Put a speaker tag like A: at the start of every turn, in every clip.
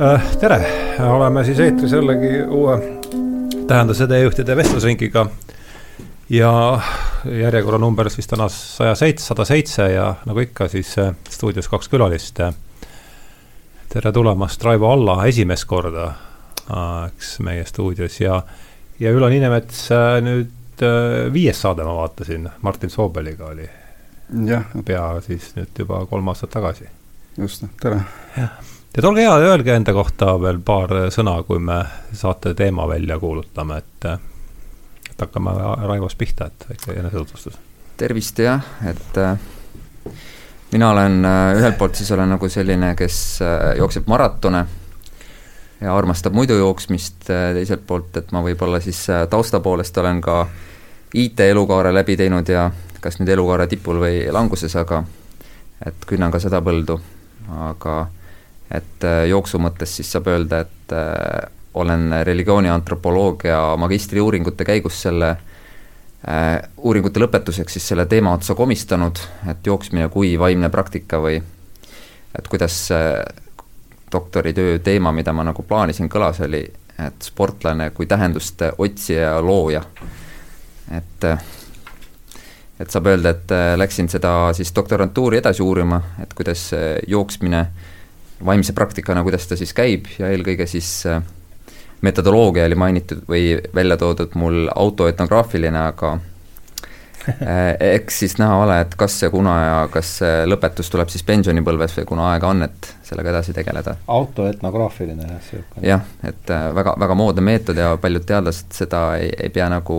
A: Äh, tere, oleme siis eetris jällegi uue tähenduse teejuhtide vestlusringiga. ja järjekorranumber siis täna saja seitse, sada seitse ja nagu ikka, siis äh, stuudios kaks külalist. tere tulemast, Raivo Alla, esimest korda, äh, eks meie stuudios ja, ja Ülo Ninemets nüüd viies saade, ma vaatasin, Martin Soobeliga oli. pea siis nüüd juba kolm aastat tagasi.
B: just, tere.
A: jah et olge hea, öelge enda kohta veel paar sõna, kui me saate teema välja kuulutame, et, et hakkame Raivost pihta, et väike enesetutvustus.
C: tervist jah, et äh, mina olen äh, ühelt poolt siis olen nagu selline, kes äh, jookseb maratone ja armastab muidu jooksmist, teiselt poolt, et ma võib-olla siis tausta poolest olen ka IT-elukaare läbi teinud ja kas nüüd elukaare tipul või languses, aga et künnan ka seda põldu, aga et äh, jooksu mõttes siis saab öelda, et äh, olen religiooni antropoloogia magistriuuringute käigus selle äh, uuringute lõpetuseks siis selle teema otsa komistanud, et jooksmine kui vaimne praktika või et kuidas doktoritöö teema, mida ma nagu plaanisin, kõlas, oli, et sportlane kui tähenduste otsija ja looja. et et saab öelda, et läksin seda siis doktorantuuri edasi uurima, et kuidas jooksmine äh, vaimse praktikana, kuidas ta siis käib ja eelkõige siis äh, metodoloogia oli mainitud või välja toodud mul autoetnograafiline, aga äh, eks siis näha ole, et kas ja kuna ja kas lõpetus tuleb siis pensionipõlves või kuna aega on, et sellega edasi tegeleda.
A: autoetnograafiline jah,
C: niisugune. jah, et äh, väga, väga moodne meetod ja paljud teadlased seda ei, ei pea nagu,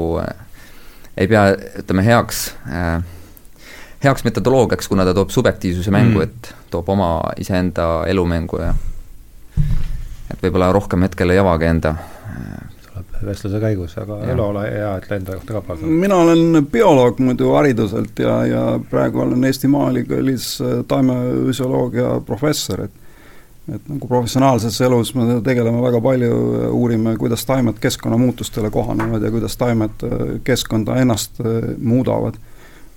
C: ei pea, ütleme, heaks äh, heaks metodoloogiaks, kuna ta toob subjektiivsuse mängu mm., et toob oma iseenda elu mängu ja et võib-olla rohkem hetkel ei avagi enda
A: tuleb vestluse käigus, aga Elo, ole hea, ütle enda kohta ka paar
B: sõna. mina olen bioloog muidu hariduselt ja, ja praegu olen Eesti Maaülikoolis äh, taimefüsioloogia professor, et et nagu professionaalses elus me tegeleme väga palju, uurime, kuidas taimed keskkonnamuutustele kohanevad ja kuidas taimed äh, keskkonda ennast äh, muudavad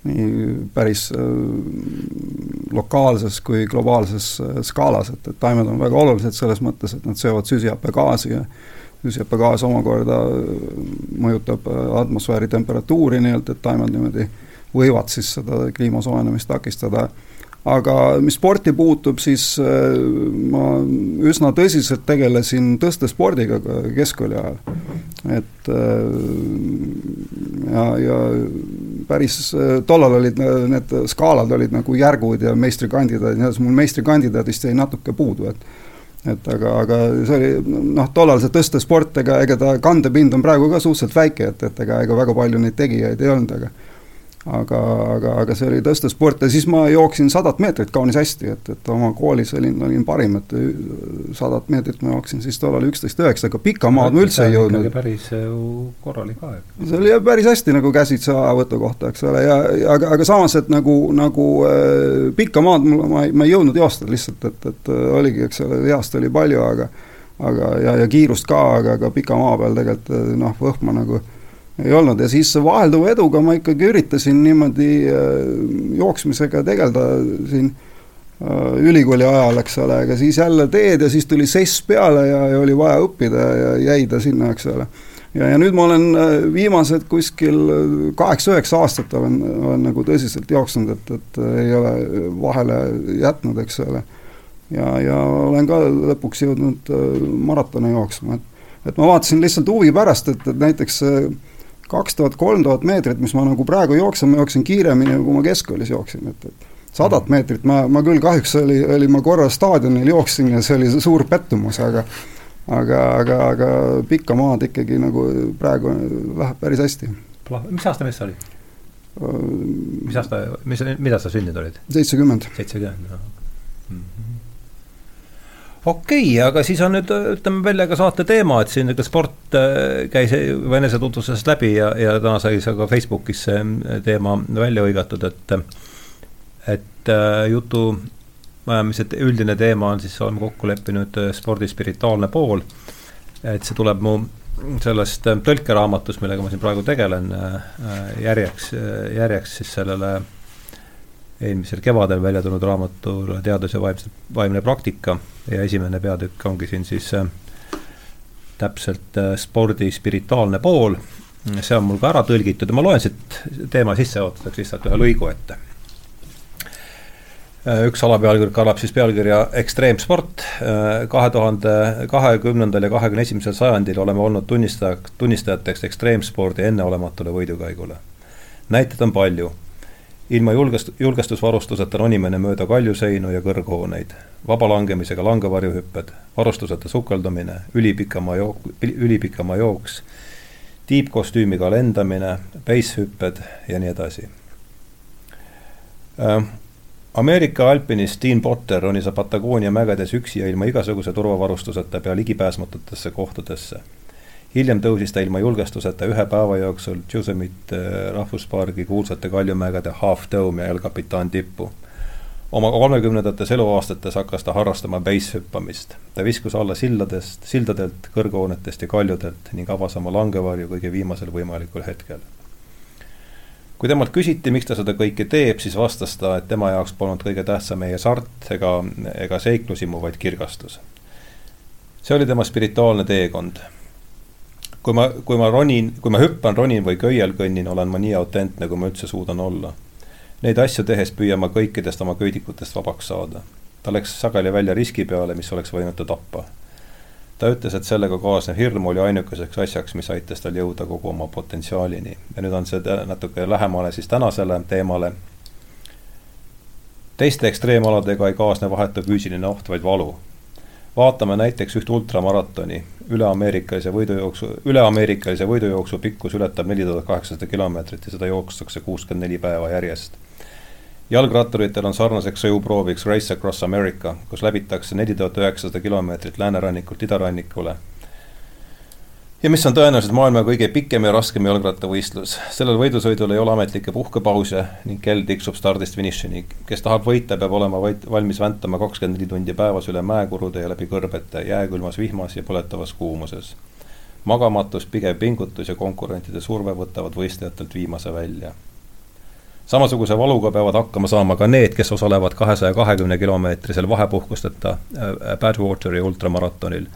B: nii päris äh, lokaalses kui globaalses äh, skaalas, et, et taimed on väga olulised selles mõttes, et nad seovad süsihappegaasi ja süsihappegaas omakorda äh, mõjutab atmosfääri temperatuuri nii-öelda, et taimed niimoodi võivad siis seda kliima soojenemist takistada aga mis sporti puutub, siis ma üsna tõsiselt tegelesin tõstespordiga keskkooli ajal. et ja, ja päris, tollal olid need skaalad olid nagu järgud ja meistrikandidaadid, nii et mul meistrikandidaadist jäi natuke puudu, et et aga, aga see oli noh, tollal see tõstesport, ega, ega ta kandepind on praegu ka suhteliselt väike, et, et ega, ega väga palju neid tegijaid ei olnud, aga aga, aga, aga see oli tõstesport ja siis ma jooksin sadat meetrit kaunis hästi, et, et oma koolis olin, olin parim, et sadat meetrit ma jooksin siis tollal üksteist üheksa, aga pikka maad ma üldse ei jõudnud.
A: päris korralik aeg.
B: see oli jah päris hästi nagu käsitsi ajavõtu kohta, eks ole, ja, ja aga, aga samas, et nagu, nagu äh, pikka maad mul, ma ei, ma ei jõudnud joosta lihtsalt, et, et oligi, eks ole, lihast oli palju, aga aga, ja, ja kiirust ka, aga, aga pika maa peal tegelikult noh, võhma nagu ei olnud ja siis vahelduva eduga ma ikkagi üritasin niimoodi äh, jooksmisega tegeleda siin äh, ülikooli ajal, eks ole, aga siis jälle teed ja siis tuli sess peale ja, ja oli vaja õppida ja jäi ta sinna, eks ole. ja, ja nüüd ma olen äh, viimased kuskil kaheksa-üheksa aastat olen, olen nagu tõsiselt jooksnud, et, et ei ole vahele jätnud, eks ole. ja, ja olen ka lõpuks jõudnud maratone jooksma, et et ma vaatasin lihtsalt huvi pärast, et, et näiteks äh, kaks tuhat, kolm tuhat meetrit, mis ma nagu praegu jooksen, ma jooksin kiiremini, kui ma keskkoolis jooksin, et, et sadat mm. meetrit ma, ma küll kahjuks oli, oli ma korra staadionil jooksin ja see oli suur pettumus, aga aga, aga, aga pikka maad ikkagi nagu praegu läheb päris hästi.
A: mis aasta mees sa olid? mis aasta, mis, mida sa sündinud olid?
B: seitsekümmend.
A: seitsekümmend, mm -hmm okei okay,, aga siis on nüüd, ütleme välja ka saate teema, et siin ikka sport äh, käis juba enesetutvustusest läbi ja, ja täna sai see ka Facebookis see äh, teema välja hõigatud, et et äh, jutu ajamise üldine teema on siis, oleme kokku leppinud spordi spirituaalne pool. et see tuleb mu sellest tõlkeraamatust, millega ma siin praegu tegelen, järjeks, järjeks siis sellele eelmisel kevadel välja tulnud raamatule Teadus ja vaimse, vaimne praktika ja esimene peatükk ongi siin siis äh, täpselt äh, spordi spirituaalne pool. see on mul ka ära tõlgitud ja ma loen siit teema sissejuhatuseks lihtsalt ühe lõigu ette. Äh, üks alapealkiri kannab siis pealkirja Ekstreemsport. kahe tuhande kahekümnendal ja kahekümne esimesel sajandil oleme olnud tunnistajaks, tunnistajateks ekstreemspordi enneolematule võidukäigule. näiteid on palju ilma julgest-, julgestusvarustuseta ronimine mööda kaljuseinu ja kõrghooneid, vabalangemisega langevarjuhüpped, varustuseta sukeldumine, ülipikamaa jook-, ülipikamaa jooks, tiibkostüümiga lendamine, peishüpped ja nii edasi äh,. Ameerika alpinist Dean Potter ronis Patagoonia mägedes üksi ja ilma igasuguse turvavarustuseta pea ligipääsmatutesse kohtadesse hiljem tõusis ta ilma julgestuseta ühe päeva jooksul Yosemite äh, rahvuspargi kuulsate kaljumägede Half Dome ja El Capitan tippu. oma kolmekümnendates eluaastates hakkas ta harrastama base-hüppamist. ta viskus alla silladest, sildadelt, kõrghoonetest ja kaljudelt ning avas oma langevarju kõige viimasel võimalikul hetkel. kui temalt küsiti, miks ta seda kõike teeb, siis vastas ta, et tema jaoks polnud kõige tähtsam ei hasart ega, ega seiklusimu, vaid kirgastus. see oli tema spirituaalne teekond kui ma, kui ma ronin, kui ma hüppan, ronin või köiel kõnnin, olen ma nii autentne, kui ma üldse suudan olla. Neid asju tehes püüan ma kõikidest oma köidikutest vabaks saada. ta läks sageli välja riski peale, mis oleks võinud ta tappa. ta ütles, et sellega kaasnev hirm oli ainukeseks asjaks, mis aitas tal jõuda kogu oma potentsiaalini. ja nüüd on see natuke lähemale siis tänasele teemale. teiste ekstreemaladega ei kaasne vahetu füüsiline oht, vaid valu vaatame näiteks üht ultramaratoni, üle-ameerikalise võidujooksu, üle-ameerikalise võidujooksu pikkus ületab neli tuhat kaheksasada kilomeetrit ja seda jookstakse kuuskümmend neli päeva järjest. jalgratturitel on sarnaseks sõjuprooviks Race Across America, kus läbitakse neli tuhat üheksasada kilomeetrit läänerannikult idarannikule ja mis on tõenäoliselt maailma kõige pikem ja raskem jalgrattavõistlus. sellel võidusõidul ei ole ametlikke puhkepause ning kell tiksub stardist finišini. kes tahab võita, peab olema vaid valmis väntama kakskümmend neli tundi päevas üle mäekurude ja läbi kõrbete, jääkülmas vihmas ja põletavas kuumuses. magamatus, pigev pingutus ja konkurentide surve võtavad võistlejatelt viimase välja samasuguse valuga peavad hakkama saama ka need, kes osalevad kahesaja kahekümne kilomeetrisel vahepuhkusteta äh, Badwateri ultramaratonil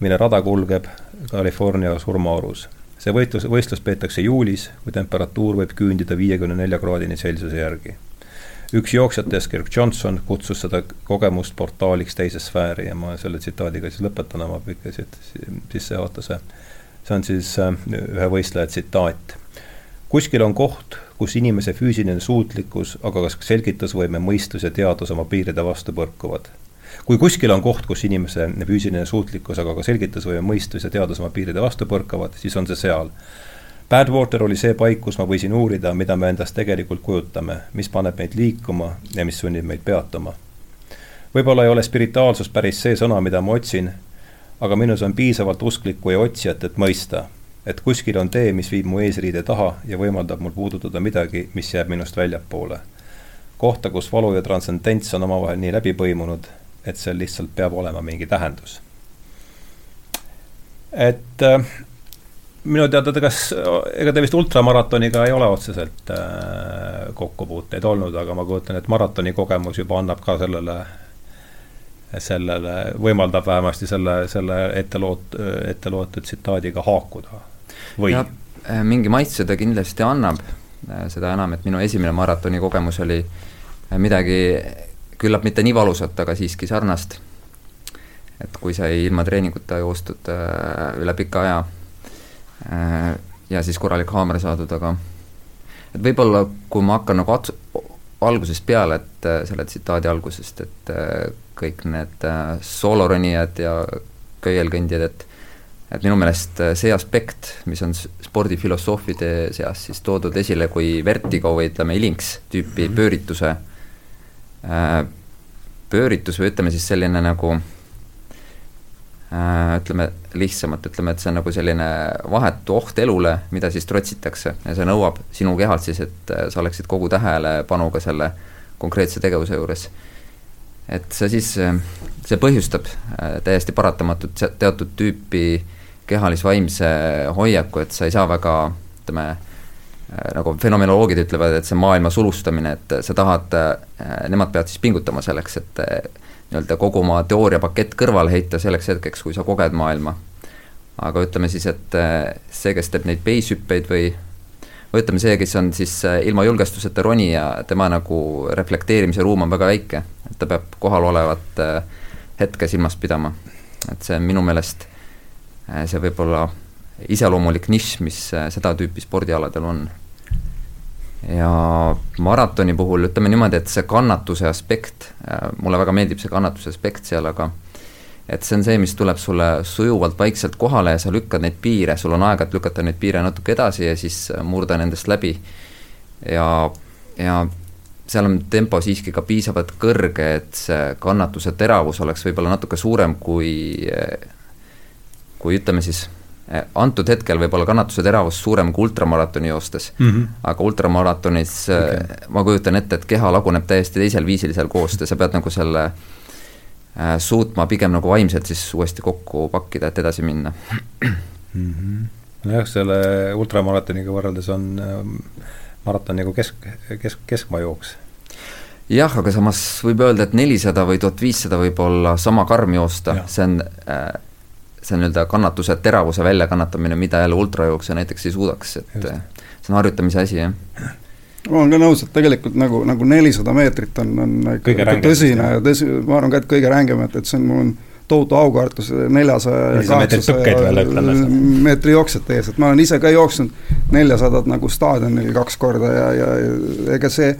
A: mille rada kulgeb California surmaorus. see võitlus, võistlus peetakse juulis, kui temperatuur võib küündida viiekümne nelja kraadini Celsiuse järgi. üks jooksjatest, Kirk Johnson, kutsus seda kogemust portaaliks teise sfääri ja ma selle tsitaadiga siis lõpetan oma pika sissejuhatuse. see on siis äh, ühe võistleja tsitaat. kuskil on koht, kus inimese füüsiline suutlikkus, aga ka selgitusvõime, mõistus ja teadus oma piiride vastu põrkuvad kui kuskil on koht, kus inimese füüsiline suutlikkus, aga ka selgitusvõime, mõistus ja teadus oma piiride vastu põrkavad, siis on see seal. Badwater oli see paik, kus ma võisin uurida, mida me endast tegelikult kujutame, mis paneb meid liikuma ja mis sunnib meid peatuma. võib-olla ei ole spirituaalsus päris see sõna, mida ma otsin, aga minus on piisavalt usklikku ja otsijat, et mõista, et kuskil on tee, mis viib mu eesriide taha ja võimaldab mul puudutada midagi, mis jääb minust väljapoole. kohta, kus valu ja transcendents on omavahel nii läbi põimunud, et seal lihtsalt peab olema mingi tähendus. et äh, minu teada ta kas, ega te vist ultramaratoniga ei ole otseselt äh, kokkupuuteid olnud, aga ma kujutan, et maratoni kogemus juba annab ka sellele, sellele, võimaldab vähemasti selle, selle ette loot-, ette loetud tsitaadiga haakuda või?
C: Äh, mingi maitse ta kindlasti annab, äh, seda enam, et minu esimene maratoni kogemus oli äh, midagi küllap mitte nii valusat, aga siiski sarnast. et kui sai ilma treeninguta joostud äh, üle pika aja äh, ja siis korralik haamer saadud, aga et võib-olla kui ma hakkan nagu ats-, algusest peale, et äh, selle tsitaadi algusest, et äh, kõik need äh, sooloronijad ja köielkõndjad, et et minu meelest äh, see aspekt, mis on spordifilosoofide seas siis toodud esile kui vertigo või ütleme, ilinks tüüpi mhm. pöörituse Äh, pööritus või ütleme siis selline nagu äh, ütleme lihtsamalt, ütleme, et see on nagu selline vahetu oht elule, mida siis trotsitakse ja see nõuab sinu kehalt siis, et äh, sa oleksid kogu tähelepanuga selle konkreetse tegevuse juures. et see siis, see põhjustab täiesti paratamatut teatud tüüpi kehalis-vaimse hoiaku, et sa ei saa väga ütleme, nagu fenomenoloogid ütlevad, et see maailma sulustamine, et sa tahad, nemad peavad siis pingutama selleks, et nii-öelda kogu oma teooriapakett kõrvale heita selleks hetkeks, kui sa koged maailma. aga ütleme siis, et see, kes teeb neid peishüppeid või või ütleme, see, kes on siis ilma julgestuseta ronija, tema nagu reflekteerimise ruum on väga väike, et ta peab kohalolevat hetke silmas pidama. et see on minu meelest see võib-olla iseloomulik nišš, mis seda tüüpi spordialadel on ja maratoni puhul ütleme niimoodi, et see kannatuse aspekt, äh, mulle väga meeldib see kannatuse aspekt seal, aga et see on see, mis tuleb sulle sujuvalt vaikselt kohale ja sa lükkad neid piire, sul on aega, et lükata neid piire natuke edasi ja siis äh, murda nendest läbi. ja, ja seal on tempo siiski ka piisavalt kõrge, et see kannatuse teravus oleks võib-olla natuke suurem kui, äh, kui ütleme siis antud hetkel võib olla kannatuse teravus suurem kui ultramaratoni joostes mm, -hmm. aga ultramaratonis eh, okay. ma kujutan ette, et keha laguneb täiesti teisel viisil seal koos ja sa pead nagu selle äh, suutma pigem nagu vaimselt siis uuesti kokku pakkida, et edasi minna mm.
A: -hmm. nojah, selle ultramaratoniga võrreldes on äh, maraton nagu kesk, kesk, keskmaajooks
C: jah, aga samas võib öelda, et nelisada või tuhat viissada võib olla sama karm joosta, see on äh, see nii-öelda kannatuse teravuse väljakannatamine, mida jälle ultrajooksja näiteks ei suudaks, et Just. see on harjutamise asi, jah.
B: Ma olen ka nõus, et tegelikult nagu, nagu nelisada meetrit on, on ikka tõsine ja tõsi, ma arvan ka, et kõige rängem, et, et see on, mul on tohutu aukartus neljasaja ja kaheksasaja meetri jooksjate ees, et ma olen ise ka jooksnud neljasadat nagu staadionil kaks korda ja, ja ega see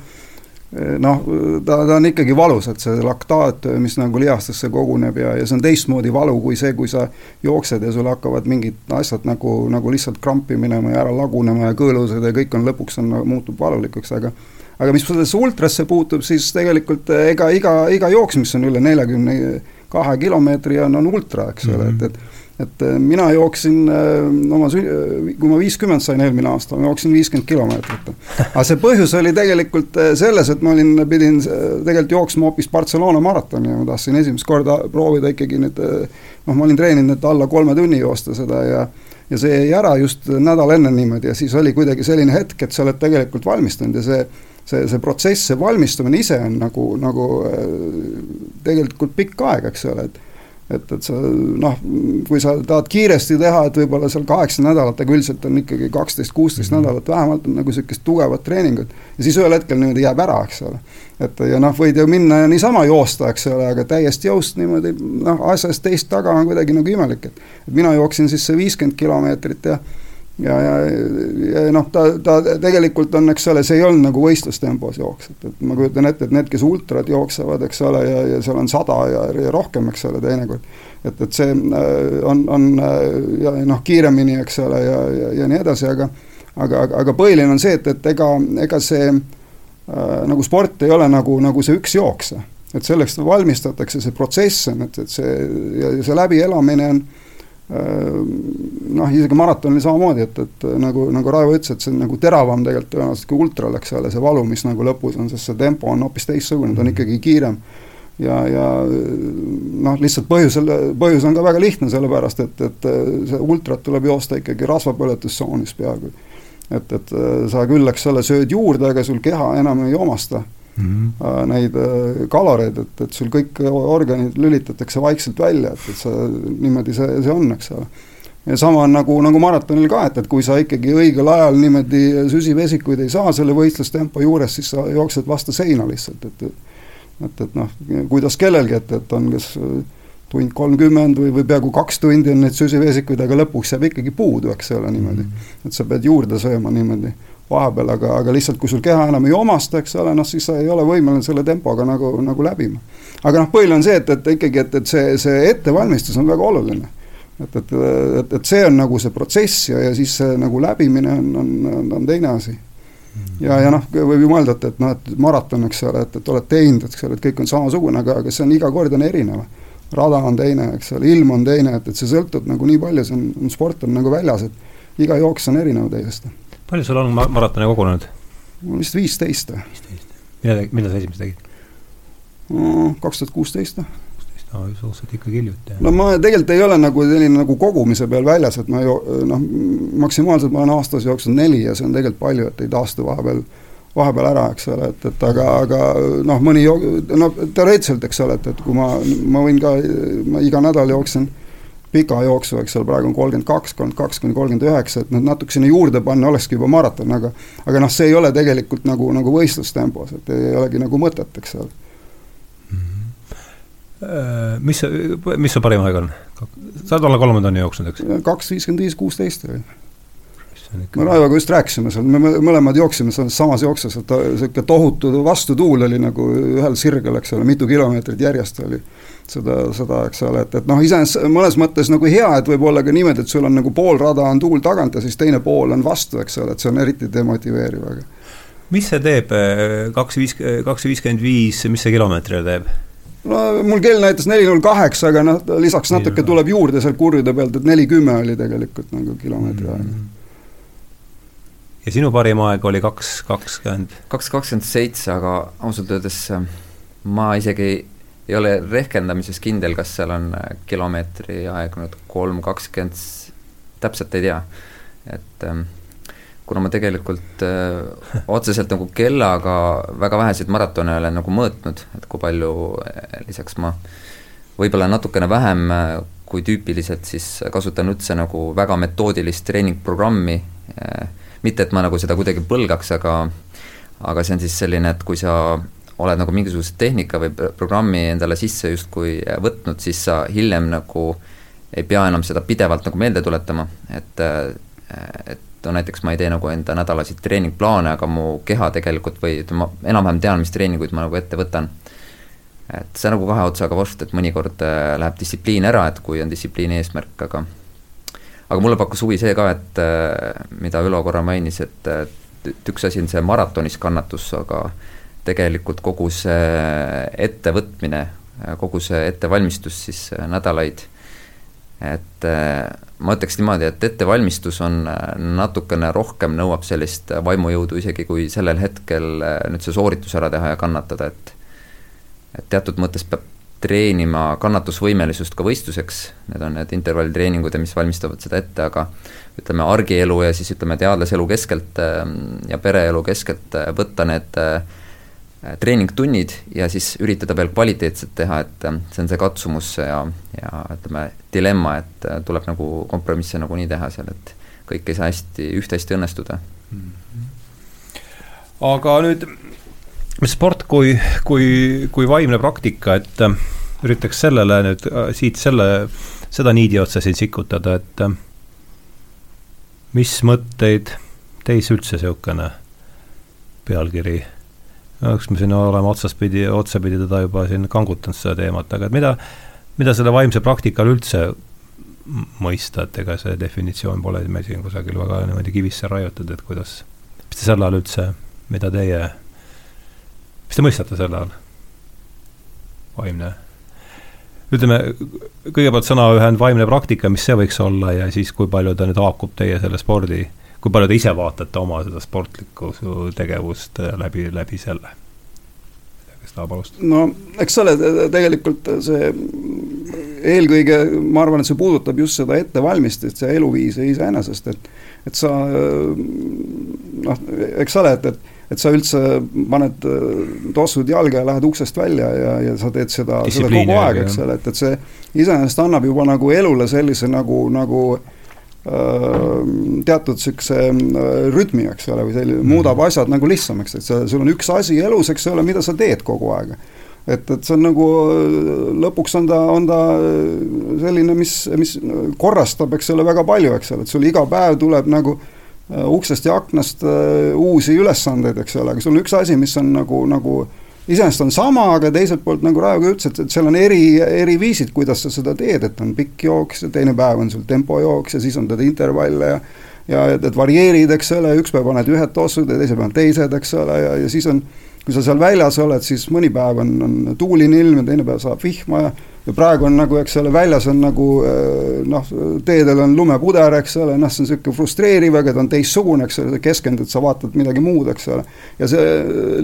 B: noh, ta, ta on ikkagi valus, et see laktaat, mis nagu lihastesse koguneb ja, ja see on teistmoodi valu kui see, kui sa jooksed ja sul hakkavad mingid asjad nagu, nagu lihtsalt krampi minema ja ära lagunema ja kõõlused ja kõik on lõpuks on, muutub valulikuks, aga aga mis sellesse ultrasse puutub, siis tegelikult ega iga, iga jooks, mis on üle neljakümne kahe kilomeetri, on, on ultra, eks ole mm, -hmm. et, et et äh, mina jooksin äh, oma, kui ma viiskümmend sain eelmine aasta, ma jooksin viiskümmend kilomeetrit. aga see põhjus oli tegelikult äh, selles, et ma olin, pidin tegelikult jooksma hoopis Barcelona maratoni ja ma tahtsin esimest korda proovida ikkagi nüüd noh, ma olin treeninud nüüd alla kolme tunni joosta seda ja ja see jäi ära just nädal enne niimoodi ja siis oli kuidagi selline hetk, et sa oled tegelikult valmistunud ja see see, see protsess, see valmistumine ise on nagu, nagu tegelikult pikk aeg, eks ole, et et, et sa noh, kui sa tahad kiiresti teha, et võib-olla seal kaheksa nädalat, aga üldiselt on ikkagi kaksteist, kuusteist -hmm. nädalat vähemalt on nagu niisugust tugevat treeningut. ja siis ühel hetkel niimoodi jääb ära, eks ole. et ja noh, võid ju minna ja niisama joosta, eks ole, aga täiesti joost niimoodi noh, asjast teist taga on kuidagi nagu imelik, et et mina jooksin siis see viiskümmend kilomeetrit ja ja, ja, ja noh, ta, ta tegelikult on, eks ole, see ei olnud nagu võistlustempos jooks, et, et ma kujutan ette, et need, kes ultrad jooksevad, eks ole, ja, ja seal on sada ja, ja rohkem, eks ole, teinekord. et, et see äh, on, on äh, ja noh, kiiremini, eks ole, ja, ja, ja nii edasi, aga aga, aga, aga põhiline on see, et, et ega, ega see äh, nagu sport ei ole nagu, nagu see üks jooks. et selleks valmistatakse, see protsess on, et, et see ja see läbielamine on Äh, noh, isegi maratonil samamoodi, et, et nagu, nagu Raivo ütles, et see on nagu teravam tegelikult tõenäoliselt kui ultral, eks ole, see valu, mis nagu lõpus on, sest see tempo on hoopis teistsugune, ta on ikkagi kiirem. ja, ja noh, lihtsalt põhjusel, põhjus on ka väga lihtne, sellepärast et, et see ultrat tuleb joosta ikkagi rasvapõletustsoonis peaaegu. et, et sa küll, eks ole, sööd juurde, aga sul keha enam ei omasta mm -hmm. neid äh, kaloreid, et, et sul kõik organid lülitatakse vaikselt välja, et, et sa, niimoodi see, see on, eks ole. ja sama on nagu, nagu maratonil ka, et, et kui sa ikkagi õigel ajal niimoodi süsivesikuid ei saa selle võistlustempo juures, siis sa jooksed vastu seina lihtsalt, et et, et noh, kuidas kellelgi, et, et on kas tund kolmkümmend või, või peaaegu kaks tundi on neid süsivesikuid, aga lõpuks jääb ikkagi puudu, eks ole, niimoodi. Mhm. et sa pead juurde sööma niimoodi vahepeal, aga, aga lihtsalt kui sul keha enam ei omasta, eks ole, noh siis sa ei ole võimeline selle tempoga nagu, nagu läbima. aga noh, põhiline on see, et, et ikkagi, et, et see, see ettevalmistus on väga oluline. et, et, et, et see on nagu see protsess ja, ja siis see nagu läbimine on, on, on, on teine asi. ja, ja noh, võib ju mõelda, et, et noh, et maraton, eks ole, et, et oled teinud, eks ole, et kõik on samasugune, aga, aga see on iga kord on erinev. rada on teine, eks ole, ilm on teine, et, et see sõltub nagu nii palju, see on, sport on nagu väljas, et iga jooks on erinev teisest
A: palju sul on maratone kogunenud?
B: mul vist viisteist.
A: viisteist. millal, millal sa esimese tegid?
B: kaks tuhat kuusteist.
A: no suhteliselt ikkagi hiljuti.
B: no ma tegelikult ei ole nagu selline nagu kogumise peal väljas, et ma ju noh, maksimaalselt ma olen aastas jooksnud neli ja see on tegelikult palju, et ei taastu vahepeal, vahepeal ära, eks ole, et, et aga, aga noh, mõni no teoreetiliselt, eks ole, et, et kui ma, ma võin ka, ma iga nädal jooksen pika jooksu, eks ole, praegu on kolmkümmend kaks, kolmkümmend kaks kuni kolmkümmend üheksa, et noh, natuke sinna juurde panna olekski juba maraton, aga aga noh, see ei ole tegelikult nagu, nagu võistlustempos, et ei olegi nagu mõtet, eks ole
A: Äh, mis, mis su parim aeg on? sa oled alla kolme tonni jooksnud, eks?
B: kaks viiskümmend viis, kuusteist oli. Me Raivoga just rääkisime seal, me mõlemad jooksime selles samas jooksus, et niisugune tohutu vastutuul oli nagu ühel sirgel, eks ole, mitu kilomeetrit järjest oli seda, seda, eks ole, et, et noh, iseenesest mõnes mõttes nagu hea, et võib olla ka niimoodi, et sul on nagu pool rada on tuul tagant ja siis teine pool on vastu, eks ole, et see on eriti demotiveeriv, aga
A: mis see teeb, kaks viis, kaks viiskümmend viis, mis see kilomeetrile teeb?
B: no mul kell näitas neli null kaheksa, aga noh, lisaks natuke tuleb juurde seal kurjude pealt, et neli kümme oli tegelikult nagu kilomeetri aeg mm. -hmm.
A: Ja sinu parim aeg oli kaks kakskümmend?
C: kaks kakskümmend seitse, aga ausalt öeldes äh, ma isegi ei ole rehkendamises kindel, kas seal on äh, kilomeetri aeg nüüd kolm kakskümmend, täpselt ei tea, et ähm, kuna ma tegelikult öö, äh, otseselt nagu kellaga väga väheseid maratone olen nagu mõõtnud, et kui palju äh, lisaks ma võib-olla natukene vähem äh, kui tüüpiliselt siis kasutan üldse nagu väga metoodilist treeningprogrammi, mitte et ma nagu seda kuidagi põlgaks, aga aga see on siis selline, et kui sa oled nagu mingisuguse tehnika või programmi endale sisse justkui võtnud, siis sa hiljem nagu ei pea enam seda pidevalt nagu meelde tuletama, et et no näiteks ma ei tee nagu enda nädalaseid treeningplaane, aga mu keha tegelikult või ütleme, ma enam-vähem tean, mis treeninguid ma nagu ette võtan. et see on nagu kahe otsaga vorst, et mõnikord äh, läheb distsipliin ära, et kui on distsipliini eesmärk, aga aga mulle pakkus huvi see ka, et äh, mida Ülo korra mainis, et, et üks asi on see maratonis kannatus, aga tegelikult kogu see ettevõtmine, kogu see ettevalmistus siis nädalaid et äh, ma ütleks niimoodi, et ettevalmistus on äh, natukene rohkem, nõuab sellist vaimujõudu isegi, kui sellel hetkel äh, nüüd see sooritus ära teha ja kannatada, et et teatud mõttes peab treenima kannatusvõimelisust ka võistluseks, need on need intervalltreeningud ja mis valmistavad seda ette, aga ütleme, argielu ja siis ütleme, teadlaselu keskelt ja pereelu keskelt võtta need äh, Äh, treeningtunnid ja siis üritada veel kvaliteetselt teha, et äh, see on see katsumus ja, ja ütleme, dilemma, et äh, tuleb nagu kompromisse nagunii teha seal, et kõik ei saa hästi, üht-hästi õnnestuda mm.
A: -hmm. aga nüüd, sport kui, kui, kui vaimne praktika, et üritaks sellele nüüd siit selle, seda niidi otsa siin sikutada, et mis mõtteid teis üldse niisugune pealkiri? Eks me siin oleme otsaspidi, otsapidi teda juba siin kangutanud, seda teemat, aga et mida, mida selle vaimse praktika all üldse mõista, et ega see definitsioon pole meil siin kusagil väga niimoodi kivisse raiutud, et kuidas, mis te selle all üldse, mida teie, mis te mõistate selle all? vaimne ütleme, kõigepealt sõnaühend vaimne praktika, mis see võiks olla ja siis kui palju ta nüüd haakub teie selle spordi kui palju te ise vaatate oma seda sportlikku tegevust äh, läbi, läbi selle? kes tahab alustada?
B: no eks ole, tegelikult see eelkõige ma arvan, et see puudutab just seda ettevalmistust ja eluviisi iseenesest, et et sa noh, eks ole, et, et et sa üldse paned tossud jalga ja lähed uksest välja ja, ja sa teed seda, seda kogu aeg, eks ole, et, et see iseenesest annab juba nagu elule sellise nagu, nagu äh, teatud niisuguse rütmi, eks ole, või selline mm., muudab asjad nagu lihtsamaks, et sa, sul on üks asi elus, eks ole, mida sa teed kogu aeg. et, et see on nagu, lõpuks on ta, on ta selline, mis, mis korrastab, eks ole, väga palju, eks ole, et sul iga päev tuleb nagu uksest ja aknast uusi ülesandeid, eks ole, aga sul on üks asi, mis on nagu, nagu iseenesest on sama, aga teiselt poolt nagu Raivo ütles, et, et seal on eri, eri viisid, kuidas sa seda teed, et on pikk jooks ja teine päev on sul tempojooks ja siis on tead intervalle ja ja et, et varieerid, eks ole, üks päev paned ühed tossud ja teisel päeval teised, eks ole, ja, ja siis on kui sa seal väljas oled, siis mõni päev on, on tuuline ilm ja teine päev saab vihma ja ja praegu on nagu, eks ole, väljas on nagu äh, noh, teedel on lumepuder, eks ole, noh, see on niisugune frustreeriv, aga ta on teistsugune, eks ole, sa keskendud, sa vaatad midagi muud, eks ole. ja see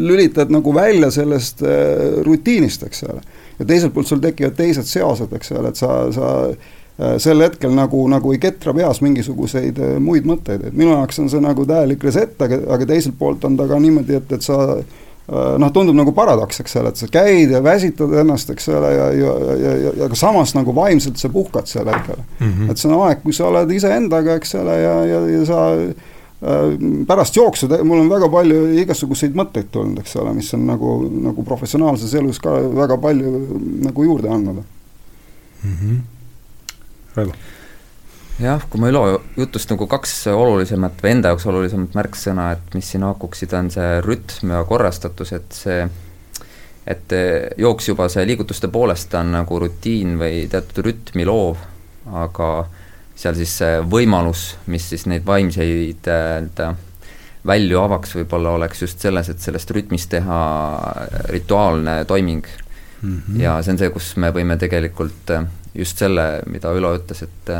B: lülitad nagu välja sellest äh, rutiinist, eks ole. ja teiselt poolt sul tekivad teised seosed, eks ole, et sa, sa äh, sel hetkel nagu, nagu ei ketra peas mingisuguseid muid mõtteid, et minu jaoks on see nagu täielik reset, aga, aga teiselt poolt on ta ka niimoodi, et, et sa noh, tundub nagu paradoks, eks ole, et sa käid ja väsitad ennast, eks ole, ja, ja, ja, ja, aga samas nagu vaimselt sa puhkad sel hetkel mm. -hmm. et see on aeg, kus sa oled iseendaga, eks ole, ja, ja, ja sa äh, pärast jooksu, mul on väga palju igasuguseid mõtteid tulnud, eks ole, mis on nagu, nagu professionaalses elus ka väga palju nagu juurde andnud mm.
A: -hmm. Raivo
C: jah, kui ma Ülo jutust nagu kaks olulisemat või enda jaoks olulisemat märksõna, et mis siin haakuksid, on see rütm ja korrastatus, et see et jooks juba see liigutuste poolest on nagu rutiin või teatud rütmi loov, aga seal siis see võimalus, mis siis neid vaimseid nii-öelda välju avaks, võib-olla oleks just selles, et sellest rütmist teha rituaalne toiming mm. -hmm. ja see on see, kus me võime tegelikult just selle, mida Ülo ütles, et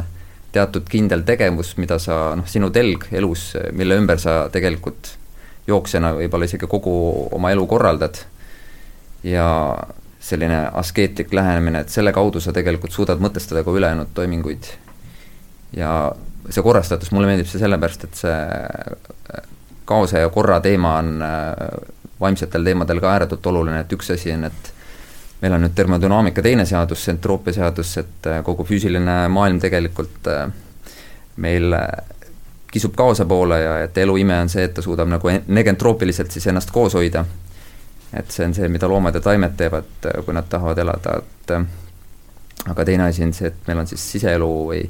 C: teatud kindel tegevus, mida sa, noh, sinu telg elus, mille ümber sa tegelikult jooksjana võib-olla isegi kogu oma elu korraldad ja selline askeetlik lähenemine, et selle kaudu sa tegelikult suudad mõtestada ka ülejäänud toiminguid. ja see korrastatus, mulle meeldib see sellepärast, et see kaose ja korra teema on vaimsetel teemadel ka ääretult oluline, et üks asi on, et meil on nüüd termodünaamika teine seadus, entroopia seadus, et äh, kogu füüsiline maailm tegelikult äh, meil äh, kisub kaose poole ja et elu ime on see, et ta suudab nagu negentroopiliselt siis ennast koos hoida. et see on see, mida loomad ja taimed teevad, kui nad tahavad elada, et aga teine asi on see, et meil on siis siseelu või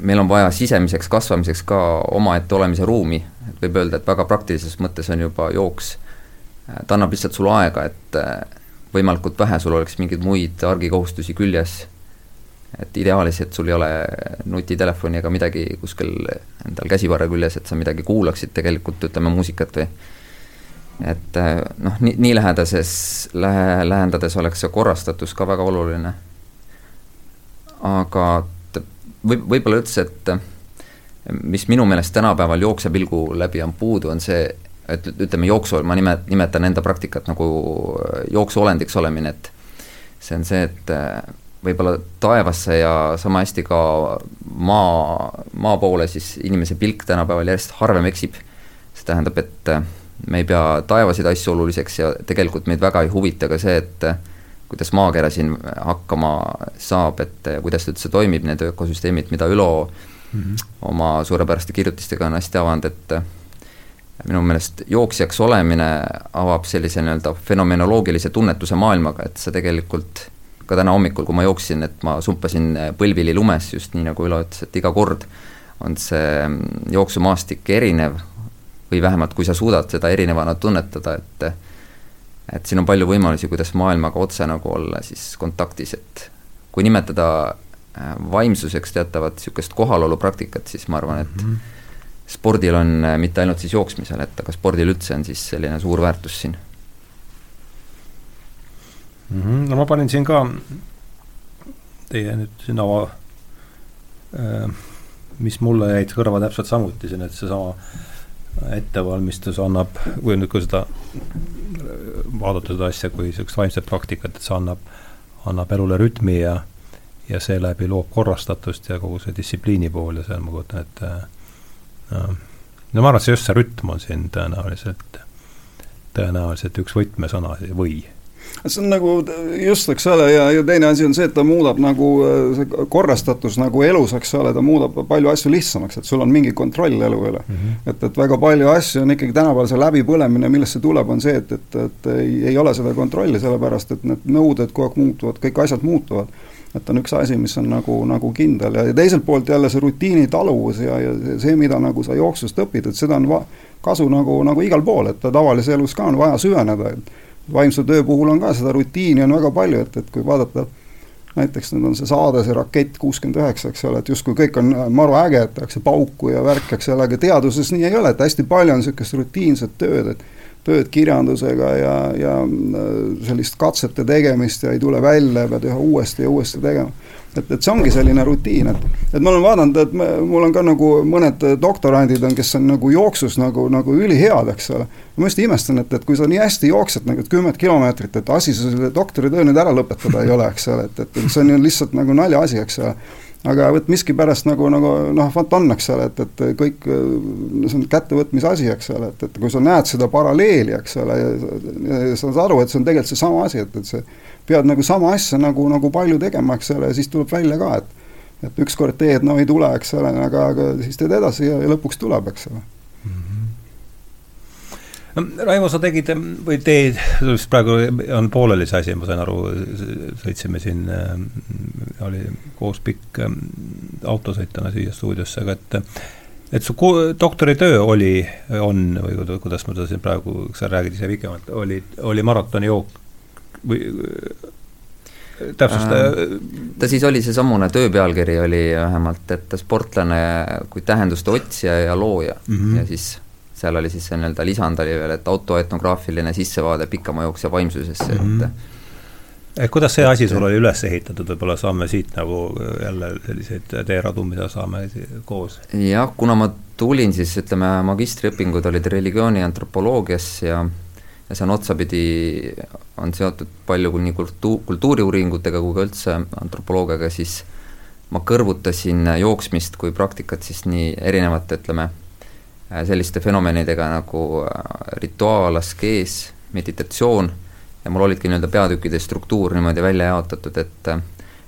C: meil on vaja sisemiseks kasvamiseks ka omaette olemise ruumi, et võib öelda, et väga praktilises mõttes on juba jooks, ta annab lihtsalt sulle aega, et võimalikult vähe sul oleks mingeid muid argikohustusi küljes. et ideaalis, et sul ei ole nutitelefoni ega midagi kuskil endal käsivarre küljes, et sa midagi kuulaksid tegelikult, ütleme muusikat või et noh, nii, nii lähedases, lähe, lähendades oleks see korrastatus ka väga oluline. aga võib, võib-olla üldse, et mis minu meelest tänapäeval jooksepilgu läbi on puudu, on see, et ütleme, jooksu, ma nimet-, nimetan enda praktikat nagu äh, jooksuolendiks olemine, et see on see, et äh, võib-olla taevasse ja sama hästi ka maa, maa poole siis inimese pilk tänapäeval järjest harvem eksib. see tähendab, et äh, me ei pea taevaseid asju oluliseks ja tegelikult meid väga ei huvita ka see, et kuidas maakera siin hakkama saab, et kuidas ta üldse toimib, need ökosüsteemid, mida Ülo mm -hmm. oma suurepäraste kirjutistega on hästi avanud, et minu meelest jooksjaks olemine avab sellise nii-öelda fenomenoloogilise tunnetuse maailmaga, et sa tegelikult ka täna hommikul, kui ma jooksin, et ma sumpasin põlvili lumes, just nii, nagu Ülo ütles, et iga kord on see jooksumaastik erinev või vähemalt, kui sa suudad seda erinevana tunnetada, et et siin on palju võimalusi, kuidas maailmaga otse nagu olla siis kontaktis, et kui nimetada äh, vaimsuseks teatavat niisugust kohalolupraktikat, siis ma arvan, et mm -hmm spordil on äh, mitte ainult siis jooksmisel, et aga spordil üldse on siis selline suur väärtus siin
A: mm. -hmm. no ma panin siin ka teie nüüd siin ava äh,, mis mulle jäid kõrva täpselt samuti siin, et seesama ettevalmistus annab, kui nüüd, kui seda vaadata seda asja kui niisugust vaimset praktikat, et see annab, annab elule rütmi ja ja seeläbi loob korrastatust ja kogu see distsipliini pool ja seal ma kujutan ette äh, no ma arvan, et see just see rütm on siin tõenäoliselt, tõenäoliselt üks võtmesõna või
B: see on nagu just, eks ole, ja, ja teine asi on see, et ta muudab nagu see korrastatus nagu elus, eks ole, ta muudab palju asju lihtsamaks, et sul on mingi kontroll elu üle mm. -hmm. et, et väga palju asju on ikkagi tänapäeval see läbipõlemine, millest see tuleb, on see, et, et, et ei, ei ole seda kontrolli, sellepärast et need nõuded kogu aeg muutuvad, kõik asjad muutuvad et on üks asi, mis on nagu, nagu kindel. Ja, ja teiselt poolt jälle see rutiini taluvus ja, ja see, mida nagu sa jooksust õpid, et seda on va-, kasu nagu, nagu igal pool, et tavalises elus ka on vaja süveneda, et vaimse töö puhul on ka seda rutiini on väga palju, et, et kui vaadata näiteks nüüd on see saade, see Rakett kuuskümmend üheksa, eks ole, et justkui kõik on maru äge, et tehakse pauku ja värk, eks ole, aga teaduses nii ei ole, et hästi palju on niisugust rutiinset tööd, et tööd kirjandusega ja, ja sellist katsete tegemist ja ei tule välja, pead üha uuesti ja uuesti tegema. Et, et see ongi selline rutiin, et, et ma olen vaadanud, et mul on ka nagu mõned doktorandid on, kes on nagu jooksus nagu, nagu ülihead, eks ole. ma just imestan, et, et kui sa nii hästi jooksed nagu kümmet kilomeetrit, et asi sa selle doktoritöö nüüd ära lõpetada ei ole, eks ole, et, et see on ju lihtsalt nagu naljaasi, eks ole aga vot miskipärast nagu, nagu noh, vot on, eks ole, et, et kõik, see on kättevõtmise asi, eks ole, et, et kui sa näed seda paralleeli, eks ole, sa saad aru, et see on tegelikult seesama asi, et, et see pead nagu sama asja nagu, nagu palju tegema, eks ole, siis tuleb välja ka, et et ükskord teed, no ei tule, eks ole, aga, aga siis teed edasi ja, ja lõpuks tuleb, eks ole
A: Raivo, sa tegid või teed, praegu on pooleli see asi, ma sain aru, sõitsime siin, oli koos pikk autosõit täna siia stuudiosse, aga et et su doktoritöö oli, on või kuidas ma seda siin praegu, sa räägid ise pikemalt, oli, oli maratonijook või täpsusta äh,.
C: ta siis oli seesamune töö pealkiri oli vähemalt, et sportlane kui tähenduste otsija ja looja mm -hmm. ja siis seal oli siis see nii-öelda lisand oli veel, et autoetnograafiline sissevaade pikamaajooksja vaimsusesse mm, -hmm. et
A: et kuidas see asi sul oli üles ehitatud, võib-olla saame siit nagu jälle selliseid teeradu, mida saame koos?
C: jah, kuna ma tulin, siis ütleme, magistriõpingud olid religiooni antropoloogias ja ja see on otsapidi, on seotud palju nii kultu-, kultuuriuuringutega kui ka üldse antropoloogiaga, siis ma kõrvutasin jooksmist kui praktikat siis nii erinevate, ütleme, selliste fenomenidega nagu äh, rituaal, askees, meditatsioon ja mul olidki nii-öelda peatükkide struktuur niimoodi välja jaotatud, et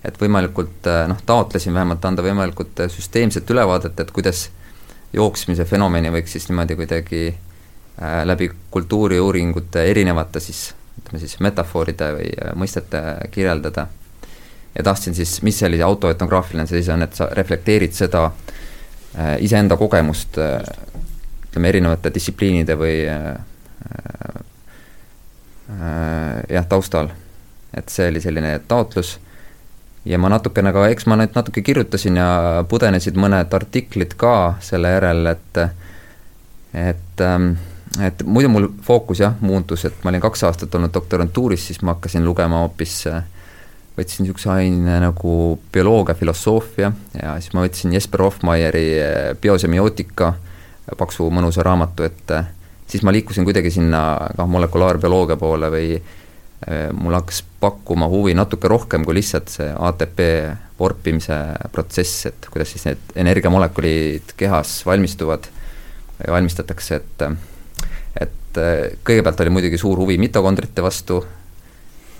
C: et võimalikult äh, noh, taotlesin vähemalt anda võimalikult süsteemset ülevaadet, et kuidas jooksmise fenomeni võiks siis niimoodi kuidagi äh, Äh, läbi kultuuriuuringute erinevate siis, ütleme siis metafooride või äh, mõistete kirjeldada. ja tahtsin siis, mis sellise autoetnograafiline see siis on, et sa reflekteerid seda äh, iseenda kogemust ütleme, erinevate distsipliinide või jah, taustal. et see oli selline taotlus ja ma natukene ka, eks ma neid natuke kirjutasin ja pudenesid mõned artiklid ka selle järel, et et ähm, et muidu mul fookus jah, muundus, et ma olin kaks aastat olnud doktorantuuris, siis ma hakkasin lugema hoopis, võtsin niisuguse aine nagu bioloogia, filosoofia ja siis ma võtsin Jesper Hofmeieri eh, biosemiotika, paksu mõnusa raamatu, et eh, siis ma liikusin kuidagi sinna kah molekulaarbioloogia poole või eh, mul hakkas pakkuma huvi natuke rohkem kui lihtsalt see ATP vorpimise protsess, et kuidas siis need energiamolekulid kehas valmistuvad, valmistatakse, et et äh, kõigepealt oli muidugi suur huvi mitokondrite vastu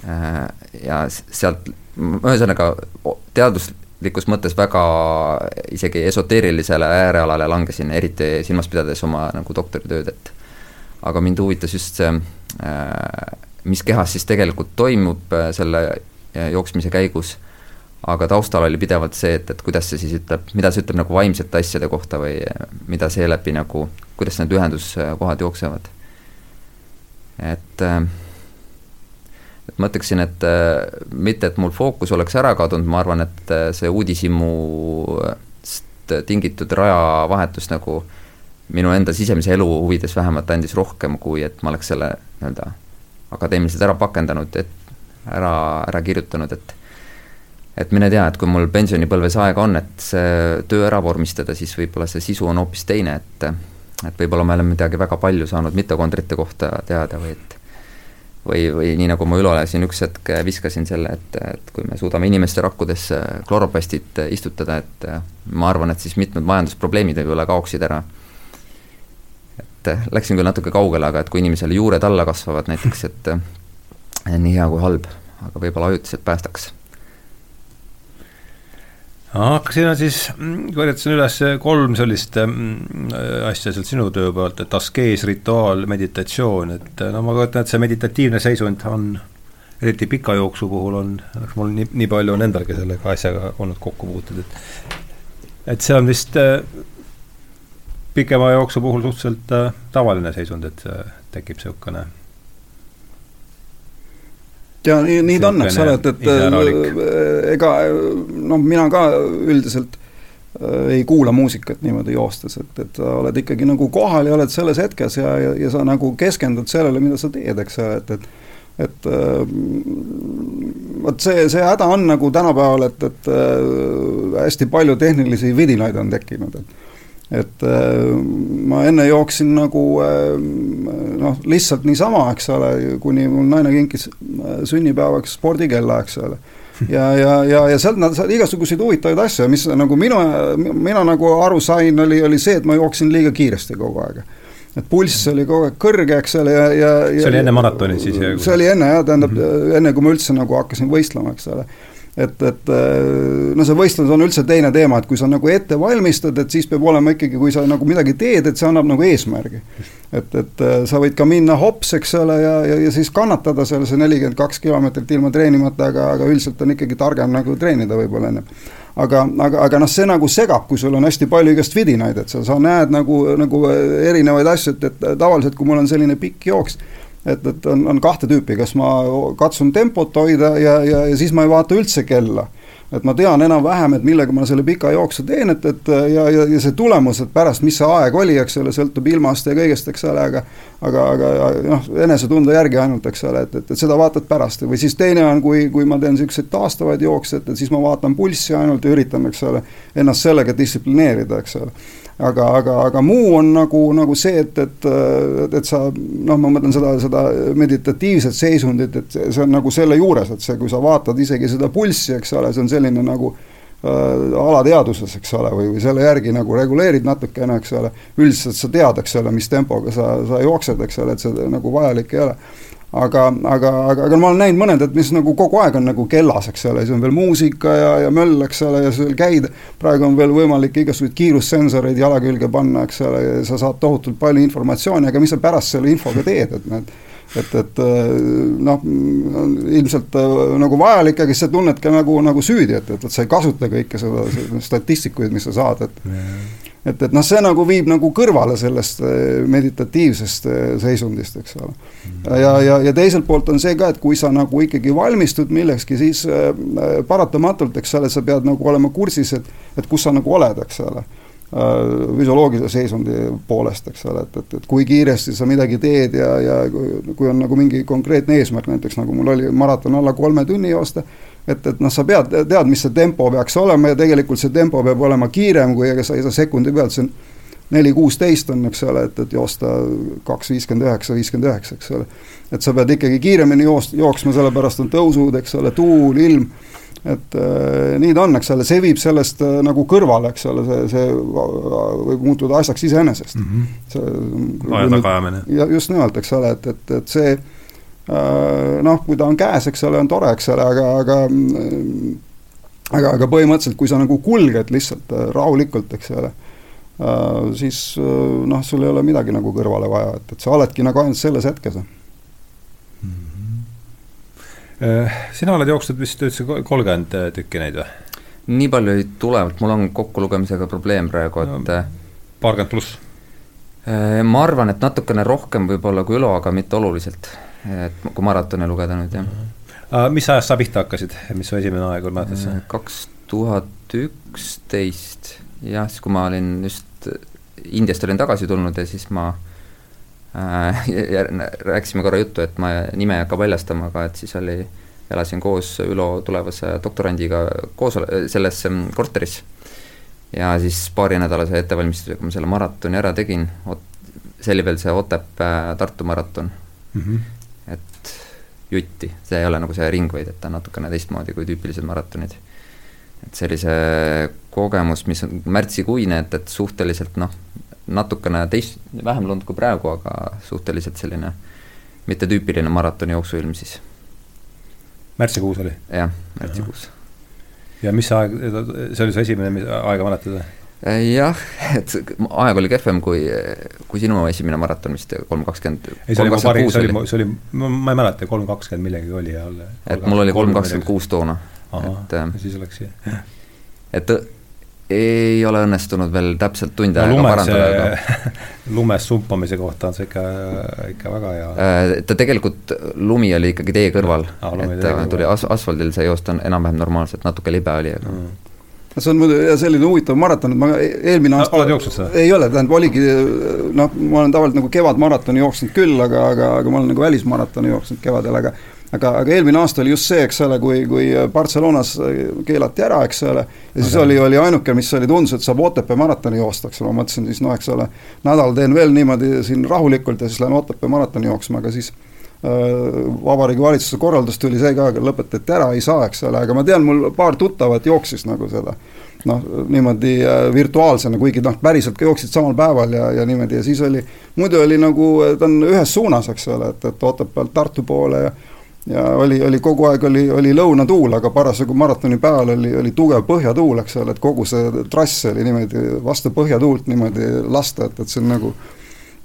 C: äh, ja sealt, ühesõnaga teaduslikus mõttes väga isegi esoteerilisele äärealale langesin, eriti silmas pidades oma nagu doktoritööd, et aga mind huvitas just see, äh, mis kehas siis tegelikult toimub selle jooksmise käigus, aga taustal oli pidevalt see, et, et kuidas see siis ütleb, mida see ütleb nagu vaimsete asjade kohta või mida seeläbi nagu kuidas need ühenduskohad jooksevad. et äh, ma ütleksin, et äh, mitte, et mul fookus oleks ära kadunud, ma arvan, et äh, see uudishimust tingitud rajavahetus nagu minu enda sisemise elu huvides vähemalt andis rohkem, kui et ma oleks selle nii-öelda akadeemiliselt ära pakendanud, et ära, ära kirjutanud, et et mine tea, et kui mul pensionipõlves aega on, et see töö ära vormistada, siis võib-olla see sisu on hoopis teine, et et võib-olla me oleme midagi väga palju saanud mitokondrite kohta teada või et või, või nii, nagu ma Ülole siin üks hetk viskasin selle, et, et kui me suudame inimeste rakkudesse kloroplastid istutada, et ma arvan, et siis mitmed majandusprobleemid võib-olla kaoksid ära. et läksin küll natuke kaugele, aga et kui inimesele juured alla kasvavad näiteks, et nii hea kui halb, aga võib-olla ajutiselt päästaks
A: aga siin on siis, korjatasin üles kolm sellist mm, asja sealt sinu töö poolt, et askees, rituaal, meditatsioon, et no ma kujutan, et see meditatiivne seisund on eriti pika jooksu puhul on, mul nii, nii palju on endalgi sellega asjaga olnud kokkupuuted, et et see on vist äh, pikema jooksu puhul suhteliselt äh, tavaline seisund, et tekib niisugune
B: ja nii, nii ta on, eks ole, et, et ega noh, mina ka üldiselt ei kuula muusikat niimoodi joostes, et, et sa oled ikkagi nagu kohal ja oled selles hetkes ja, ja, ja sa nagu keskendud sellele, mida sa teed, eks ole, et, et et vot see, see häda on nagu tänapäeval, et, et hästi palju tehnilisi vidinaid on tekkinud, et et ma enne jooksin nagu noh, lihtsalt niisama, eks ole, kuni mul naine kinkis sünnipäevaks spordikella, eks ole ja, ja, ja, ja sealt nad said igasuguseid huvitavaid asju, mis nagu minu, mina nagu aru sain, oli, oli see, et ma jooksin liiga kiiresti kogu aeg et pulss oli kogu aeg kõrge, eks ole, ja, ja
A: see oli enne maratoni siis?
B: see oli enne jah, tähendab mm -hmm. enne, kui ma üldse nagu hakkasin võistlema, eks ole et, et no see võistlus on üldse teine teema, et kui sa nagu ette valmistad, et siis peab olema ikkagi, kui sa nagu midagi teed, et see annab nagu eesmärgi. et, et sa võid ka minna hops, eks ole, ja, ja, ja siis kannatada seal see nelikümmend kaks kilomeetrit ilma treenimata, aga, aga üldiselt on ikkagi targem nagu treenida võib-olla ennem aga, aga, aga noh, see nagu segab, kui sul on hästi palju igast vidinaid, et sa, sa näed nagu, nagu erinevaid asju, et, et tavaliselt, kui mul on selline pikk jooks, et, et on, on kahte tüüpi, kas ma katsun tempot hoida ja, ja, ja siis ma ei vaata üldse kella. et ma tean enam-vähem, et millega ma selle pika jooksu teen, et, et ja, ja, ja see tulemus, et pärast, mis see aeg oli, eks ole, sõltub ilmast ja kõigest, eks ole, aga aga, aga noh, enesetunde järgi ainult, eks ole, et, et, et seda vaatad pärast või siis teine on, kui, kui ma teen niisuguseid taastavaid jookse, et, et siis ma vaatan pulssi ainult ja üritan, eks ole, ennast sellega distsiplineerida, eks ole aga, aga, aga muu on nagu, nagu see, et, et, et, sa noh, ma mõtlen seda, seda meditatiivset seisundit, et see on nagu selle juures, et see, kui sa vaatad isegi seda pulssi, eks ole, see on selline nagu äh, alateadvuses, eks ole, või, või selle järgi nagu reguleerid natukene, eks ole, üldiselt sa tead, eks ole, mis tempoga sa, sa jooksed, eks ole, et see nagu vajalik ei ole aga, aga, aga, aga ma olen näinud mõned, et mis nagu kogu aeg on nagu kellas, eks ole, siis on veel muusika ja, ja möll, eks ole, ja seal käid, praegu on veel võimalik igasuguseid kiirussensoreid jala külge panna, eks ole, ja sa saad tohutult palju informatsiooni, aga mis sa pärast selle infoga teed, et need et, et noh, ilmselt nagu vajalik, aga siis sa tunned ka nagu, nagu süüdi, et, et, et sa ei kasuta kõike seda statistikuid, mis sa saad, et yeah et, et noh, see nagu viib nagu kõrvale sellest eh, meditatiivsest eh, seisundist, eks ole. ja, ja, ja teiselt poolt on see ka, et kui sa nagu ikkagi valmistud millekski, siis äh, paratamatult, eks ole, sa pead nagu olema kursis, et, et kus sa nagu oled, eks ole füsioloogilise seisundi poolest, eks ole, et, et, et kui kiiresti sa midagi teed ja, ja kui on nagu mingi konkreetne eesmärk, näiteks nagu mul oli maraton alla kolme tunni joosta et, et noh, sa pead, tead, mis see tempo peaks olema ja tegelikult see tempo peab olema kiirem, kui ega sa ei saa sekundi pealt, see on neli kuusteist on, eks ole, et, et joosta kaks viiskümmend üheksa, viiskümmend üheksa, eks ole. et sa pead ikkagi kiiremini joost-, jooksma, sellepärast on tõusud, eks ole, tuul, ilm, et äh, nii ta on, eks ole, see viib sellest äh, nagu kõrvale, eks ole, see, see võib muutuda asjaks iseenesest
A: mm. -hmm. see aja tagaajamine.
B: ja just nimelt, eks ole, et, et, et see Äh, noh, kui ta on käes, eks ole, on tore, eks ole, aga, aga aga, aga põhimõtteliselt, kui sa nagu kulged lihtsalt äh, rahulikult, eks ole, äh, siis noh, sul ei ole midagi nagu kõrvale vaja, et, et sa oledki nagu ainult selles hetkes mm.
A: -hmm. sina oled jooksnud vist üldse kolmkümmend tükki neid või?
C: nii palju ei tule, mul on kokkulugemisega probleem praegu, et
A: paarkümmend pluss?
C: ma arvan, et natukene rohkem võib-olla kui Ülo, aga mitte oluliselt et kui maratoni lugeda nüüd, jah.
A: Uh, mis ajast sa pihta hakkasid, mis su esimene aeg oli, mäletad sa?
C: kaks tuhat üksteist, jah, siis kui ma olin just Indiast olin tagasi tulnud ja siis ma äh, rääkisime korra juttu, et ma nime ei hakka paljastama, aga et siis oli, elasin koos Ülo tulevase doktorandiga koos selles korteris. ja siis paarinädalase ettevalmistusega ma selle maratoni ära tegin, see oli veel see Otepää-Tartu maraton mm. -hmm et jutti, see ei ole nagu see ring, vaid et ta on natukene teistmoodi kui tüüpilised maratonid. et sellise kogemus, mis on märtsikuine, et, et suhteliselt noh, natukene teist, vähem lund kui praegu, aga suhteliselt selline mittetüüpiline maratoni jooksuilm siis.
A: märtsikuus oli?
C: jah, märtsikuus.
A: ja mis aeg, see oli su esimene aega mäletad või?
C: Äh, jah, et aeg oli kehvem kui, kui sinu esimene maraton vist, kolm kakskümmend.
A: ei, see oli mu parim, see oli, see oli, ma ei mäleta, kolm kakskümmend millegagi oli ja
C: et mul oli kolm kakskümmend kuus toona.
A: et äh, siis oleks jah.
C: et ei ole õnnestunud veel täpselt tund aega no, parandada, aga
A: lumes sumpamise kohta on see ikka, ikka väga hea.
C: Äh, ta tegelikult, lumi oli ikkagi tee kõrval, et tuli as-, asfaldil see joosta on enam-vähem normaalselt, natuke libe oli, aga mm
B: see on muidu selline huvitav maraton, et ma eelmine aasta
A: oled jooksnud seda?
B: ei ole, tähendab, oligi noh, ma olen tavaliselt nagu kevadmaratoni jooksnud küll, aga, aga, aga ma olen nagu välismaratoni jooksnud kevadel, aga aga, aga eelmine aasta oli just see, eks ole, kui, kui Barcelonas keelati ära, eks ole, ja siis aga. oli, oli ainuke, mis oli, tundus, et saab Otepää maratoni joosta, eks ole, ma mõtlesin siis noh, eks ole, nädal teen veel niimoodi siin rahulikult ja siis lähen Otepää maratoni jooksma, aga siis Vabariigi Valitsuse korraldus tuli see ka, lõpetati ära, ei saa, eks ole, aga ma tean, mul paar tuttavat jooksis nagu seda noh, niimoodi virtuaalsena, kuigi noh, päriselt ka jooksid samal päeval ja, ja niimoodi ja siis oli, muidu oli nagu, ta on ühes suunas, eks ole, et, et Otepäält Tartu poole ja ja oli, oli kogu aeg oli, oli lõunatuul, aga parasjagu maratoni päeval oli, oli tugev põhjatuul, eks ole, et kogu see trass oli niimoodi vastu põhjatuult niimoodi lasta, et, et see on nagu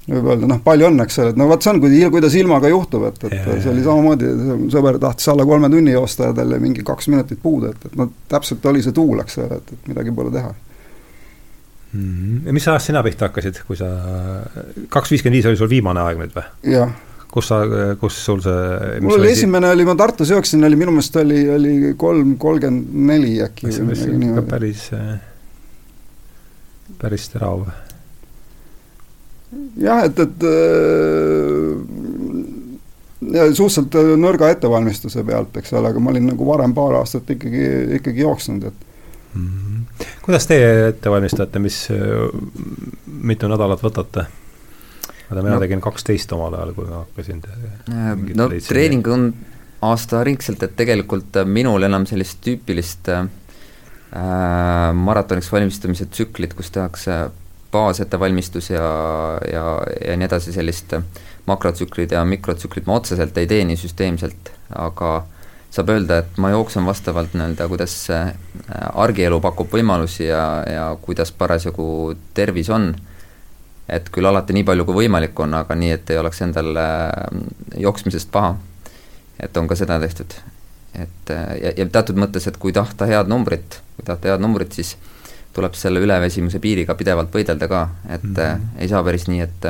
B: võib öelda, noh, palju õnne, eks ole, et no vot see on, kui, kuidas ilmaga juhtub, et, et ja, see oli samamoodi, sõber tahtis alla kolme tunni joosta ja tal jäi mingi kaks minutit puudu, et, et noh, täpselt oli see tuul, eks ole, et, et midagi pole teha
A: mm. -hmm. mis ajast sina pihta hakkasid, kui sa, kaks viiskümmend viis oli sul viimane aeg nüüd või?
B: jah.
A: kus sa, kus sul see
B: mul oli esimene, oli ma Tartus jooksin, oli minu meelest oli, oli kolm, kolmkümmend neli äkki.
A: päris, päris terav
B: jah, et, et äh, ja suhteliselt nõrga ettevalmistuse pealt, eks ole, aga ma olin nagu varem paar aastat ikkagi, ikkagi jooksnud, et
A: mm. -hmm. kuidas teie ette valmistate, mis, mitu nädalat võtate? vaata, mina no, tegin kaksteist omal ajal, kui ma hakkasin.
C: no treening on aastaringselt, et tegelikult minul enam sellist tüüpilist äh, maratoniks valmistumise tsüklit, kus tehakse baasettevalmistus ja, ja, ja nii edasi, sellist makrotsüklid ja mikrotsüklid ma otseselt ei tee nii süsteemselt, aga saab öelda, et ma jooksen vastavalt nii-öelda, kuidas argielu pakub võimalusi ja, ja kuidas parasjagu tervis on, et küll alati nii palju, kui võimalik on, aga nii, et ei oleks endal jooksmisest paha. et on ka seda tehtud. et ja, ja teatud mõttes, et kui tahta head numbrit, kui tahta head numbrit, siis tuleb selle üleväsimuse piiriga pidevalt võidelda ka, et mm -hmm. ei saa päris nii, et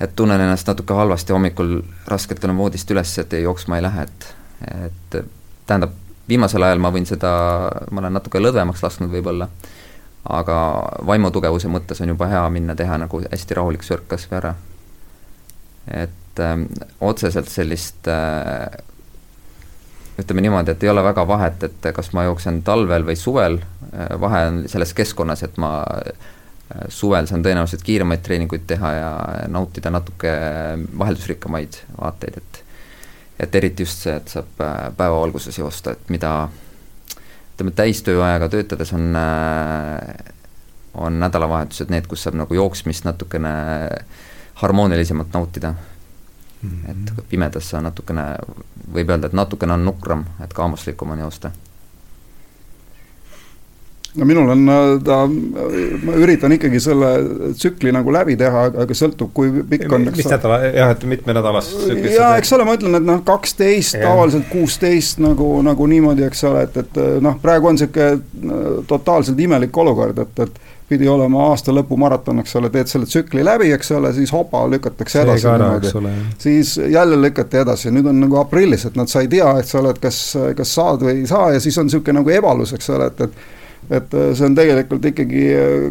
C: et tunnen ennast natuke halvasti hommikul, raskelt tulen voodist üles, et ei, jooksma ei lähe, et et tähendab, viimasel ajal ma võin seda, ma olen natuke lõdvemaks lasknud võib-olla, aga vaimutugevuse mõttes on juba hea minna teha nagu hästi rahulik sörk kas või ära. et öö, otseselt sellist öö, ütleme niimoodi, et ei ole väga vahet, et kas ma jooksen talvel või suvel, vahe on selles keskkonnas, et ma suvel saan tõenäoliselt kiiremaid treeninguid teha ja nautida natuke vaheldusrikkamaid vaateid, et et eriti just see, et saab päevavalguses joosta, et mida ütleme, täistööajaga töötades on, on nädalavahetused need, kus saab nagu jooksmist natukene harmoonilisemalt nautida. Et pimedas sa natukene, võib öelda, et natukene on nukram, et kaamuslikum on joosta
B: no minul on ta, ma üritan ikkagi selle tsükli nagu läbi teha, aga sõltub, kui pikk on.
A: mis nädala, jah, et mitmenädalast
B: tsüklis? jaa, eks ole, ma ütlen, et noh, kaksteist, tavaliselt kuusteist nagu, nagu niimoodi, eks ole, et, et noh, praegu on niisugune totaalselt imelik olukord, et, et pidi olema aasta lõpu maraton, eks ole, teed selle tsükli läbi, eks ole, siis hopa, lükatakse edasi niimoodi. siis jälle lükati edasi, nüüd on nagu aprillis, et nad sa ei tea, eks ole, et kas, kas saad või ei saa ja siis on niisugune nagu ebalus, eks ole, et, et et see on tegelikult ikkagi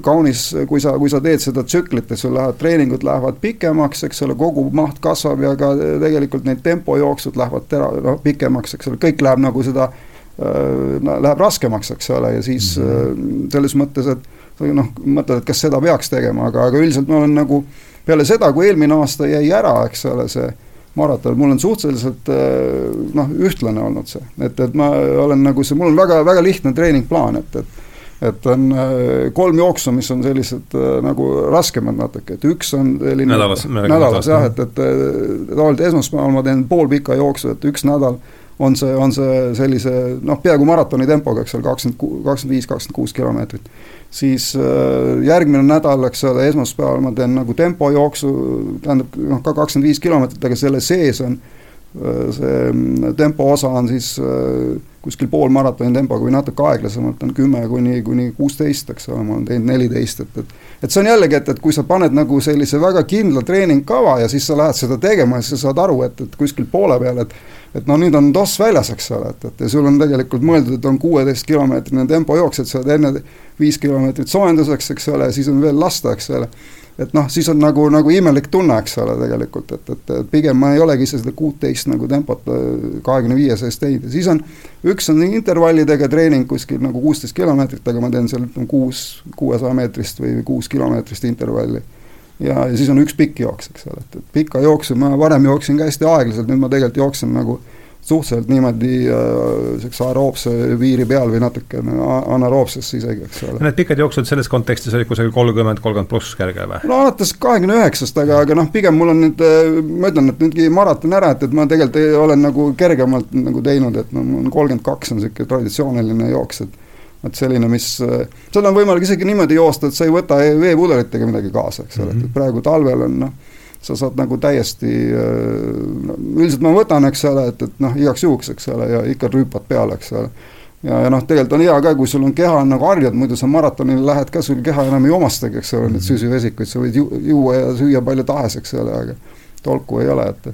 B: kaunis, kui sa, kui sa teed seda tsüklit, et sul lähevad, treeningud lähevad pikemaks, eks ole, kogu maht kasvab ja ka tegelikult need tempojooksud lähevad tera-, noh, pikemaks, eks ole, kõik läheb nagu seda äh,, läheb raskemaks, eks ole, ja siis mm -hmm. selles mõttes, et noh, mõtled, et kas seda peaks tegema, aga, aga üldiselt ma olen nagu peale seda, kui eelmine aasta jäi ära, eks ole, see maraton, mul on suhteliselt äh, noh, ühtlane olnud see, et, et ma olen nagu see, mul on väga, väga lihtne treeningplaan, et, et et on äh, kolm jooksu, mis on sellised äh, nagu raskemad natuke, et üks on selline
A: nädalas,
B: nädalas jah, et, et tavaliselt esmaspäeval ma teen poolpika jooksu, et üks nädal on see, on see sellise noh, peaaegu maratoni tempoga, eks ole, kakskümmend, kakskümmend viis, kakskümmend kuus kilomeetrit. siis äh, järgmine nädal, eks ole, esmaspäeval ma teen nagu tempojooksu, tähendab noh, ka kakskümmend viis kilomeetrit, aga selle sees on see mm, tempo osa on siis kuskil poolmaratoni tempoga või natuke aeglasemalt on kümme kuni, kuni kuusteist, eks ole, ma olen teinud neliteist, et, et et see on jällegi, et, et kui sa paned nagu sellise väga kindla treeningkava ja siis sa lähed seda tegema ja sa saad aru, et, et kuskil poole peal, et et no nüüd on toss väljas, eks ole, et, et ja sul on tegelikult mõeldud, et on kuueteist kilomeetrine tempojooks, et sa oled enne viis kilomeetrit soojenduseks, eks ole, siis on veel lasta, eks ole et noh, siis on nagu, nagu imelik tunne, eks ole, tegelikult, et, et, et pigem ma ei olegi ise seda kuuteist nagu tempot äh, kahekümne viie sees teinud ja siis on, üks on intervallidega treening kuskil nagu kuusteist kilomeetrit, aga ma teen seal kuus, kuuesaja meetrist või kuus kilomeetrist intervalli. ja, ja siis on üks pikk jooks, eks ole, et, et pika jooksu ma varem jooksin ka hästi aeglaselt, nüüd ma tegelikult jooksen nagu suhteliselt niimoodi niisuguse äh, aeroobse piiri peal või natukene anaeroobsesse isegi, eks ole.
A: Need pikad jooksud selles kontekstis olid kusagil kolmkümmend, kolmkümmend pluss kerge või?
B: no alates kahekümne üheksast, aga, aga noh, pigem mul on nüüd, äh, ma ütlen, et nüüdki maraton ära, et, et ma tegelikult ei, olen nagu kergemalt nagu teinud, et no mul on kolmkümmend kaks on niisugune traditsiooniline jooks, et et selline, mis, seda on võimalik isegi niimoodi joosta, et sa ei võta veepudelitega midagi kaasa, eks ole mm, -hmm. et praegu talvel on noh sa saad nagu täiesti, no üldiselt ma võtan, eks ole, et, et noh, igaks juhuks, eks ole, ja ikka rüüpad peale, eks ole. ja, ja noh, tegelikult on hea ka, kui sul on keha on nagu harjunud, muidu sa maratonile lähed ka, sul keha enam ei omastagi, eks ole, neid süsivesikuid, sa võid ju, juua ja süüa palju tahes, eks ole, aga tolku ei ole, et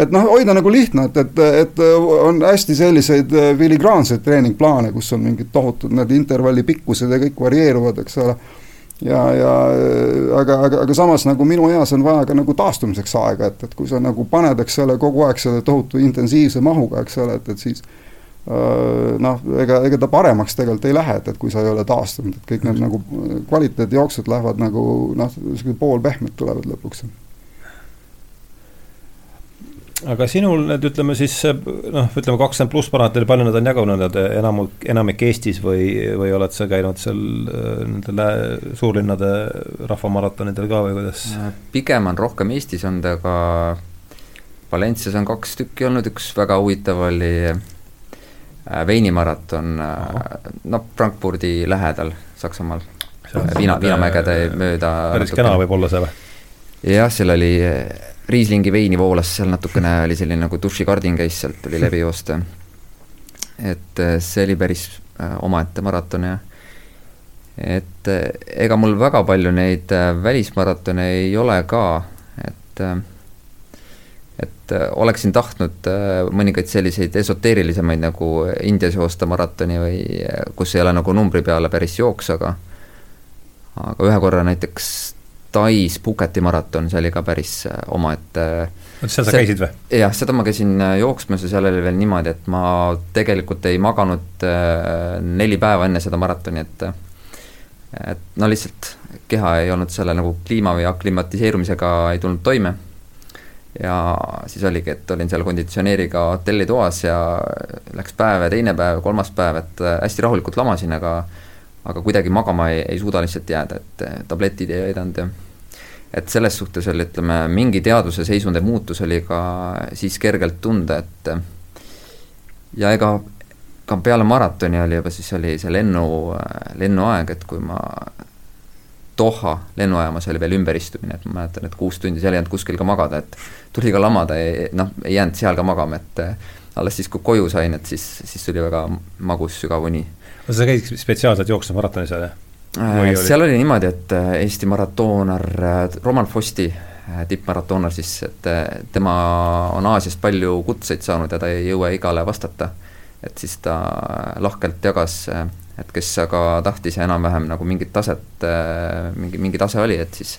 B: et noh, hoida nagu lihtne, et, et, et on hästi selliseid filigraanseid treeningplaane, kus on mingid tohutud need intervalli pikkused ja kõik varieeruvad, eks ole ja, ja aga, aga, aga samas nagu minu eas on vaja ka nagu taastumiseks aega, et, et kui sa nagu paned, eks ole, kogu aeg selle tohutu intensiivse mahuga, eks ole, et, et siis noh, ega, ega ta paremaks tegelikult ei lähe, et, et kui sa ei ole taastunud, et kõik need nagu kvaliteedijooksud lähevad nagu noh, niisugune poolpehmed tulevad lõpuks
A: aga sinul need, ütleme siis noh, ütleme kakskümmend pluss paraadil, palju nad on jagunenud, enam, enamik Eestis või, või oled sa käinud seal äh, nendel suurlinnade rahvamaratonidel ka või kuidas?
C: pigem on rohkem Eestis olnud, aga Valencias on kaks tükki olnud, üks väga huvitav oli äh, veinimaraton, äh, noh, Frankfurdi lähedal Saksamaal. Viina, Viinamägede mööda.
A: päris kena võib olla see või?
C: jah, seal oli Riislingi veini voolas seal natukene, oli selline nagu dušikardin käis, sealt tuli läbi joosta. et äh, see oli päris äh, omaette maraton ja et äh, ega mul väga palju neid välismaratone ei ole ka, et et oleksin tahtnud mõningaid selliseid esoteerilisemaid nagu Indias joosta maratoni või kus ei ole nagu numbri peale päris jooks, aga aga ühe korra näiteks Tais Puhketi maraton, see oli ka päris äh, omaette
A: seal sa käisid või?
C: jah, seda ma käisin äh, jooksmas ja seal oli veel niimoodi, et ma tegelikult ei maganud äh, neli päeva enne seda maratoni, et et no lihtsalt keha ei olnud selle nagu kliima või aklimatiseerumisega ei tulnud toime. ja siis oligi, et olin seal konditsioneeriga hotellitoas ja läks päev ja teine päev, kolmas päev, et hästi rahulikult lamasin, aga aga kuidagi magama ei, ei suuda lihtsalt jääda, et tabletid ei aidanud ja et selles suhtes oli, ütleme, mingi teadvuse seisundi muutus oli ka siis kergelt tunda, et ja ega ka peale maratoni oli juba, siis oli see lennu, lennuaeg, et kui ma Doha lennujaamas oli veel ümberistumine, et ma mäletan, et kuus tundi seal ei jäänud kuskil ka magada, et tuli ka lamada, noh, ei jäänud seal ka magama, et alles siis, kui koju sain, et siis, siis tuli väga magus sügav uni
A: sa käisid spetsiaalselt jooksmas maratoni seal, jah?
C: Äh, seal oli niimoodi, et äh, Eesti maratoonar äh, Roman Fosti, tippmaratoonar siis, et tema on Aasiast palju kutseid saanud ja ta ei jõua igale vastata. et siis ta lahkelt jagas, et kes aga tahtis ja enam-vähem nagu mingit taset, mingi, mingi tase oli, et siis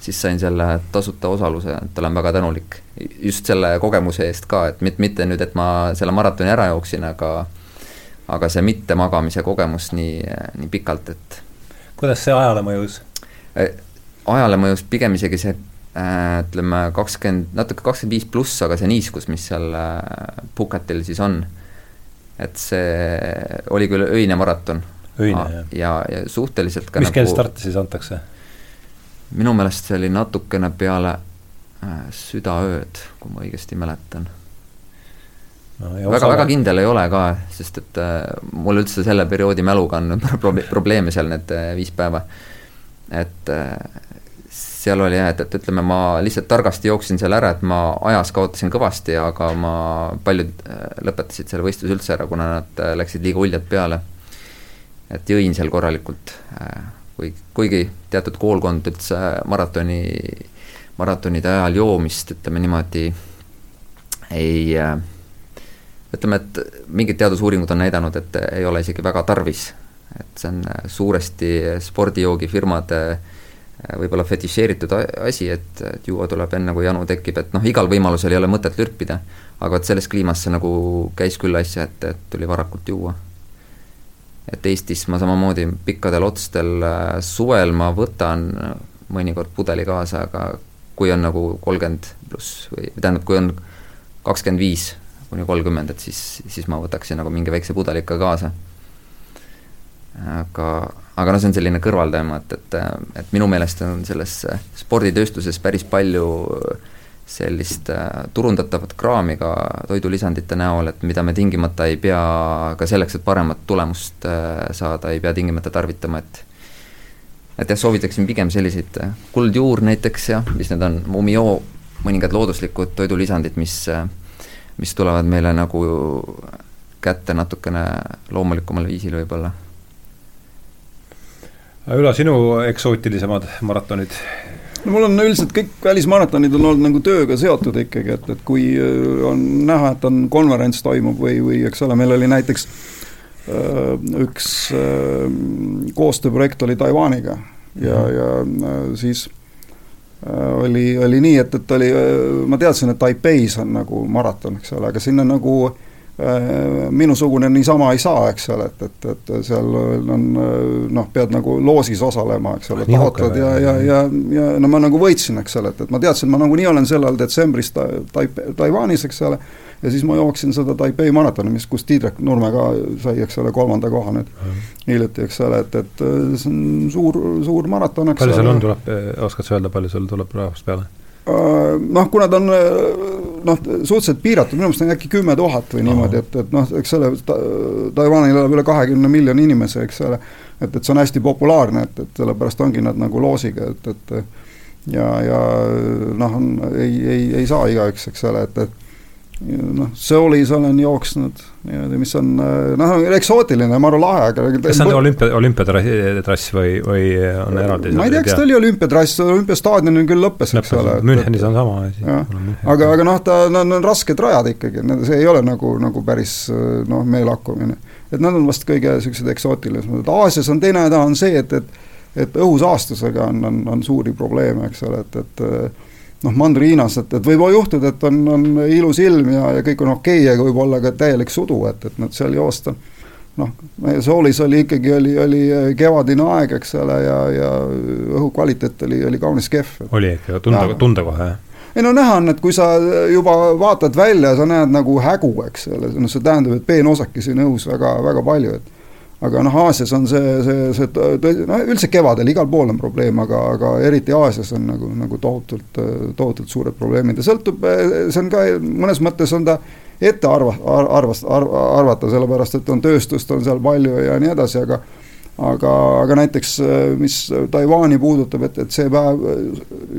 C: siis sain selle tasuta osaluse, et olen väga tänulik just selle kogemuse eest ka, et mitte, mitte nüüd, et ma selle maratoni ära jooksin, aga aga see mittemagamise kogemus nii, nii pikalt, et
A: kuidas see ajale mõjus?
C: Äh, ajale mõjus pigem isegi see äh, ütleme, kakskümmend, natuke kakskümmend viis pluss, aga see niiskus, mis seal äh, Puketil siis on, et see oli küll öine maraton.
A: öine, jah.
C: ja, ja suhteliselt
A: ka mis nagu, kell starti siis antakse?
C: minu meelest see oli natukene peale südaööd, kui ma õigesti mäletan väga, väga kindel ei ole ka, sest et äh, mul üldse selle perioodi mäluga on probleeme seal need äh, viis päeva. et äh, seal oli jah, et, et ütleme, ma lihtsalt targasti jooksin seal ära, et ma ajas kaotasin kõvasti, aga ma, paljud äh, lõpetasid selle võistluse üldse ära, kuna nad äh, läksid liiga uljalt peale. et jõin seal korralikult, äh, kui, kuigi teatud koolkond üldse maratoni, maratonide ajal joomist, ütleme niimoodi, ei ütleme, et mingid teadusuuringud on näidanud, et ei ole isegi väga tarvis. et see on suuresti spordijoogifirmade äh, Äh, võib-olla fetišeeritud asi, et, et juua tuleb enne, kui janu tekib, et noh, igal võimalusel ei ole mõtet lürpida. aga vot selles kliimas see nagu käis küll asja, et, et tuli varakult juua. et Eestis ma samamoodi pikkadel otstel äh, suvel ma võtan mõnikord pudeli kaasa, aga kui on nagu kolmkümmend pluss või tähendab, kui on kakskümmend viis kuni kolmkümmend, et siis, siis ma võtaksin nagu mingi väikse pudeli ikka kaasa. aga aga noh, see on selline kõrvalteema, et, et, et minu meelest on selles sporditööstuses päris palju sellist äh, turundatavat kraami ka toidulisandite näol, et mida me tingimata ei pea ka selleks, et paremat tulemust äh, saada, ei pea tingimata tarvitama, et et jah, soovitaksin pigem selliseid äh, kuldjuur näiteks ja mis need on, Mumio, mõningad looduslikud toidulisandid, mis, mis tulevad meile nagu kätte natukene loomulikumal viisil võib-olla
A: Ülo, sinu eksootilisemad maratonid?
B: no mul on üldiselt kõik välismaratonid on olnud nagu tööga seotud ikkagi, et, et kui äh, on näha, et on konverents toimub või, või eks ole, meil oli näiteks äh, üks äh, koostööprojekt oli Taiwaniga ja mm, -hmm. ja siis oli, oli nii, et, et oli, äh, ma teadsin, et Taipeis on nagu maraton, eks ole, aga sinna nagu äh, Äh, minusugune niisama ei saa, eks ole, et, et, et seal on noh, pead nagu loosis osalema, eks ole, taotled ja, ja, ja, ja no ma nagu võitsin, eks ole, et, et ma teadsin, ma nagunii olen sellal detsembris ta, Taip-, Taiwanis, eks ole, ja siis ma jooksin seda Taipei maratoni, mis, kus Tiidrek Nurme ka sai, eks ole, kolmanda koha nüüd hiljuti, eks ole, et, et see on suur, suur maraton, eks
A: palju seal on, tuleb, oskad sa öelda, palju sul tuleb rahvast peale?
B: Äh, noh, kuna ta on äh, noh, suhteliselt piiratud, minu meelest on äkki kümme tuhat või niimoodi, et, et noh, eks selle ta, Taiwanil elab üle kahekümne miljoni inimese, eks ole. et, et see on hästi populaarne, et, et sellepärast ongi nad nagu loosiga, et, et ja, ja noh, on, ei, ei, ei saa igaüks, eks ole, et, et noh, Soulis olen jooksnud niimoodi, mis on noh, eksootiline, ma arvan, lahe, aga
A: kas see on olümpia, olümpiatrass või, või on eraldi?
B: ma ei tea, kas ta oli olümpiatrass, olümpiastaadionil küll lõppes, eks ole.
A: Münchenis on sama asi.
B: aga, aga noh, ta, nad on rasked rajad ikkagi, see ei ole nagu, nagu päris noh, meelakkumine. et nad on vast kõige niisugused eksootilisemad, Aasias on teine häda on see, et, et et õhusaastusega on, on, on suuri probleeme, eks ole, et, et noh, mandriinas, et, et võib juhtuda, et on, on ilus ilm ja, ja kõik on okei okay,, aga võib olla ka täielik sudu, et, et nad seal joosta. noh, meie soolis oli ikkagi, oli, oli kevadine aeg, eks ole, ja, ja õhu kvaliteet oli, oli kaunis kehv.
A: oli ikka, tunda, tunda kohe, jah?
B: ei no näha on, et kui sa juba vaatad välja, sa näed nagu hägu, eks ole, noh, see tähendab, et peenosakesi on õhus väga, väga palju, et aga noh, Aasias on see, see, see tõsi, no üldse kevadel igal pool on probleem, aga, aga eriti Aasias on nagu, nagu tohutult, tohutult suured probleemid ja sõltub, see on ka mõnes mõttes on ta ette arva, arvast, arv, arvata, sellepärast et on tööstust on seal palju ja nii edasi, aga aga, aga näiteks mis Taiwan'i puudutab, et, et see päev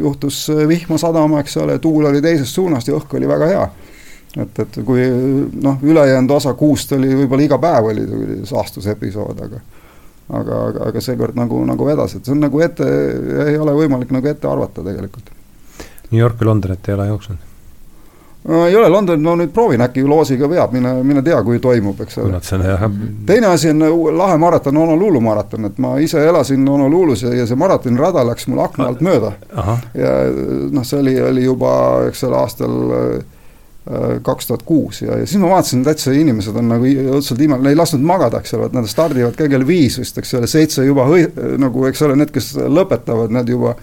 B: juhtus vihma sadama, eks ole, tuul oli teisest suunast ja õhk oli väga hea et, et kui noh, ülejäänud osa kuust oli võib-olla iga päev oli, oli saastusepisood, aga aga, aga, aga seekord nagu, nagu vedas, et see on nagu ette, ei ole võimalik nagu ette arvata tegelikult.
A: New York või Londonit ei ole jooksnud?
B: no ei ole, Londonit ma nüüd proovin, äkki loosiga veab, mine, mine tea, kui toimub, eks ole. teine asi on lahe maraton, Honolulu maraton, et ma ise elasin Honolulus ja, ja see maratonirada läks mul akna alt mööda. ja noh, see oli, oli juba, eks ole, aastal kaks tuhat kuus ja, ja siis ma vaatasin, täitsa inimesed on nagu õudselt imeline, ei lasknud magada, eks ole, et nad stardivad ka kell viis vist, eks ole, seitse juba hõi-, nagu eks ole, need, kes lõpetavad, need juba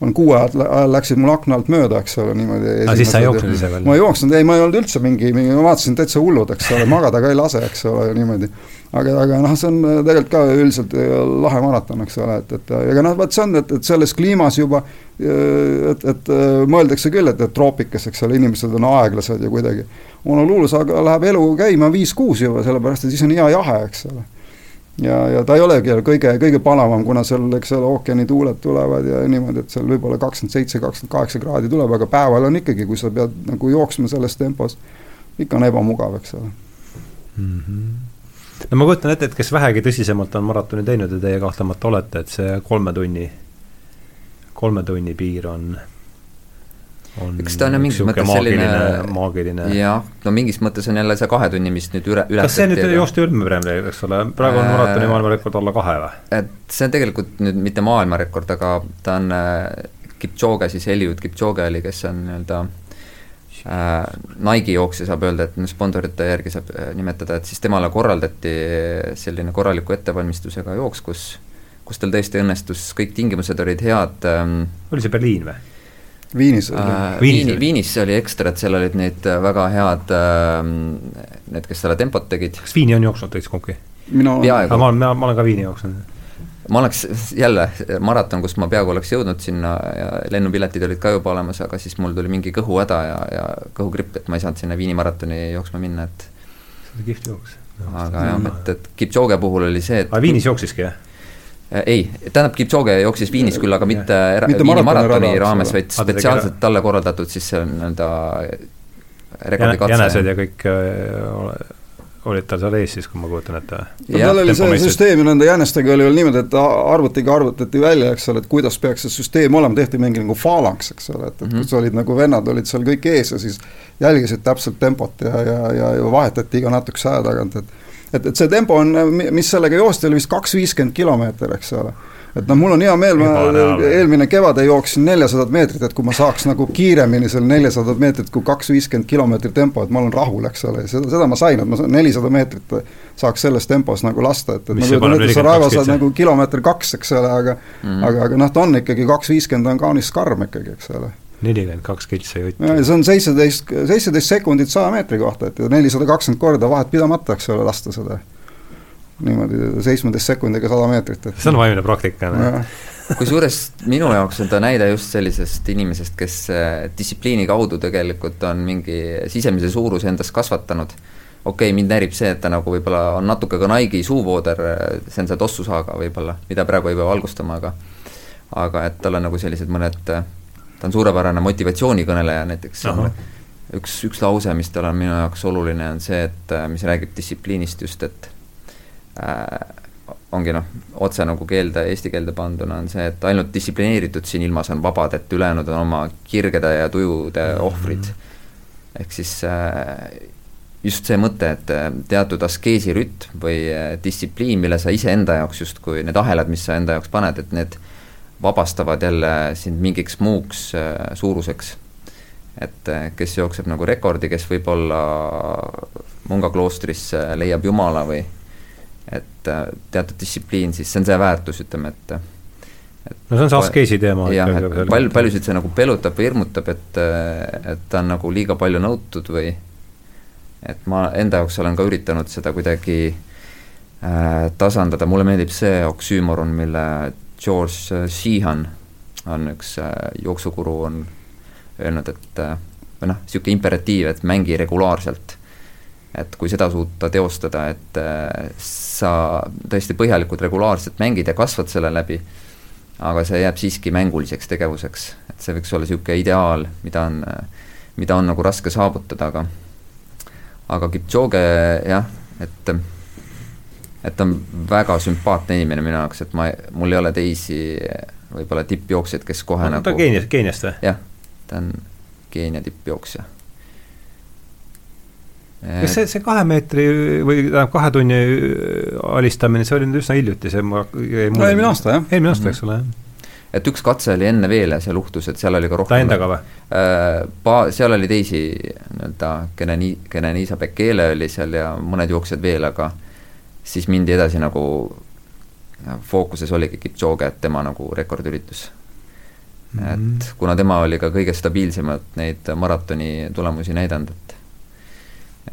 B: on kuue ajal läksid mul akna alt mööda, eks ole, niimoodi.
A: aga siis sa ei jooksnud ise veel?
B: ma ei jooksnud, ei, ma ei olnud üldse mingi, mingi, ma vaatasin täitsa hullud, eks ole, magada ka ei lase, eks ole, niimoodi. Aga, aga noh, see on tegelikult ka üldiselt lahe maraton, eks ole, et, et ega noh, vot see on, et, et selles kliimas juba et, et mõeldakse küll, et, et troopikas, eks ole, inimesed on aeglased ja kuidagi. Honolulus aga läheb elu käima viis-kuus juba, sellepärast et siis on hea jahe, eks ole. ja, ja ta ei olegi kõige, kõige palavam, kuna seal, eks ole, ookeanituuled tulevad ja niimoodi, et seal võib-olla kakskümmend seitse, kakskümmend kaheksa kraadi tuleb, aga päeval on ikkagi, kui sa pead nagu jooksma selles tempos, ikka on ebamugav, eks ole
A: mm. -hmm. No ma kujutan ette, et kes vähegi tõsisemalt on maratoni teinud ja teie kahtlemata olete, et see kolme tunni, kolme tunni piir on
C: eks ta on mingis mõttes selline
A: maagiline.
C: jah, no mingis mõttes on jälle see kahe tunni, mis nüüd üle, ületati.
A: kas see nüüd joosti olmepremjer, eks ole, praegu on äh, maratoni maailmarekord alla kahe või?
C: et see on tegelikult nüüd mitte maailmarekord, aga ta on äh, Kipchoge siis, Eliud Kipchoge oli, kes on nii-öelda äh, Nike'i jooksja, saab öelda, et sponsorite järgi saab äh, nimetada, et siis temale korraldati selline korraliku ettevalmistusega jooks, kus kus tal tõesti õnnestus, kõik tingimused olid head ähm,.
A: oli see Berliin või?
B: Viinis
C: oli äh,. Viini, Viinis oli ekstra, et seal olid need äh, väga head äh,, need, kes seda tempot tegid.
A: kas Viini on jooksnud täitsa kumbki?
B: mina olen.
A: ma olen, ma olen ka Viini jooksnud
C: ma oleks jälle maraton, kus ma peaaegu oleks jõudnud sinna ja lennupiletid olid ka juba olemas, aga siis mul tuli mingi kõhuhäda ja, ja kõhugripp, et ma ei saanud sinna Viini maratoni jooksma minna, et.
A: see oli kihvt jooks.
C: aga jah, et, et Kipchoge puhul oli see, et.
A: aga Viinis jooksiski, jah?
C: Äh, ei, tähendab, Kipchoge jooksis Viinis küll, aga mitte, mitte Viini maratoni raames, vaid spetsiaalselt talle korraldatud siis nii-öelda rekordikatse.
A: jänesed ja kõik äh, olid tal seal ees siis, kui ma kujutan ette?
B: no tal oli see süsteem ju nende jäänestega oli veel niimoodi, et arvutiga arvutati välja, eks ole, et kuidas peaks see süsteem olema, tehti mingi nagu faalanks, eks ole, et, et mm -hmm. kus olid nagu vennad olid seal kõik ees ja siis jälgisid täpselt tempot ja, ja, ja, ja vahetati iga natukese aja tagant, et et, et see tempo on, mis sellega joosti, oli vist kaks viiskümmend kilomeeter, eks ole et noh, mul on hea meel, ma eelmine kevad jooksin neljasadat meetrit, et kui ma saaks nagu kiiremini seal neljasadat meetrit kui kaks viiskümmend kilomeetrit tempo, et ma olen rahul, eks ole, seda, seda ma sain, et ma nelisada meetrit saaks selles tempos nagu lasta, et, et
A: Mis ma kujutan ette, sa Raivo
B: saad nagu kilomeeter kaks, eks ole, aga mm -hmm. aga, aga noh, ta on ikkagi kaks viiskümmend on kaunis karm ikkagi, eks ole
A: nelikümmend kaks kiltsa jutti.
B: see on seitseteist, seitseteist sekundit saja meetri kohta, et nelisada kakskümmend korda vahet pidamata, eks ole, lasta seda. Niimoodi seitsmeteist sekundiga sada meetrit, et.
A: see on vaimne praktika, noh
C: kusjuures minu jaoks on ta näide just sellisest inimesest, kes äh, distsipliini kaudu tegelikult on mingi sisemise suuruse endas kasvatanud. okei okay,, mind närib see, et ta nagu võib-olla on natuke ka Nike'i suuvooder, äh, see on see Tossu saaga võib-olla, mida praegu ei pea valgustama, aga aga et tal on nagu sellised mõned äh, ta on suurepärane motivatsioonikõneleja näiteks, üks, üks lause, mis tal on minu jaoks oluline, on see, et mis räägib distsipliinist just, et ongi noh, otse nagu keelde, eesti keelde panduna on see, et ainult distsiplineeritud siin ilmas on vabad, et ülejäänud on oma kirgede ja tujude mhm. ohvrid. ehk siis äh, just see mõte, et äh, teatud askeesirütm või äh, distsipliin, mille sa iseenda jaoks justkui, need ahelad, mis sa enda jaoks paned, et need vabastavad jälle sind mingiks muuks äh, suuruseks. et äh, kes jookseb nagu rekordi, kes võib-olla Munga kloostris äh, leiab Jumala või et teatud distsipliin, siis see on see väärtus, ütleme, et
A: no see on see askeesi teema.
C: jah, et palju, paljusid see nagu pelutab või hirmutab, et, et ta on nagu liiga palju nõutud või et ma enda jaoks olen ka üritanud seda kuidagi äh, tasandada, mulle meeldib see oksüümoron, mille George Sheehan on üks äh, jooksukuru, on öelnud, et äh, või noh, niisugune imperatiiv, et mängi regulaarselt. Et kui seda suuta teostada, et äh, sa tõesti põhjalikult regulaarselt mängid ja kasvad selle läbi, aga see jääb siiski mänguliseks tegevuseks, et see võiks olla niisugune ideaal, mida on, mida on nagu raske saavutada, aga aga Kipchoge jah, et et ta on väga sümpaatne inimene minu jaoks, et ma, mul ei ole teisi võib-olla tippjooksjaid, kes kohe no, nagu
A: ta on Keenias, Keeniast või?
C: jah, ta on Keenia tippjooksja.
A: Kas see, see kahe meetri või tähendab, kahe tunni alistamine, see oli nüüd üsna hiljuti, see ma
B: no eelmine aasta, jah.
A: eelmine aasta, eks ole, jah
C: et üks katse oli enne veel ja see luhtus, et seal oli ka rohkem
A: ta endaga või?
C: Äh, pa-, seal oli teisi nii-öelda, kelle nii, kelle Niisa Bekele oli seal ja mõned jooksjad veel, aga siis mindi edasi nagu, fookuses oligi Kipchoge, et tema nagu rekordüritus mm. -hmm. et kuna tema oli ka kõige stabiilsemalt neid maratoni tulemusi näidanud, et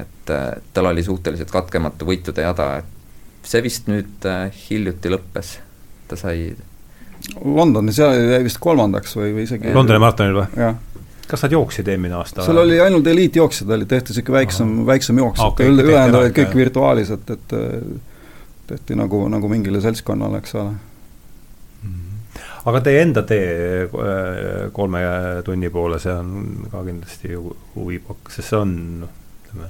C: et tal oli suhteliselt katkematu võitude jada, et see vist nüüd äh, hiljuti lõppes, ta sai
B: Londonis seal jäi vist kolmandaks või, või isegi
A: Londoni maratonil või? kas nad jooksid eelmine aasta?
B: seal oli ainult eliitjooksjad, oli tehti niisugune väiksem, väiksem jooks okay,, et ülejäänud olid kõik virtuaalis, et, et tehti nagu, nagu mingile seltskonnale, eks ole.
A: Aga teie enda tee äh, kolme tunni poole, see on ka kindlasti ju huvipakk, sest see on noh, ütleme,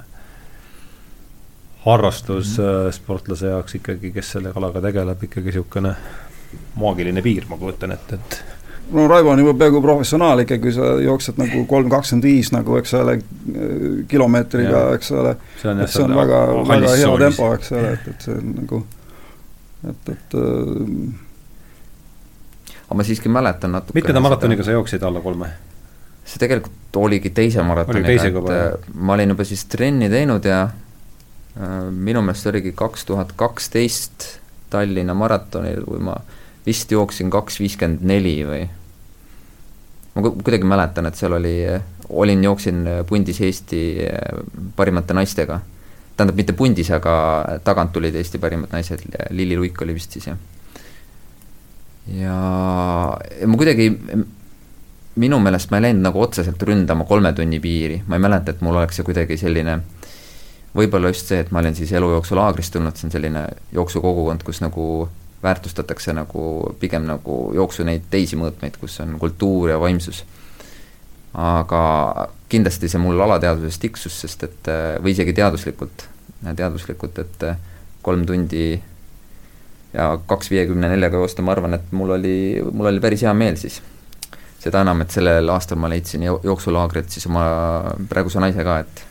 A: harrastus mm -hmm. sportlase jaoks ikkagi, kes selle kalaga tegeleb, ikkagi niisugune maagiline piir, ma kujutan ette, et
B: no Raivo on juba peaaegu professionaal ikkagi, sa jooksed nagu kolm kakskümmend viis nagu, eks ole, kilomeetriga, eks ole. see on, see on väga, väga hea tempo, eks ole, et, et see on nagu, et, et äh,
C: aga ma siiski mäletan natuke
A: mitmenda maratoniga sa jooksid alla kolme?
C: see tegelikult oligi teise maratoniga, et äh, ma olin juba siis trenni teinud ja minu meelest oligi kaks tuhat kaksteist Tallinna maratonil, kui ma vist jooksin kaks viiskümmend neli või ma kuidagi mäletan, et seal oli, olin, jooksin pundis Eesti äh, parimate naistega. tähendab, mitte pundis, aga tagant tulid Eesti parimad naised, Lilli Luik oli vist siis, jah ja, ma kuidagi, minu meelest ma ei läinud nagu otseselt ründama kolme tunni piiri, ma ei mäleta, et mul oleks see kuidagi selline võib-olla just see, et ma olen siis elu jooksul laagrist tulnud, see on selline jooksukogukond, kus nagu väärtustatakse nagu pigem nagu jooksu neid teisi mõõtmeid, kus on kultuur ja vaimsus. aga kindlasti see mul alateadvuses tiksus, sest et või isegi teaduslikult, teaduslikult, et kolm tundi ja kaks viiekümne neljaga joosta, ma arvan, et mul oli, mul oli päris hea meel siis. seda enam, et sellel aastal ma leidsin jooksulaagrit siis oma praeguse naise ka, et,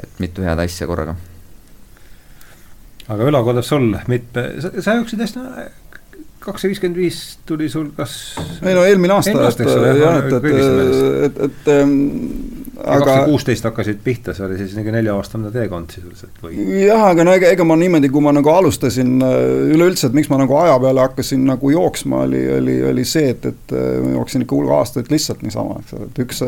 C: et mitu head asja korraga.
A: aga Ülo, kuidas sul, mitme, sa, sa jooksid hästi kakssada viiskümmend viis tuli sul kas?
B: ei no eelmine aasta, et jah, et, et, et, et ähm,
A: aga kaks tuhat kuusteist hakkasid pihta, see oli siis niisugune nelja-aastane teekond sisuliselt või?
B: jah, aga no ega, ega ma niimoodi, kui ma nagu alustasin äh, üleüldse, et miks ma nagu aja peale hakkasin nagu jooksma, oli, oli, oli see, et, et äh, ma jooksin ikka hulga aastaid lihtsalt niisama, eks ole, et üks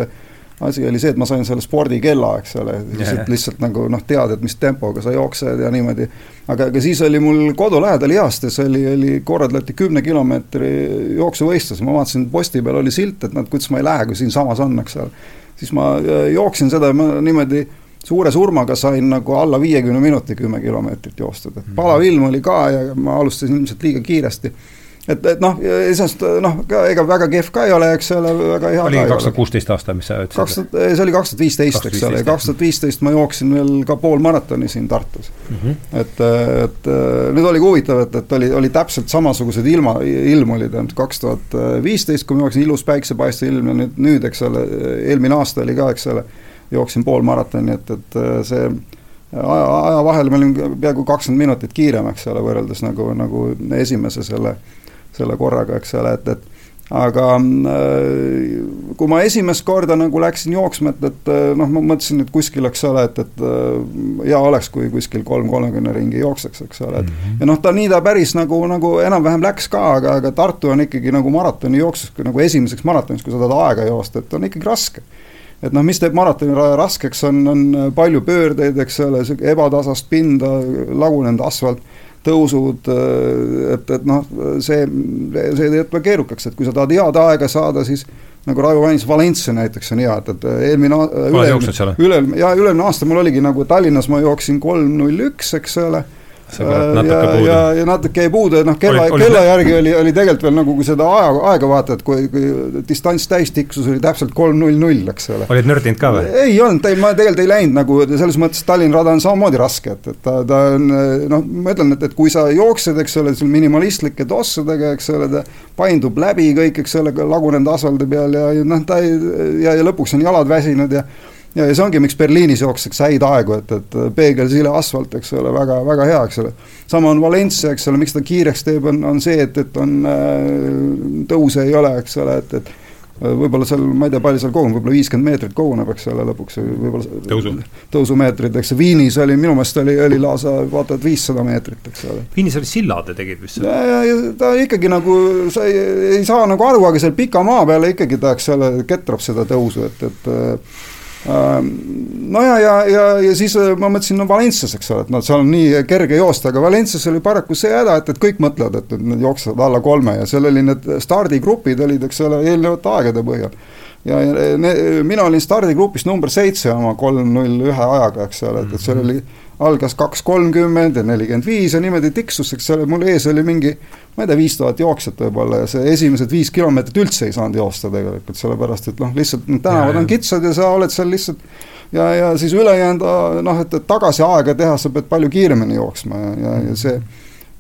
B: asi oli see, et ma sain selle spordikella, eks ole, lihtsalt, lihtsalt nagu noh, tead, et mis tempoga sa jooksed ja niimoodi. aga, aga siis oli mul kodu lähedal Ihastes oli, oli korraldati kümne kilomeetri jooksuvõistlus, ma vaatasin, posti peal oli silt, et noh, kuidas ma ei lähe, kui siinsamas on, eks ole. siis ma äh, jooksin seda ja ma niimoodi suure surmaga sain nagu alla viiekümne minuti kümme kilomeetrit joostud, et palav ilm oli ka ja ma alustasin ilmselt liiga kiiresti et, et noh, iseenesest noh, ega väga kehv ka ei ole, eks ole, väga hea
A: oli kaks tuhat kuusteist aasta, mis sa ütlesid?
B: kaks tuhat, see oli kaks tuhat viisteist, eks ole, kaks tuhat viisteist ma jooksin veel ka pool maratoni siin Tartus mm. -hmm. et, et nüüd oligi huvitav, et, et oli, oli täpselt samasugused ilma, ilm oli tähendab kaks tuhat viisteist, kui ma jooksin ilus päiksepaistev ilm ja nüüd, nüüd, eks ole, eelmine aasta oli ka, eks ole, jooksin pool maratoni, et, et see aja, aja vahel ma olin peaaegu kakskümmend minutit kiirem, eks ole, võrreldes nagu, nagu esimese selle selle korraga, eks ole, et, et aga äh, kui ma esimest korda nagu läksin jooksma, et, et äh, noh, ma mõtlesin, et kuskil, eks ole, et, et äh, hea oleks, kui kuskil kolm kolmekümne ringi jookseks, eks ole, et mm -hmm. ja noh, ta nii ta päris nagu, nagu enam-vähem läks ka, aga, aga Tartu on ikkagi nagu maratoni jooksus, nagu esimeseks maratoniks, kui sa tahad aega joosta, et on ikkagi raske et noh, mis teeb maratoni raskeks, on, on palju pöördeid, eks ole, ebatasast pinda, lagunenud asfalt tõusud, äh, et, et noh, see, see teeb keerukaks, et kui sa tahad head aega saada, siis nagu Raivo mainis, Valencia näiteks on hea, et, et eelmine üle, üle, ja üle-eelmine aasta mul oligi nagu Tallinnas ma jooksin kolm null üks, eks ole ja, ja, ja natuke jäi puudu, et noh, kella, kella järgi oli, oli tegelikult veel nagu, kui seda aja, aega vaatad, kui, kui distants täistiksus oli täpselt kolm null null, eks ole.
A: olid nördinud ka või?
B: ei olnud, ma tegelikult ei läinud nagu selles mõttes, Tallinna rada on samamoodi raske, et, et ta, ta on noh, ma ütlen, et, et kui sa jooksed, eks ole, minimalistlike tossudega, eks ole, ta paindub läbi kõik, eks ole, lagunenud asfaldi peal ja noh, ta ei, ja, ja lõpuks on jalad väsinud ja ja, ja see ongi, miks Berliinis jookstakse häid aegu, et, et peegelsile asfalt, eks ole, väga, väga hea, eks ole. sama on Valencia, eks ole, miks ta kiireks teeb, on, on see, et, et on äh, tõuse ei ole, eks ole, et, et võib-olla seal, ma ei tea, palju seal koguneb, võib-olla viiskümmend meetrit koguneb, eks ole, lõpuks võib-olla
A: tõusu,
B: tõusumeetrid, eks Viinis oli, minu meelest oli, oli lausa vaata et viissada meetrit, eks ole.
A: Viinis olid sillad ja tegid vist
B: ja, ja, ja ta ikkagi nagu, sa ei, ei saa nagu aru, aga seal pika maa peal ikkagi ta, eks ole, ketrab seda tõusu, et, et Ehm, no ja, ja, ja, ja siis äh, ma mõtlesin, no Valencias, eks ole, et noh, seal on nii kerge joosta, aga Valencias oli paraku see häda, et, et kõik mõtlevad, et, et nad jooksevad alla kolme ja seal oli need stardigrupid olid, eks ole, eelnevate aegade põhjal. ja, ja ne, mina olin stardigrupis number seitse oma kolm null ühe ajaga, eks ole, et, et seal oli algas kaks kolmkümmend ja nelikümmend viis ja niimoodi tiksus, eks ole, mul ees oli mingi ma ei tea, viis tuhat jooksjat võib-olla ja see esimesed viis kilomeetrit üldse ei saanud joosta tegelikult, sellepärast et noh, lihtsalt need tänavad on kitsad ja sa oled seal lihtsalt ja, ja siis ülejäänud noh, et, et tagasi aega teha, sa pead palju kiiremini jooksma ja, ja, ja see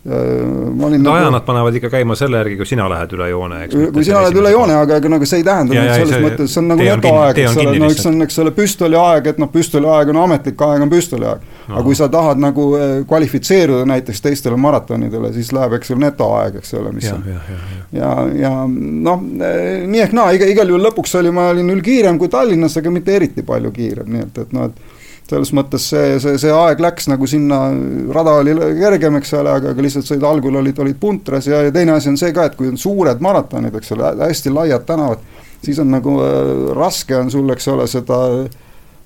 A: ma olin no nagu, nad panevad ikka käima selle järgi, kui sina lähed üle joone, eks.
B: kui sina lähed üle joone, aga, aga nagu see ei tähenda ja, selles see, mõttes, see on nagu netoaeg, eks ole, no eks see on, eks ole, püstoliaeg, et noh, püstoliaeg on ametlik aeg, on püstoliaeg. No.. aga kui sa tahad nagu eh, kvalifitseeruda näiteks teistele maratonidele, siis läheb, eks ole, netoaeg, eks ole, mis ja, on. ja, ja, ja, ja noh, nii ehk naa, iga, igal juhul lõpuks oli, ma olin küll kiirem kui Tallinnas, aga mitte eriti palju kiirem, nii et, et noh, et selles mõttes see, see, see aeg läks nagu sinna, rada oli kergem, eks ole, aga, aga lihtsalt said, algul olid, olid puntras ja, ja teine asi on see ka, et kui on suured maratonid, eks ole, hästi laiad tänavad, siis on nagu äh, raske on sul, eks ole, seda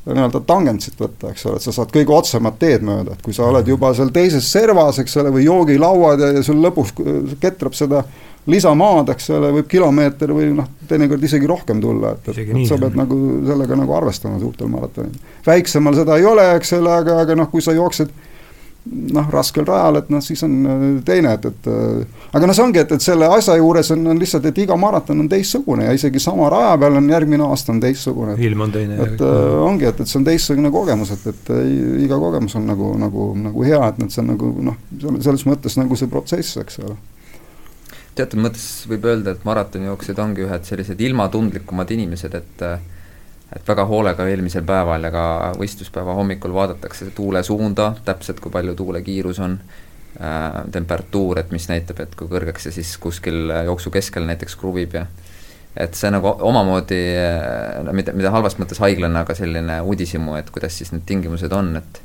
B: nii-öelda tangentsit võtta, eks ole, et sa saad kõige otsemat teed mööda, et kui sa oled juba seal teises servas, eks ole, või joogilauad ja, ja sul lõpus ketrab seda lisamaad, eks ole, võib kilomeeter või noh, teinekord isegi rohkem tulla, et, et, et sa pead nagu sellega nagu arvestama suurtel maratonidel. väiksemal seda ei ole, eks ole, aga, aga noh, kui sa jooksed noh, raskel rajal, et noh, siis on äh, teine, et, et äh, aga noh, see ongi, et, et selle asja juures on, on lihtsalt, et iga maraton on teistsugune ja isegi sama raja peal on järgmine aasta on teistsugune.
A: ilm on teine.
B: et äh, ongi, et, et see on teistsugune kogemus, et, et iga kogemus on nagu, nagu, nagu hea, et, et see on nagu noh, selles mõttes nagu see protsess, eks ole
C: teatud mõttes võib öelda, et maratonijooksjad ongi ühed sellised ilmatundlikumad inimesed, et et väga hoolega eelmisel päeval ja ka võistluspäeva hommikul vaadatakse tuule suunda, täpselt kui palju tuulekiirus on äh,, temperatuur, et mis näitab, et kui kõrgeks see siis kuskil jooksu keskel näiteks kruvib ja et see nagu omamoodi, no mitte, mitte halvas mõttes haiglane, aga selline uudishimu, et kuidas siis need tingimused on, et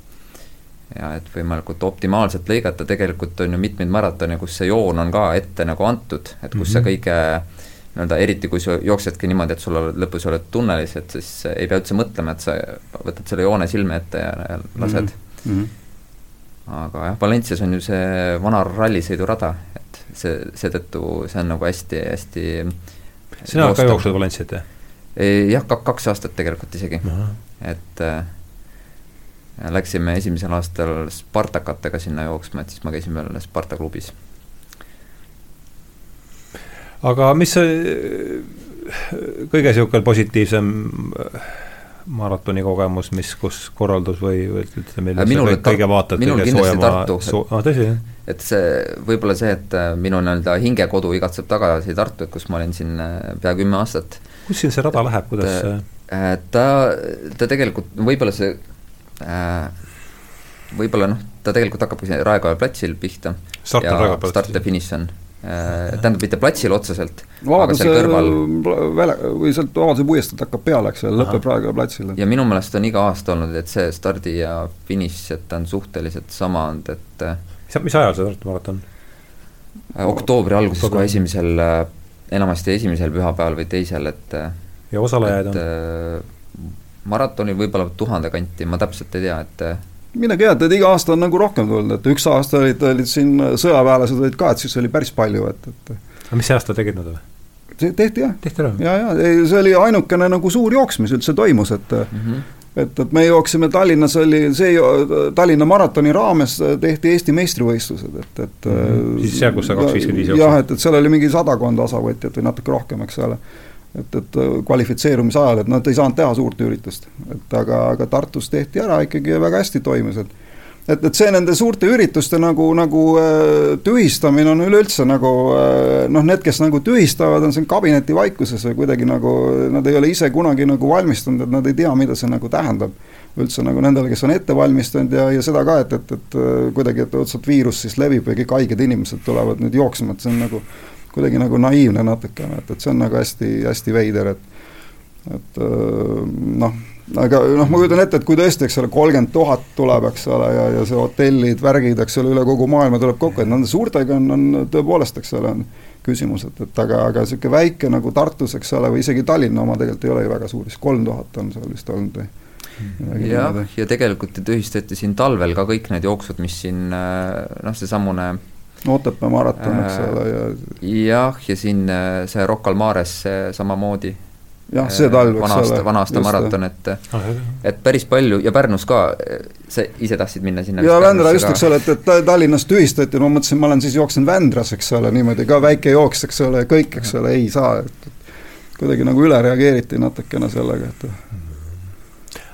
C: ja et võimalikult optimaalselt lõigata, tegelikult on ju mitmeid maratone, kus see joon on ka ette nagu antud, et kus mm -hmm. see mhm. kõige nii-öelda eriti, kui sa jooksedki niimoodi, et sul oled, lõpus oled tunnelis, et siis ei pea üldse mõtlema, et sa võtad selle joone silme ette ja, ja lased mm. -hmm. aga jah, Valencias on ju see vana rallisõidurada, et see, seetõttu see on nagu hästi-hästi
A: sina oled ka jooksnud Valenciat, jah?
C: jah, kaks aastat tegelikult isegi, et äh, läksime esimesel aastal Spartakatega sinna jooksma, et siis ma käisin veel Sparta klubis.
A: aga mis see kõige niisugune positiivsem maratoni kogemus, mis, kus korraldus või, või ütleme,
C: minul,
A: kõige vaatad
C: minul kindlasti Tartu
A: su-, ah, tõsi, jah?
C: et see, võib-olla see, et äh, minu nii-öelda hingekodu igatseb tagasi Tartu, et kus ma olin siin äh, pea kümme aastat.
A: kus siin see rada läheb, kuidas see
C: äh, ta, ta tegelikult, võib-olla see Äh, võib-olla noh, ta tegelikult hakkabki Raekoja platsil pihta.
A: start on Raekoja platsil.
C: start ja finiš on äh, tähendab, mitte platsil otseselt,
B: aga seal kõrval väle, või sealt Vabaduse puiesteelt hakkab peale, eks ju, lõpeb Raekoja platsil.
C: ja minu meelest on iga aasta olnud, et see stardi ja finiš, et ta on suhteliselt sama olnud, et
A: mis, mis ajal see Tartu maraton?
C: oktoobri alguses, kohe esimesel, enamasti esimesel pühapäeval või teisel, et
A: ja osalejaid on?
C: Maratoni võib-olla tuhande kanti, ma täpselt ei tea, et äh,
B: midagi head, et iga aasta on nagu rohkem tulnud, et üks aasta olid, olid siin sõjaväelased olid ka, et siis oli päris palju, et, et
A: aga mis see aasta tegid nad või?
B: tehti jah.
A: tehti ära?
B: ja, ja ei, see oli ainukene nagu suur jooks, mis üldse toimus, et mm -hmm. et, et me jooksime Tallinnas oli see, Tallinna maratoni raames tehti Eesti meistrivõistlused, et, et mm
A: -hmm. siis seal, kus sa kaks viiskümmend viis jooksid?
B: jah, et, et seal oli mingi sadakond osavõtjat või natuke rohkem, eks ole et, et äh, kvalifitseerumise ajal, et nad ei saanud teha suurt üritust. et aga, aga Tartus tehti ära ikkagi ja väga hästi toimis, et et, et see nende suurte ürituste nagu, nagu äh, tühistamine on üleüldse nagu äh, noh, need, kes nagu tühistavad, on siin kabinetivaikuses või kuidagi nagu nad ei ole ise kunagi nagu valmistunud, et nad ei tea, mida see nagu tähendab. üldse nagu nendele, kes on ette valmistunud ja, ja seda ka, et, et, et kuidagi, et õudselt viirus siis levib või kõik haiged inimesed tulevad nüüd jooksma, et see on nagu kuidagi nagu naiivne natukene, et, et see on nagu hästi, hästi veider, et et noh, aga noh, ma kujutan ette, et kui tõesti, eks ole, kolmkümmend tuhat tuleb, eks ole, ja, ja see hotellid, värgid, eks ole, üle kogu maailma tuleb kokku, et nende suurtega on, on tõepoolest, eks ole, on küsimus, et, et aga, aga niisugune väike nagu Tartus, eks ole, või isegi Tallinna oma tegelikult ei ole ju väga suur, vist kolm tuhat on seal vist olnud või
C: jah, ja tegelikult tühistati siin talvel ka kõik need jooksud, mis siin noh, seesamune
B: Otepää maraton, eks äh, ole, ja
C: jah, ja siin äh, see Rocca al Mares samamoodi.
B: jah, see talv,
C: eks ole. vana-aasta maraton, et ah, et päris palju ja Pärnus ka, sa ise tahtsid minna sinna?
B: jaa, Vändra just, eks ole, et, et Tallinnas tühistati, no ma mõtlesin, ma olen siis jooksen Vändras, eks ole, niimoodi ka väike jooks, eks ole, kõik, eks ole, ei saa, et kuidagi nagu üle reageeriti natukene sellega, et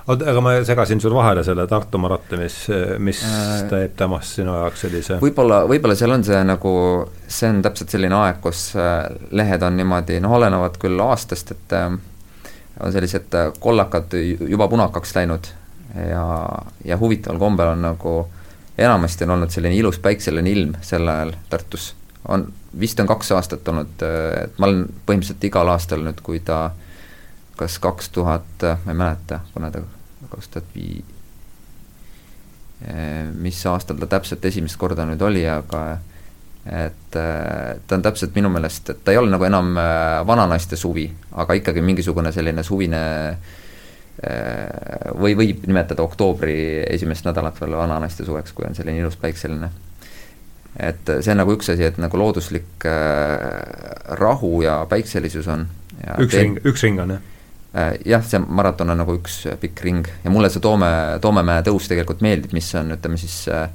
A: aga ma segasin sul vahele selle Tartu maratoni, mis, mis äh, teeb temast sinu jaoks sellise
C: võib-olla, võib-olla seal on see nagu, see on täpselt selline aeg, kus äh, lehed on niimoodi, noh, olenevad küll aastast, et äh, on sellised kollakad juba punakaks läinud ja, ja huvitaval kombel on nagu enamasti on olnud selline ilus päikseline ilm sel ajal Tartus. on, vist on kaks aastat olnud, et ma olen põhimõtteliselt igal aastal nüüd, kui ta kas kaks tuhat, ma ei mäleta, kuna ta kaks tuhat vii-, eh, mis aastal ta täpselt esimest korda nüüd oli, aga et eh, ta on täpselt minu meelest, et ta ei ole nagu enam eh, vananaiste suvi, aga ikkagi mingisugune selline suvine või võib nimetada oktoobri esimest nädalat veel vananaiste suveks, kui on selline ilus päikseline. et see on nagu üks asi, et nagu looduslik rahu ja päikselisus on.
A: üks ring, üks ring on jah?
C: Äh, jah, see maraton on nagu üks pikk ring ja mulle see Toome, Toomemäe tõus tegelikult meeldib, mis on, ütleme siis äh,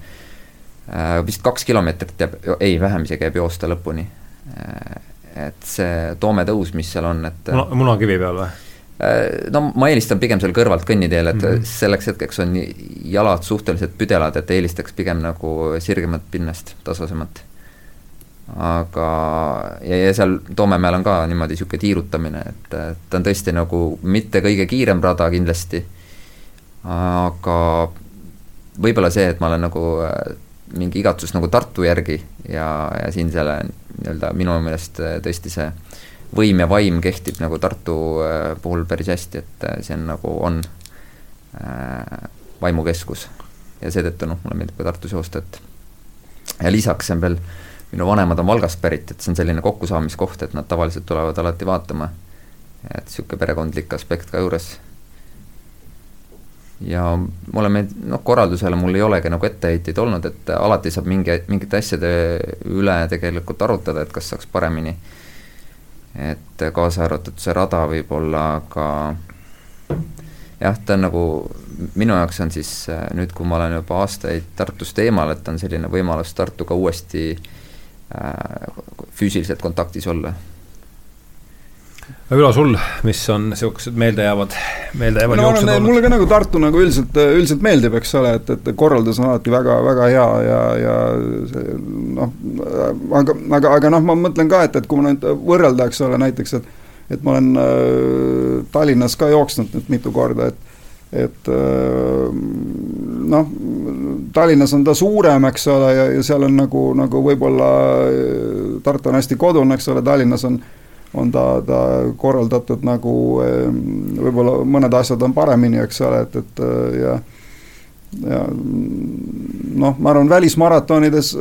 C: äh vist kaks kilomeetrit jääb, ei, vähem isegi jääb joosta lõpuni. Äh, et see Toome tõus, mis seal on, et
A: Muna, munakivi peal või?
C: no ma eelistan pigem seal kõrvalt kõnniteel, et mm -hmm. selleks hetkeks on jalad suhteliselt püdelad, et eelistaks pigem nagu sirgemat pinnast, tasasemat aga, ja, ja seal Toomemäel on ka niimoodi niisugune tiirutamine, et, et ta on tõesti nagu mitte kõige kiirem rada kindlasti, aga võib-olla see, et ma olen nagu äh, mingi igatsus nagu Tartu järgi ja, ja siin selle nii-öelda minu meelest äh, tõesti see võim ja vaim kehtib nagu Tartu äh, puhul päris hästi, et see on nagu, on äh, vaimukeskus. ja seetõttu noh, mulle meeldib ka Tartus joosta, et ja lisaks on veel äh, minu vanemad on Valgast pärit, et see on selline kokkusaamiskoht, et nad tavaliselt tulevad alati vaatama. et niisugune perekondlik aspekt ka juures. ja mulle meeldib, noh, korraldusele mul ei olegi nagu etteheiteid olnud, et alati saab mingi, mingite asjade üle tegelikult arutada, et kas saaks paremini. et kaasa arvatud see rada võib-olla, aga jah, ta on nagu, minu jaoks on siis nüüd, kui ma olen juba aastaid Tartust eemal, et on selline võimalus Tartuga uuesti Äh, füüsiliselt kontaktis olla.
A: Ülo, sul, mis on niisugused meeldejäävad, meeldejäävad no, jooksud olnud?
B: mulle ka nagu Tartu nagu üldiselt, üldiselt meeldib, eks ole, et, et korraldus on alati väga, väga hea ja, ja see noh, aga, aga, aga noh, ma mõtlen ka, et, et kui ma nüüd võrrelda, eks ole, näiteks, et et ma olen äh, Tallinnas ka jooksnud nüüd mitu korda, et et äh, noh, Tallinnas on ta suurem, eks ole, ja, ja seal on nagu, nagu võib-olla Tartu on hästi kodune, eks ole, Tallinnas on on ta, ta korraldatud nagu võib-olla mõned asjad on paremini, eks ole, et, et ja ja noh, ma arvan, välismaratonides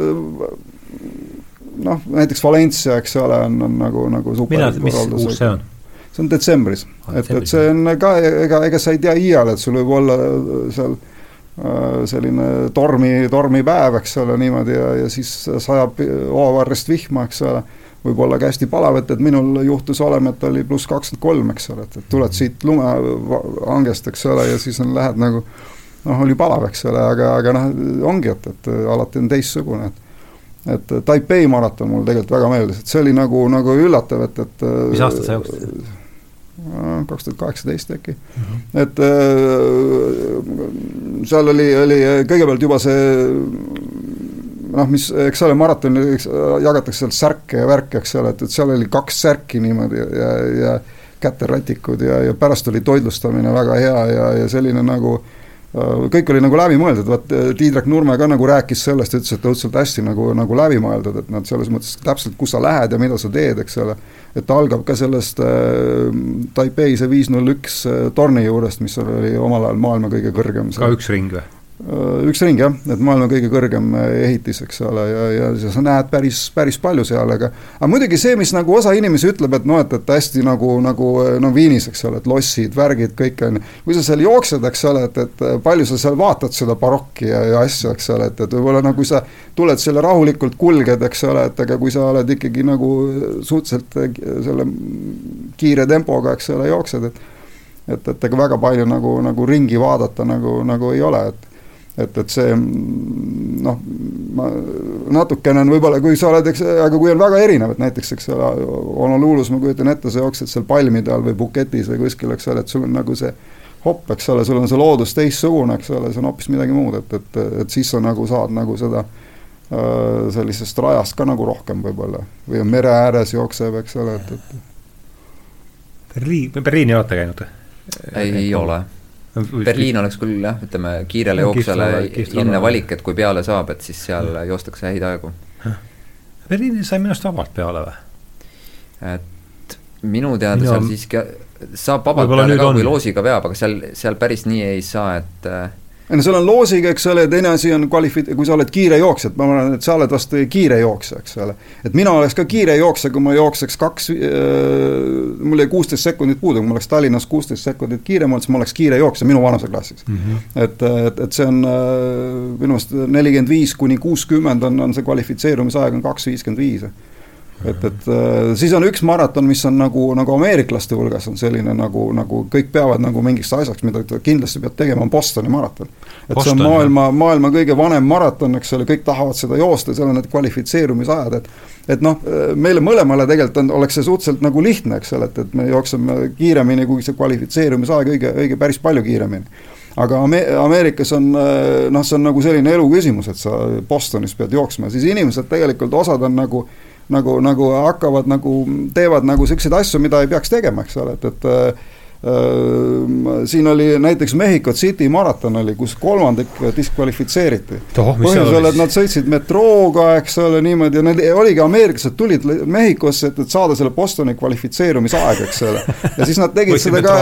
B: noh, näiteks Valencia, eks ole, on, on nagu, nagu super
A: millal, mis kuus see on?
B: see on detsembris. Et, et see on ka, ega, ega sa ei tea iial, et sul võib olla seal Äh, selline tormi, tormipäev, eks ole, niimoodi ja, ja siis sajab hoovarrest vihma, eks ole. võib olla ka hästi palav, et, minul juhtus olema, et oli pluss kakskümmend kolm, eks ole, et tuled siit lumehangest, eks ole, ja siis on, lähed nagu noh, oli palav, eks ole, aga, aga noh, ongi, et, et alati on teistsugune, et et Taipei maraton mulle tegelikult väga meeldis, et see oli nagu, nagu üllatav, et, et
A: mis aastal sa jooksid?
B: Kaks tuhat kaheksateist äkki mm. -hmm. et äh, seal oli, oli kõigepealt juba see noh, mis, eks ole, maratonil jagatakse seal särke ja värke, eks ole, et, et seal oli kaks särki niimoodi ja, ja käterätikud ja, ja pärast oli toitlustamine väga hea ja, ja selline nagu äh, Äh, kõik oli nagu läbimõeldud, vaat äh, Tiidrek Nurme ka nagu rääkis sellest, ütles, et õudselt hästi nagu, nagu läbimõeldud, et nad selles mõttes täpselt, kus sa lähed ja mida sa teed, eks ole. et ta algab ka sellest äh, Taipei see viis null üks äh, torni juurest, mis oli omal ajal maailma kõige kõrgem.
A: ka üks ring või?
B: Äh, üks ring jah, et maailma kõige kõrgem äh, ehitis, eks ole, ja, ja sa näed päris, päris palju seal, aga aga muidugi see, mis nagu osa inimesi ütleb, et noh, et, et hästi nagu, nagu no Viinis, eks ole, et lossid, värgid, kõik on, kui sa seal jooksed, eks ole, et, et palju sa seal vaatad seda barokki ja, ja asju, eks ole, et, et võib-olla nagu sa tuled selle rahulikult kulged, eks ole, et aga kui sa oled ikkagi nagu suhteliselt selle kiire tempoga, eks ole, jooksed, et et, et ega väga palju nagu, nagu ringi vaadata nagu, nagu ei ole, et et, et see noh, ma natukene on võib-olla, kui sa oled, eks, aga kui on väga erinevad, näiteks eks ole, Honolulus ma kujutan ette, sa jooksed seal palmide all või buketis või kuskil, eks ole, et sul on nagu see hopp, eks ole, sul on see loodus teistsugune, eks ole, see on hoopis midagi muud, et, et, et siis sa nagu saad nagu seda äh, sellisest rajast ka nagu rohkem võib-olla. Või on mere ääres jookseb, eks ole, et, et
A: Berliin, Berliini olete käinud?
C: ei, ei ole Berliin oleks küll jah, ütleme kiirele jooksjale enne valik, et kui peale saab, et siis seal joostakse häid aegu.
A: Berliini sai minust vabalt peale või?
C: et minu teada Minu... seal siiski saab vabalt peale ka, kui loosiga veab, aga seal, seal päris nii ei saa, et äh,
B: ei no seal on loosiga, eks ole, teine asi on kvalifi-, kui sa oled kiire jooksja, et ma arvan, et sa oled vast kiire jooksja, eks ole. et mina oleks ka kiire jooksja, kui ma jookseks kaks äh,, mul jäi kuusteist sekundit puudu, kui ma oleks Tallinnas kuusteist sekundit kiirem olnud, siis ma oleks kiire jooksja minu vanuseklassis mm. -hmm. et, et, et see on äh, minu arust nelikümmend viis kuni kuuskümmend on, on see kvalifitseerumisaeg on kaks viiskümmend viis et, et äh, siis on üks maraton, mis on nagu, nagu ameeriklaste hulgas on selline nagu, nagu kõik peavad nagu mingiks asjaks, mida kindlasti pead tegema, on Bostoni maraton. et Boston, see on maailma, maailma kõige vanem maraton, eks ole, kõik tahavad seda joosta, seal on need kvalifitseerumisajad, et et noh, meile mõlemale tegelikult on, oleks see suhteliselt nagu lihtne, eks ole, et, et me jookseme kiiremini kui see kvalifitseerumisaeg, õige, õige päris palju kiiremini aga Ame-, Ameerikas on noh, see on nagu selline elu küsimus, et sa Bostonis pead jooksma, siis inimesed tegelikult, osad on nagu äh, nagu, nagu hakkavad nagu, teevad nagu siukseid asju, mida ei peaks tegema, eks ole, et, et äh, siin oli näiteks Mehhiko City maraton oli, kus kolmandik diskvalifitseeriti. põhjusel, et nad sõitsid metrooga, eks ole, niimoodi ja need oligi, ameeriklased tulid Mehhikosse, et, et saada selle Bostoni kvalifitseerumisaeg, eks ole. ja siis nad tegid seda ka,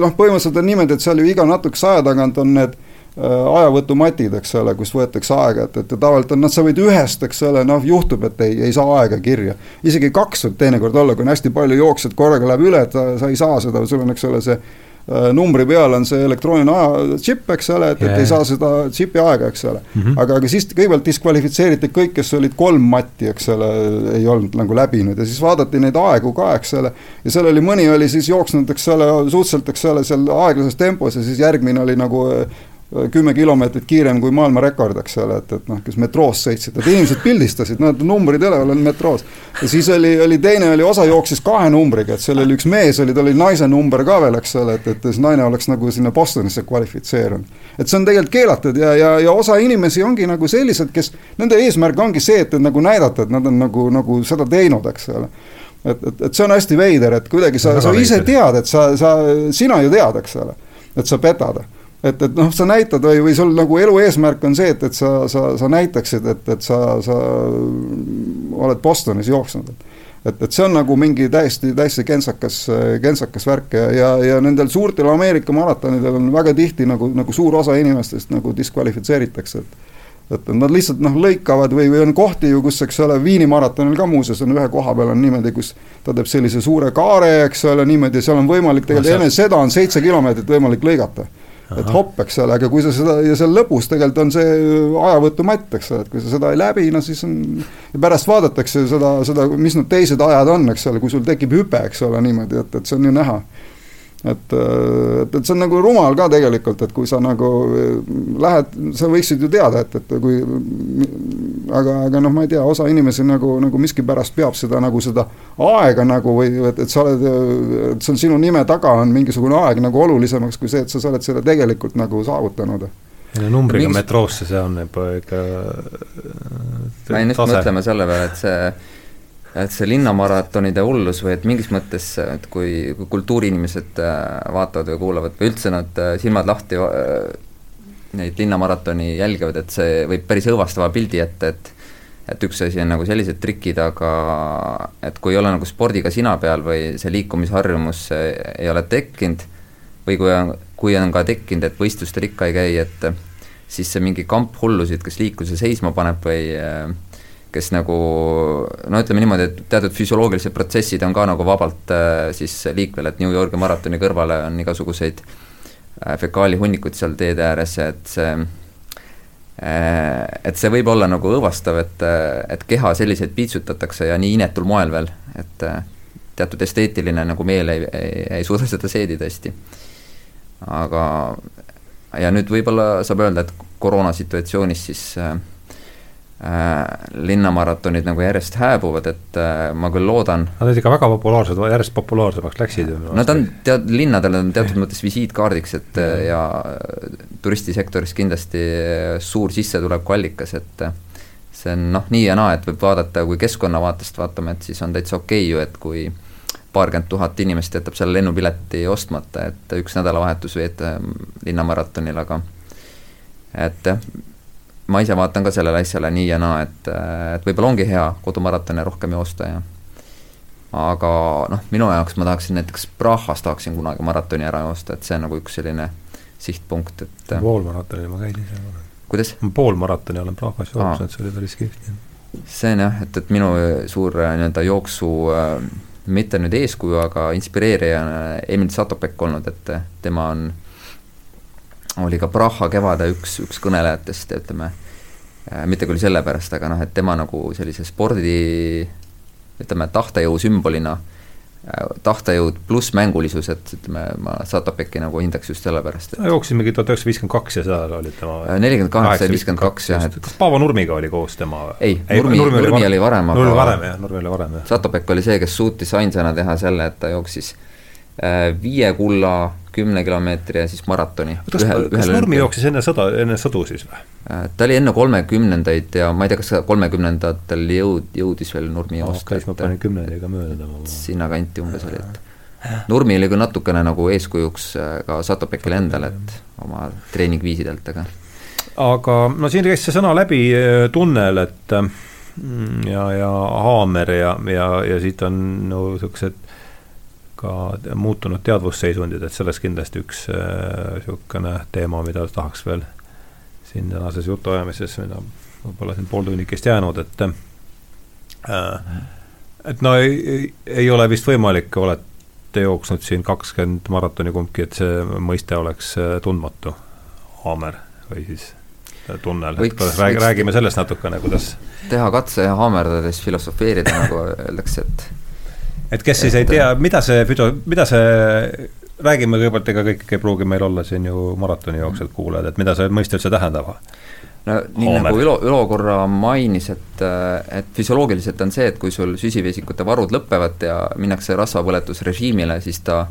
B: noh, põhimõtteliselt on niimoodi, et seal ju iga natukese aja tagant on need Äh, ajavõtumatid, eks ole, kus võetakse aega, et, et tavaliselt on, noh, sa võid ühest, eks ole, noh, juhtub, et ei, ei saa aega kirja. isegi kaks võib teinekord olla, kui on hästi palju jooksjad, korraga läheb üle, et sa, sa ei saa seda, sul on, eks ole, see äh, numbri peal on see elektrooniline aja džipp, eks ole, et et ei saa seda džipi aega, eks ole mm. -hmm. aga, aga siis kõigepealt diskvalifitseeriti kõik, kes olid kolm matti, eks ole, ei olnud nagu läbinud ja siis vaadati neid aegu ka, eks ole. ja seal oli, mõni oli siis jooksnud, eks ole, suhteliselt, eks ole, seal aeglases tempos ja siis järgmine oli nagu kümme kilomeetrit kiirem kui maailmarekord, eks ole, et, et noh, kes metroos sõitsid, et inimesed pildistasid, noh, numbrid üleval on metroos. ja siis oli, oli teine oli, osa jooksis kahe numbriga, et seal oli üks mees oli, tal oli naise number ka veel, eks ole, et, et siis naine oleks nagu sinna Bostonisse kvalifitseerunud. et see on tegelikult keelatud ja, ja, ja osa inimesi ongi nagu sellised, kes, nende eesmärk ongi see, et, et nagu näidata, et nad on nagu, nagu seda teinud, eks ole et, et, et see on hästi veider, et kuidagi sa, sa ise tead, et sa, sa, sina ju tead, eks ole, et sa petad et, et noh, sa näitad või, või sul nagu elu eesmärk on see, et, et sa, sa, sa näitaksid, et, et sa, sa oled Bostonis jooksnud, et et, see on nagu mingi täiesti, täiesti kentsakas, kentsakas värk ja, ja, ja nendel suurtel Ameerika maratonidel on väga tihti nagu, nagu suur osa inimestest nagu diskvalifitseeritakse, et et nad lihtsalt noh, lõikavad või, või on kohti ju, kus, eks ole, Viini maratonil ka muuseas on ühe koha peal on niimoodi, kus ta teeb sellise suure kaare, eks ole, niimoodi, seal on võimalik tegelikult enne seda on seitse kilomeetrit võimalik lõigata et hopp, eks ole, aga kui sa seda ja seal lõpus tegelikult on see ajavõtumatt, eks ole, et kui sa seda ei läbi, no siis on. ja pärast vaadatakse seda, seda, mis need teised ajad on, eks ole, kui sul tekib hüpe, eks ole, niimoodi, et, et see on ju näha et, et, et see on nagu rumal ka tegelikult, et kui sa nagu lähed, sa võiksid ju teada, et, et kui aga, aga noh, ma ei tea, osa inimesi nagu, nagu miskipärast peab seda nagu seda aega nagu või et, et sa oled, et see on sinu nime taga on mingisugune aeg nagu olulisemaks kui see, et sa, sa oled selle tegelikult nagu saavutanud.
A: Ja numbriga Mingis... metroosse, see on juba ikka
C: ma jäin just mõtlema selle peale, et see et see linnamaratonide hullus või et mingis mõttes, et kui, kui kultuuriinimesed äh, vaatavad või kuulavad või üldse nad äh, silmad lahti äh, neid linnamaratoni jälgivad, et see võib päris õõvastava pildi ette, et et üks asi on nagu sellised trikid, aga et kui ei ole nagu spordiga sina peal või see liikumisharjumus ei ole tekkinud või kui on, kui on ka tekkinud, et võistlustel ikka ei käi, et siis see mingi kamp hullusid, kes liikluse seisma paneb või äh, kes nagu no ütleme niimoodi, et teatud füsioloogilised protsessid on ka nagu vabalt äh, siis liikvel, et New Yorgi maratoni kõrvale on igasuguseid äh, fekaalihunnikuid seal teede ääres et see äh, et see võib olla nagu õõvastav, et, et keha selliseid piitsutatakse ja nii inetul moel veel, et teatud esteetiline nagu meel ei, ei, ei suuda seda seedida hästi. aga ja nüüd võib-olla saab öelda, et koroonasituatsioonis siis Äh, linnamaratonid nagu järjest hääbuvad, et äh, ma küll loodan
A: Nad olid ikka väga populaarsed, järjest populaarsemaks läksid ju.
C: Nad on tead-, linnadel on teatud mõttes visiitkaardiks, et äh, ja turistisektoris kindlasti suur sissetulekuallikas, et see on noh, nii ja naa, et võib vaadata, kui keskkonna vaatest vaatame, et siis on täitsa okei okay ju, et kui paarkümmend tuhat inimest jätab selle lennupileti ostmata, et üks nädalavahetus veeta linnamaratonil, aga et jah, ma ise vaatan ka sellele asjale nii ja naa, et, et võib-olla ongi hea kodumaratone rohkem joosta ja aga noh, minu jaoks ma tahaksin näiteks Prahas tahaksin kunagi maratoni ära joosta, et see on nagu üks selline sihtpunkt, et
A: poolmaratoni ma käisin seal.
C: kuidas?
A: poolmaratoni olen Prahas jooksnud, see oli päris kihvt.
C: see on jah, et, et minu suur äh, nii-öelda jooksu äh, mitte nüüd eeskuju, aga inspireerija on Emil Satopek olnud, et tema on oli ka Praha kevade üks, üks kõnelejatest, ütleme, äh, mitte küll sellepärast, aga noh, et tema nagu sellise spordi ütleme, tahtejõu sümbolina, äh, tahtejõud pluss mängulisus, et ütleme, ma Satopeki nagu hindaks just sellepärast,
A: et jooksis mingi tuhat üheksasada viiskümmend kaks ja seal oli tema
C: äh, nelikümmend kaheksa ja viiskümmend kaks jah, et
A: kas Paavo Nurmiga oli koos tema?
C: Ei, Nurmi, Nurmi, Nurmi oli varem,
A: aga Nurmi varem jah, Nurmi oli varem jah.
C: Satopek oli see, kes suutis ainsana teha selle, et ta jooksis viie kulla kümne kilomeetri ja siis maratoni.
A: kas, kas Nurmi jooksis enne sõda, enne sõdu siis või?
C: Äh, ta oli enne kolmekümnendaid ja ma ei tea, kas kolmekümnendatel jõud, jõudis veel Nurmi joosta.
A: siis ma panin kümnendiga mööda.
C: sinnakanti umbes oli, et Nurmi oli küll natukene nagu eeskujuks äh, ka Satopekile endale, et oma treeningviisidelt, aga
A: aga no siin käis see sõna läbi, äh, tunnel, et ja, ja haamer ja, ja, ja siit on no niisugused ka muutunud teadvusseisundid, et sellest kindlasti üks niisugune äh, teema, mida tahaks veel siin tänases jutuajamises, mida võib-olla siin pool tunnikest jäänud, et äh, et no ei, ei, ole vist võimalik, olete jooksnud siin kakskümmend maratoni kumbki, et see mõiste oleks äh, tundmatu, haamer või siis äh, tunnel, et räägi, räägime sellest natukene, kuidas
C: teha katse ja haamerdades filosofeerida, nagu öeldakse, et
A: et kes siis ei tea, mida see füto-, mida see, räägime kõigepealt, ega kõik ei pruugi meil olla siin ju maratonijooksjad kuulajad, et mida see mõiste üldse tähendab?
C: no nii Hoomer. nagu Ülo, Ülo korra mainis, et, et füsioloogiliselt on see, et kui sul süsivesikute varud lõpevad ja minnakse rasvapõletusrežiimile, siis ta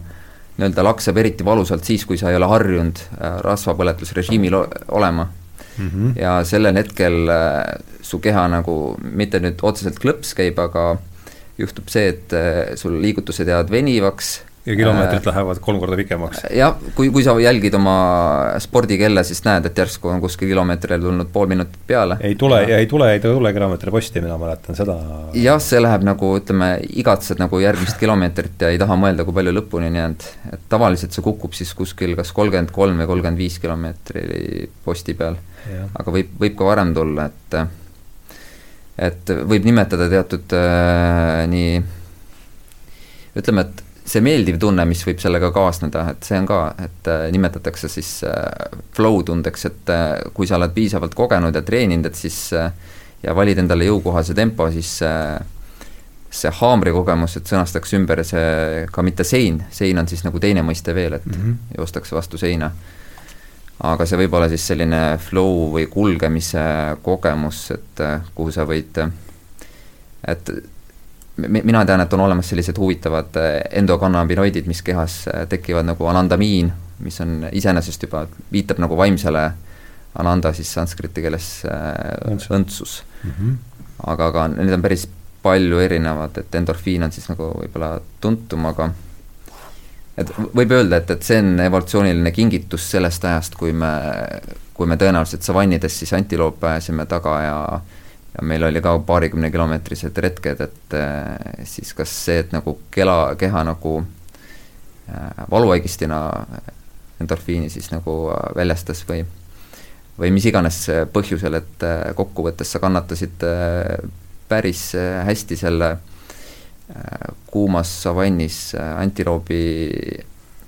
C: nii-öelda lakseb eriti valusalt siis, kui sa ei ole harjunud äh, rasvapõletusrežiimil olema mm. -hmm. ja sellel hetkel äh, su keha nagu mitte nüüd otseselt klõps käib, aga juhtub see, et äh, sul liigutused jäävad venivaks.
A: ja kilomeetrid äh, lähevad kolm korda pikemaks.
C: jah, kui, kui sa jälgid oma spordikella, siis näed, et järsku on kuskil kilomeetrile tulnud pool minutit peale.
A: ei tule ja ei tule, ei tule kilomeetri posti, mina mäletan seda.
C: jah, see läheb nagu ütleme, igatsed nagu järgmist kilomeetrit ja ei taha mõelda, kui palju lõpuni on jäänud. et tavaliselt see kukub siis kuskil kas kolmkümmend kolm või kolmkümmend viis kilomeetri posti peal. aga võib, võib ka varem tulla, et et võib nimetada teatud äh, nii, ütleme, et see meeldiv tunne, mis võib sellega kaasneda, et see on ka, et äh, nimetatakse siis äh, flow tundeks, et äh, kui sa oled piisavalt kogenud ja treeninud, et siis ja valid endale jõukohase tempo, siis see haamri kogemus, et sõnastaks ümber see ka mitte sein, sein on siis nagu teine mõiste veel, et mm -hmm. joostakse vastu seina aga see võib olla siis selline flow või kulgemise kogemus, et äh, kuhu sa võid, et mina tean, et on olemas sellised huvitavad äh, endokannabinoidid, mis kehas äh, tekivad nagu anandamiin, mis on iseenesest juba, viitab nagu vaimsele ananda siis sanskriti keeles õndsus mm. -hmm. aga, aga need on päris palju erinevad, et endorfiin on siis nagu võib-olla tuntum, aga et võib öelda, et, et see on evolutsiooniline kingitus sellest ajast, kui me, kui me tõenäoliselt savannides siis antiloope ajasime taga ja ja meil oli ka paarikümne kilomeetrised retked, et eh, siis kas see, et nagu kela, keha nagu äh, valuaigistina endorfiini siis nagu väljastas või või mis iganes põhjusel, et kokkuvõttes sa kannatasid päris hästi selle kuumas savannis antiloobi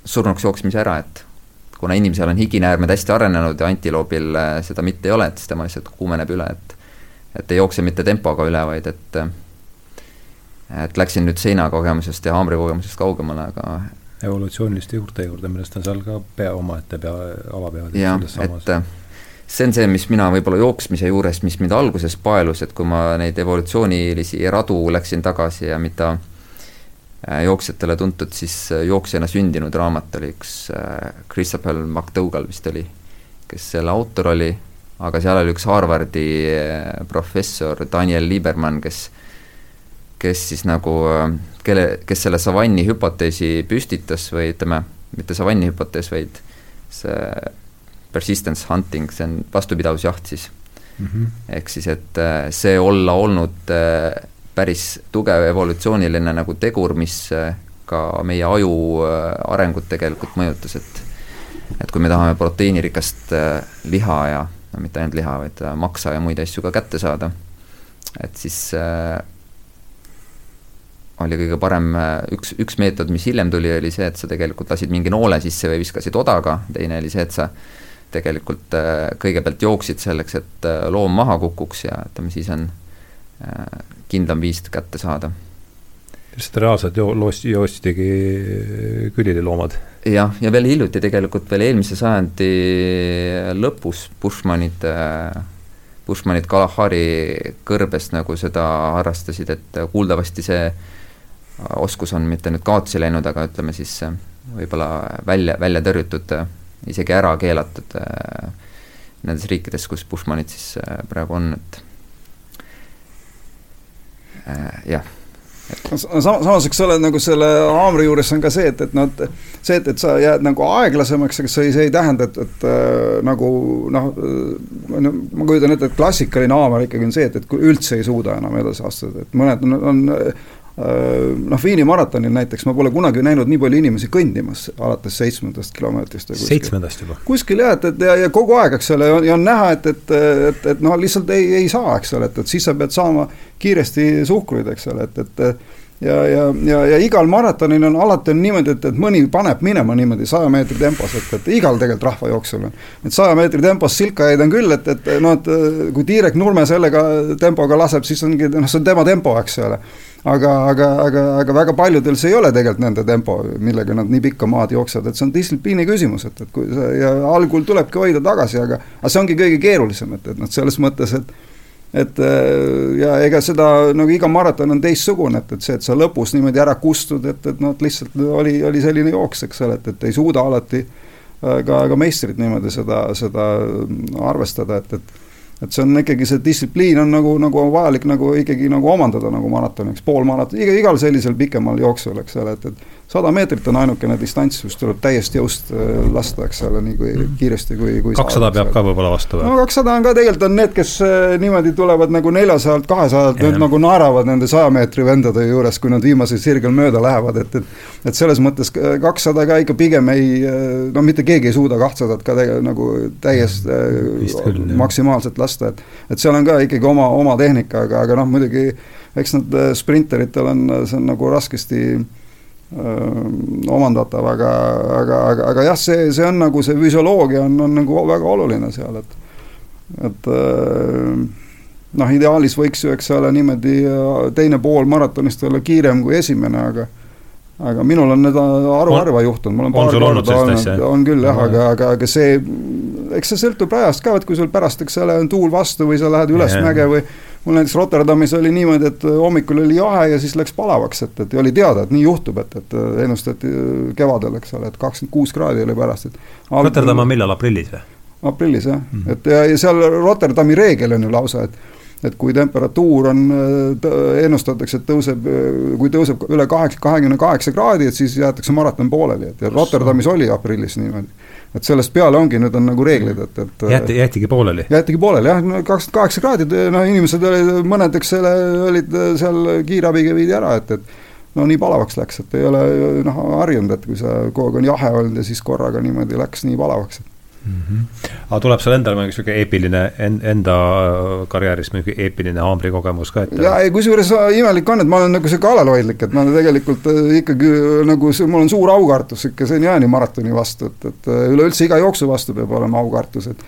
C: surnuks jooksmise ära, et kuna inimesel on higinäärmed hästi arenenud ja antiloobil äh, seda mitte ei ole, et siis tema lihtsalt kuumeneb üle, et et ei jookse mitte tempoga üle, vaid et et läksin nüüd seinakogemusest ja haamrikogemusest kaugemale, aga
A: evolutsiooniliste juurte juurde, millest on seal ka pea omaette pea,
C: jah, et äh, see on see, mis mina võib-olla jooksmise juures, mis mind alguses paelus, et kui ma neid evolutsioonilisi radu läksin tagasi ja mida Äh, jooksjatele tuntud, siis äh, Jooksjana sündinud raamat oli üks äh, Christopher McDougall vist oli, kes selle autor oli, aga seal oli üks Harvardi professor Daniel Lieberman, kes kes siis nagu, kelle, kes selle savanni hüpoteesi püstitas või ütleme, mitte savanni hüpotees, vaid see persistence hunting, see on vastupidavusjaht siis mm. -hmm. ehk siis, et see olla olnud päris tugev evolutsiooniline nagu tegur, mis äh, ka meie aju äh, arengut tegelikult mõjutas, et et kui me tahame proteiinirikast äh, liha ja no mitte ainult liha, vaid maksa ja muid asju ka kätte saada, et siis äh, oli kõige parem, üks, üks meetod, mis hiljem tuli, oli see, et sa tegelikult lasid mingi noole sisse või viskasid odaga, teine oli see, et sa tegelikult äh, kõigepealt jooksid selleks, et äh, loom maha kukuks ja ütleme, siis on äh, kindlam viis kätte saada.
A: lihtsalt reaalselt jo-, loos-, joostigi külililoomad?
C: jah, ja veel hiljuti tegelikult, veel eelmise sajandi lõpus Bushmanid, Bushmanid Kalahari kõrbest nagu seda harrastasid, et kuuldavasti see oskus on mitte nüüd kaotsi läinud, aga ütleme siis võib-olla välja, välja tõrjutud, isegi ära keelatud nendes riikides, kus Bushmanid siis praegu on, et Äh, jah.
B: Samas, eks ole, nagu selle haamri juures on ka see, et, et noh, et see, et, et sa jääd nagu aeglasemaks, aga see, see ei tähenda, et, et äh, nagu noh, no ma kujutan ette, et klassikaline haamer ikkagi on see, et, et kui üldse ei suuda enam edasi astuda, et mõned on, on Äh, noh, Viini maratonil näiteks ma pole kunagi näinud nii palju inimesi kõndimas alates seitsmendast kilomeetrist.
A: seitsmendast juba?
B: kuskil jah, et, et ja, ja kogu aeg, eks ole, ja on näha, et, et, et, et noh, lihtsalt ei, ei saa, eks ole, et, et siis sa pead saama kiiresti suhkruid, eks ole, et, et ja, ja, ja, ja igal maratonil on alati on niimoodi, et, et mõni paneb minema niimoodi saja meetri tempos, et, et igal tegelikult rahvajooksul on. et saja meetri tempos silkajaid on küll, et, et noh, et kui Tiirek Nurme sellega tempoga laseb, siis ongi noh, see on tema tempo, eks ole aga, aga, aga, aga väga paljudel see ei ole tegelikult nende tempo, millega nad nii pikka maad jooksevad, et see on distsipliini küsimus, et, et kui see ja algul tulebki hoida tagasi, aga aga see ongi kõige keerulisem, et, et noh, selles mõttes, et et ja ega seda nagu iga maraton on teistsugune, et, et see, et sa lõpus niimoodi ära kustud, et, et noh, et lihtsalt oli, oli selline jooks, eks ole, et, et ei suuda alati äh, ka, ka meistrid niimoodi seda, seda arvestada, et, et et see on ikkagi, see distsipliin on nagu, nagu vajalik nagu ikkagi nagu omandada nagu maratoniks, poolmaraton, iga, igal sellisel pikemal jooksul, eks ole, et, et sada meetrit on ainukene distants, kus tuleb täiesti jõust äh, lasta, eks ole, nii kui mm. kiiresti kui, kui
A: kakssada peab ka võib-olla vastu
B: või? no kakssada on ka, tegelikult on need, kes äh, niimoodi tulevad nagu neljasajalt, kahesajalt, nüüd nagu naeravad nende saja meetri vendade juures, kui nad viimasel sirgel mööda lähevad, et, et et selles mõttes kakssada ka ikka pigem ei, äh, no mitte keegi ei suuda kahtsadat ka tegelikult nagu täiesti äh, maksimaalselt lasta, et et seal on ka ikkagi oma, oma tehnika, aga, aga noh, muidugi eks nad sprinteritel on, see on nagu raskesti äh, omandatav, aga, aga, aga, aga jah, see, see on nagu see füsioloogia on, on nagu väga oluline seal, et et noh, ideaalis võiks ju, eks ole, niimoodi teine pool maratonist olla kiirem kui esimene, aga aga minul on need haruharva juhtunud, mul on,
A: on paar korda olnud,
B: on küll jah, aga, aga, aga see, eks see sõltub rajast ka, et kui sul pärast, eks ole, on tuul vastu või sa lähed üles mäge või mul näiteks Rotterdamis oli niimoodi, et hommikul oli jahe ja siis läks palavaks, et, et oli teada, et nii juhtub, et, et ennustati kevadel, eks ole, et kakskümmend kuus kraadi oli pärast, et
A: Rotterdam on millal, aprillis või?
B: aprillis jah mm, -hmm. et ja, ja seal Rotterdami reegel on ju lausa, et et kui temperatuur on, ennustatakse, et tõuseb, kui tõuseb üle kaheksa, kahekümne kaheksa kraadi, et siis jäetakse maraton pooleli, et ja Rotterdamis oli aprillis niimoodi et sellest peale ongi, nüüd on nagu reeglid, et, et
A: jäeti, jäetigi pooleli?
B: jäetigi pooleli jah, kakskümmend kaheksa kraadi, noh inimesed olid, mõned, eks selle, olid seal kiirabiga viidi ära, et, et no nii palavaks läks, et ei ole noh, harjunud, et kui sa kogu aeg on jahe olnud ja siis korraga niimoodi läks nii palavaks.
A: Mm. -hmm. aga tuleb sul endal mingi sihuke eepiline en,, enda karjääris mingi eepiline haamrikogemus ka ette?
B: jaa, ei kusjuures imelik on, et ma olen nagu sihuke alalhoidlik, et ma tegelikult äh, ikkagi nagu see, mul on suur aukartus ikka seniajani maratoni vastu, et, et äh, üleüldse iga jooksu vastu peab olema aukartus, et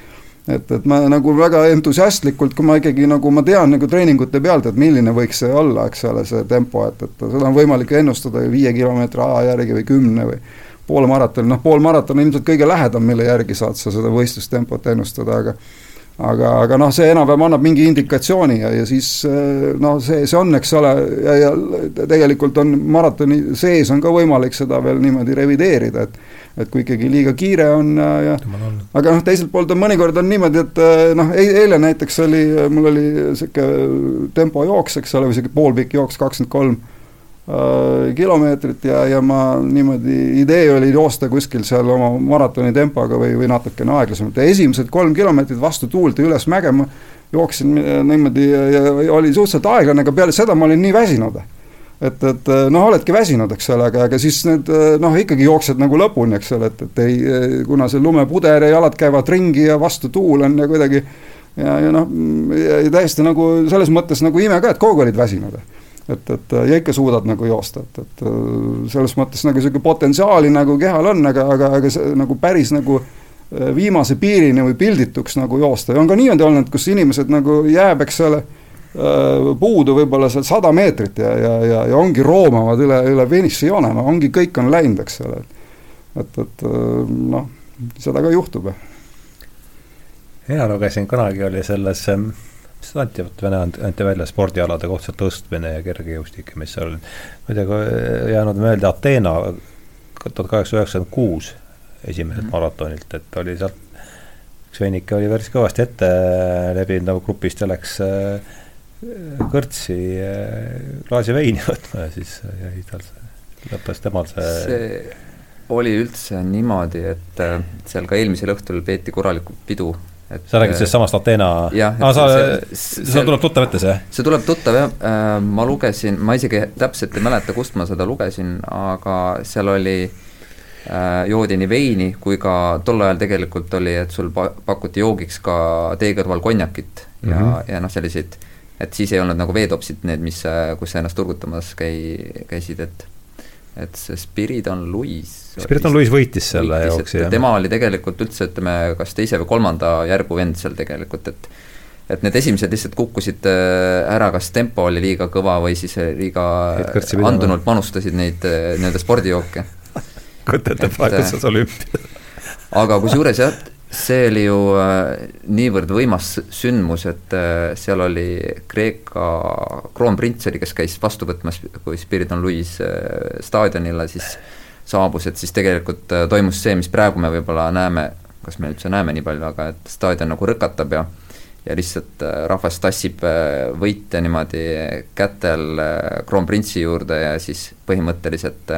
B: et, et ma nagu väga entusiastlikult, kui ma ikkagi nagu ma tean nagu treeningute pealt, et milline võiks see olla, eks ole, see tempo, et, et seda on võimalik ennustada viie kilomeetri aja järgi või kümne või poolmaraton, noh poolmaraton on ilmselt kõige lähedam, mille järgi saad sa seda võistlustempot ennustada, aga aga, aga noh, see enam-vähem annab mingi indikatsiooni ja, ja siis noh, see, see on, eks ole, ja, ja tegelikult on maratoni sees on ka võimalik seda veel niimoodi revideerida, et et kui ikkagi liiga kiire on ja, aga noh, teiselt poolt on mõnikord on niimoodi, et noh, eile näiteks oli, mul oli niisugune tempojooks, eks ole, või niisugune poolpikk jooks, kakskümmend kolm kilomeetrit ja, ja ma niimoodi, idee oli joosta kuskil seal oma maratoni tempoga või, või natukene aeglasemalt ja esimesed kolm kilomeetrit vastu tuult ja üles mäge ma jooksin niimoodi ja, ja oli suhteliselt aeglane, aga peale seda ma olin nii väsinud. et, et noh, oledki väsinud, eks ole, aga, aga siis need noh, ikkagi jooksed nagu lõpuni, eks ole, et, et ei, kuna see lumepuder ja jalad käivad ringi ja vastu tuul on ja kuidagi ja, ja noh, täiesti nagu selles mõttes nagu ime ka, et kogu aeg olid väsinud et, et ja ikka suudad nagu joosta, et, et äh, selles mõttes nagu niisugune potentsiaali nagu kehal on, aga, aga, aga see nagu päris nagu äh, viimase piirini või pildituks nagu joosta ja on ka niimoodi olnud, kus inimesed nagu jääb, eks ole, äh, puudu võib-olla seal sada meetrit ja, ja, ja, ja ongi roomavad üle, üle finišijoone, no ongi, kõik on läinud, eks ole. et, et noh, seda ka juhtub.
A: mina lugesin kunagi, oli selles ähm siis anti, Vene anti välja spordialade kohta tõstmine ja kergejõustik ja mis seal muidugi äh, jäänud meelde Ateena tuhat kaheksasada üheksakümmend kuus esimeselt mm -hmm. maratonilt, et oli sealt, üks vennike oli päris kõvasti ette lebinud nagu grupist ja läks äh, kõrtsi äh, klaasi veini võtma ja siis jäi tal see, lõppes temal see
C: see oli üldse niimoodi, et seal ka eelmisel õhtul peeti korralikku pidu
A: et sa räägid sellest samast Ateena, aa sa, sul tuleb tuttav ette see?
C: see tuleb tuttav jah, äh, ma lugesin, ma isegi täpselt ei mäleta, kust ma seda lugesin, aga seal oli äh, joodi nii veini kui ka tol ajal tegelikult oli, et sul pa-, pakuti joogiks ka tee kõrval konjakit ja mm, -hmm. ja noh, selliseid, et siis ei olnud nagu veetopsid need, mis, äh, kus sa ennast turgutamas käi-, käisid, et et see Spiridon Luis
A: Spiridon Luis võitis selle jooksi,
C: jah. tema oli tegelikult üldse, ütleme, kas teise või kolmanda järgu vend seal tegelikult, et et need esimesed lihtsalt kukkusid äh, ära, kas tempo oli liiga kõva või siis äh, liiga andunult manustasid neid äh, nii-öelda spordijooke.
A: kujuta ette praegu, kuidas sa olümpias.
C: aga kusjuures jah, see oli ju äh, niivõrd võimas sündmus, et äh, seal oli Kreeka kroonprints oli, kes käis vastu võtmas, kui Spiridon Luis äh, staadionile siis saabus, et siis tegelikult toimus see, mis praegu me võib-olla näeme, kas me üldse näeme nii palju, aga et staadion nagu rõkatab ja ja lihtsalt rahvas tassib võitja niimoodi kätel kroonprintsi juurde ja siis põhimõtteliselt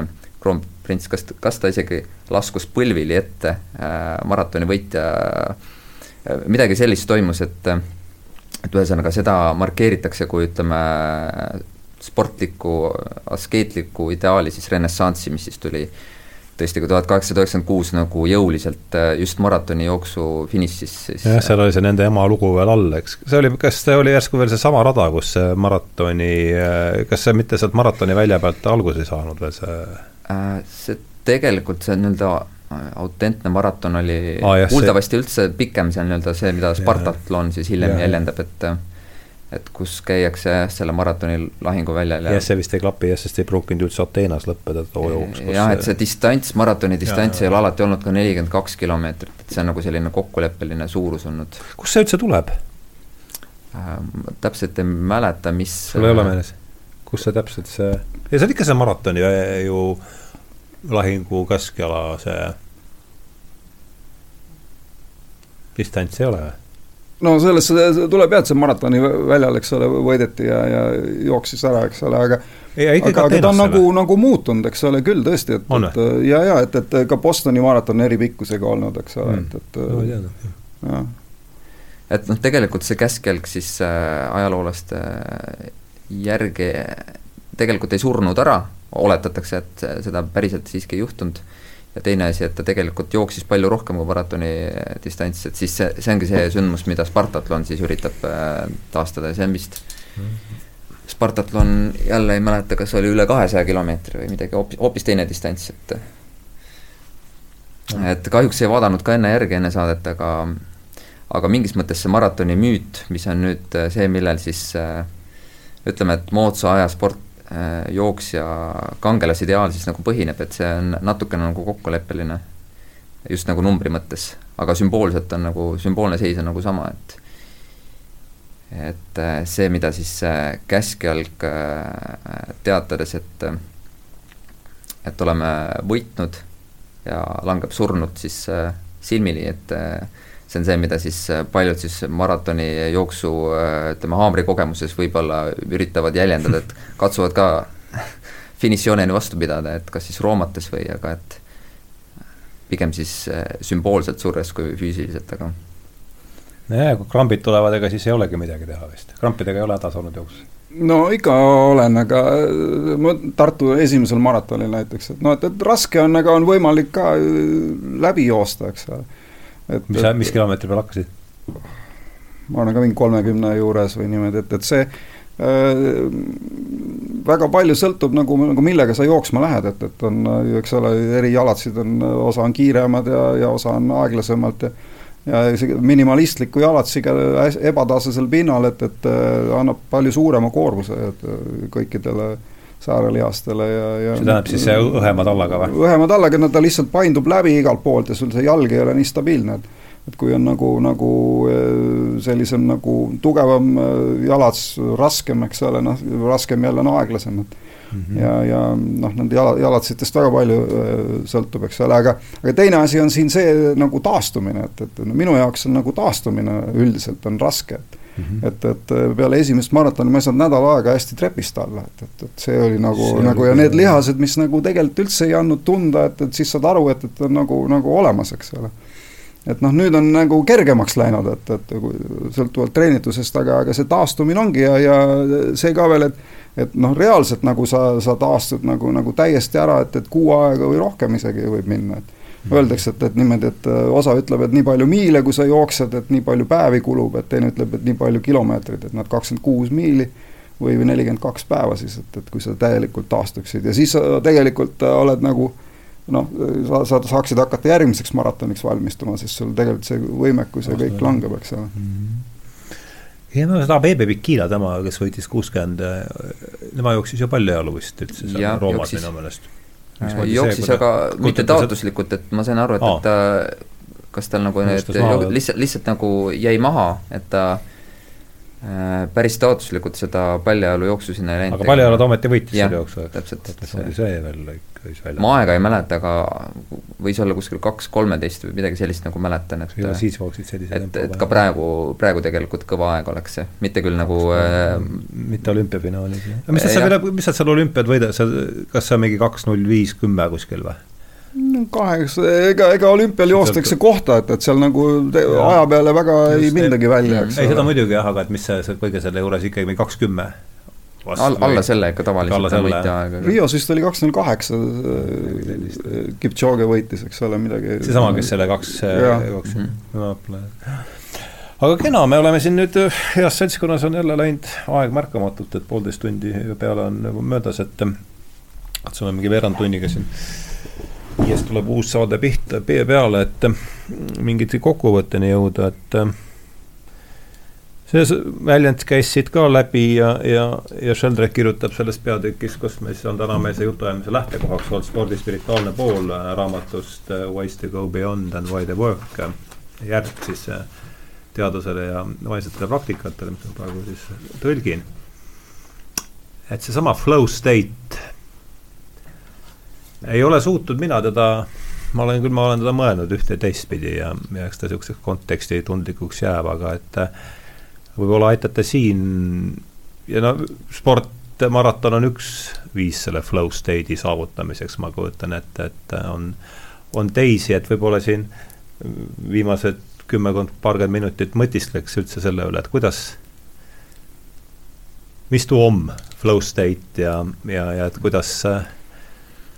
C: kroonprints, kas, kas ta isegi laskus põlvili ette äh, maratoni võitja äh,, midagi sellist toimus, et et ühesõnaga seda markeeritakse kui ütleme, sportlikku, askeetlikku ideaali siis renessanssi, mis siis tuli tõesti ka tuhat kaheksasada üheksakümmend kuus nagu jõuliselt äh, just maratoni jooksu finišis siis
A: jah, seal oli see nende ema lugu veel all, eks, see oli, kas see oli järsku veel seesama rada, kus see maratoni, äh, kas see mitte sealt maratoni välja pealt alguse ei saanud veel see
C: see tegelikult see nii-öelda äh, autentne maraton oli ah, kuuldavasti see... üldse pikem, see on nii-öelda see, mida Spartatlon siis hiljem jäljendab, et et kus käiakse selle maratoni lahinguväljal
A: ja jah, see vist ei klapi jah, sest ei pruukinud üldse Ateenas lõppeda too jooks.
C: jah, et see distants, maratoni distants ei ole alati olnud ka nelikümmend kaks kilomeetrit, et see on nagu selline kokkuleppeline suurus olnud.
A: kust see üldse tuleb
C: äh,? täpselt ei mäleta, mis
A: sul ei ole meeles? kus see täpselt see, ja see on ikka see maratoni ju lahingu keskjala see distants ei ole või?
B: no sellest tuleb jah, et see maratoni väljal, eks ole, võideti ja, ja jooksis ära, eks ole, aga ja, aga, aga ta on nagu, nagu muutunud, eks ole, küll tõesti, et, et ja, ja et, et ka Bostoni maraton eri pikkusega olnud, eks ole mm., et, et no,
C: jah. et noh, tegelikult see käskjalg siis äh, ajaloolaste äh, järgi tegelikult ei surnud ära, oletatakse, et seda päriselt siiski ei juhtunud, ja teine asi, et ta tegelikult jooksis palju rohkem kui maratoni distants, et siis see, see ongi see sündmus, mida Spartatlon siis üritab äh, taastada ja see on vist Spartatlon, jälle ei mäleta, kas oli üle kahesaja kilomeetri või midagi hoopis, hoopis teine distants, et et kahjuks ei vaadanud ka enne järgi, enne saadet, aga aga mingis mõttes see maratoni müüt, mis on nüüd äh, see, millel siis äh, ütleme, et moodsa aja sport, jooksja kangelase ideaal siis nagu põhineb, et see on natukene nagu kokkuleppeline, just nagu numbri mõttes, aga sümboolselt on nagu, sümboolne seis on nagu sama, et et äh, see, mida siis äh, käskjalg teatades, et et oleme võitnud ja langeb surnult siis silmini, et see on see, mida siis äh, paljud siis maratoni jooksu äh, ütleme, haamrikogemuses võib-olla üritavad jäljendada, et katsuvad ka finišijooneni vastu pidada, et kas siis roomates või, aga et pigem siis äh, sümboolselt surres kui füüsiliselt, aga
A: nojah, kui krambid tulevad, ega siis ei olegi midagi teha vist, krampidega ei ole hädas olnud jooksus?
B: no ikka olen, aga ma Tartu esimesel maratonil näiteks, et noh, et, et raske on, aga on võimalik ka läbi joosta, eks ole
A: et mis, mis kilomeetri peal hakkasid?
B: ma olen ka mingi kolmekümne juures või niimoodi, et, et see äh, väga palju sõltub nagu, nagu millega sa jooksma lähed, et, et on ju, eks ole, eri jalatsid on, osa on kiiremad ja, ja osa on aeglasemalt ja ja minimalistliku jalatsiga ebataasasel pinnal, et, et äh, annab palju suurema koormuse et, kõikidele saarelihastele ja, ja
A: see tähendab siis see õhema tallaga või?
B: õhema tallaga, no ta lihtsalt paindub läbi igalt poolt ja sul see jalg ei ole nii stabiilne, et et kui on nagu, nagu äh, sellisem nagu tugevam äh, jalats, raskem, eks ole, noh, raskem jälle on aeglasem, et Mm -hmm. ja, ja noh, nende jala, jalatsitest väga palju äh, sõltub, eks ole, aga aga teine asi on siin see nagu taastumine, et, et no minu jaoks on nagu taastumine üldiselt on raske, et Mm -hmm. et, et peale esimest maratoni ma ei saanud nädal aega hästi trepist alla, et, et, et see oli nagu, nagu ja need lihased, mis nagu tegelikult üldse ei andnud tunda, et, et siis saad aru, et, et on nagu, nagu olemas, eks ole. et noh, nüüd on nagu kergemaks läinud, et, et sõltuvalt treenitusest, aga, aga see taastumine ongi ja, ja see ka veel, et et noh, reaalselt nagu sa, sa taastud nagu, nagu täiesti ära, et, et kuu aega või rohkem isegi võib minna, et Öeldakse, et, et niimoodi, et äh, osa ütleb, et nii palju miile, kui sa jooksed, et nii palju päevi kulub, et teine ütleb, et nii palju kilomeetreid, et nad kakskümmend kuus miili või, või nelikümmend kaks päeva siis, et, et kui sa täielikult taastuksid. Ja siis sa tegelikult äh, oled nagu noh, sa, sa saaksid hakata järgmiseks maratoniks valmistuma, sest sul tegelikult see võimekus ja kõik langeb, eks ole. Mm. -hmm
A: ja no seda Bebe Bikila, tema, kes võitis kuuskümmend, äh, tema jooksis ju palju jalu vist üldse seal Roomas minu meelest
C: jooksis aga mitte taotluslikult, et ma sain aru, et, et ta kas tal nagu need lihtsalt, lihtsalt nagu jäi maha, et ta äh, päris taotluslikult seda paljajalu jooksu sinna ei läinud.
A: aga paljajalu ta ometi võitis selle jooksu?
C: täpselt.
A: see, see veel käis välja.
C: ma aega ei mäleta, aga võis olla kuskil kaks kolmeteist või midagi sellist nagu mäletan, et
A: ja siis jooksid sellise
C: et, et ka praegu, praegu tegelikult kõva aeg oleks see, mitte küll nagu äh,
A: mitte olümpiafinaalis, jah. mis sa seal, mis sa seal olümpiad võidad, sa, kas see on mingi kaks null viis kümme kuskil või?
B: Kaheksa, ega, ega olümpial joostakse kohta, et, et seal nagu te, aja peale väga Just, ei mindagi välja, eks
A: ei, seda muidugi jah, aga et mis see, see kõige selle juures ikkagi mingi kaks kümme
C: All, alla selle ikka tavaliselt on võitjaaeg.
B: Rios vist oli kaks null kaheksa, äh, Kipchoge võitis, eks ole, midagi.
A: seesama, kes selle kaks, kaks mm -hmm. aga kena, me oleme siin nüüd äh, heas seltskonnas on jälle läinud aeg märkamatult, et poolteist tundi peale on nagu möödas, et katsume mingi veerand tunniga siin viiest tuleb uus saade pihta, peale, et mingite kokkuvõtteni jõuda, et see väljend käis siit ka läbi ja, ja, ja Sheldrak kirjutab selles peatükis, kus me siis on tänameelse jutuajamise lähtekohaks olnud spordi spirituaalne pool äh, raamatust äh, Ways to go beyond and why they work, äh, järg siis teadusele ja vaimsetele praktikatele, mis ma praegu siis tõlgin. et seesama flow state ei ole suutnud mina teda, ma olen küll, ma olen teda mõelnud ühte ja teistpidi ja, ja eks ta niisuguseks konteksti tundlikuks jääb, aga et võib-olla aitate siin ja no sport, maraton on üks viis selle flow state'i saavutamiseks, ma kujutan ette, et on, on teisi, et võib-olla siin viimased kümmekond, paarkümmend minutit mõtiskleks üldse selle üle, et kuidas, mis tuu on flow state ja, ja, ja et kuidas,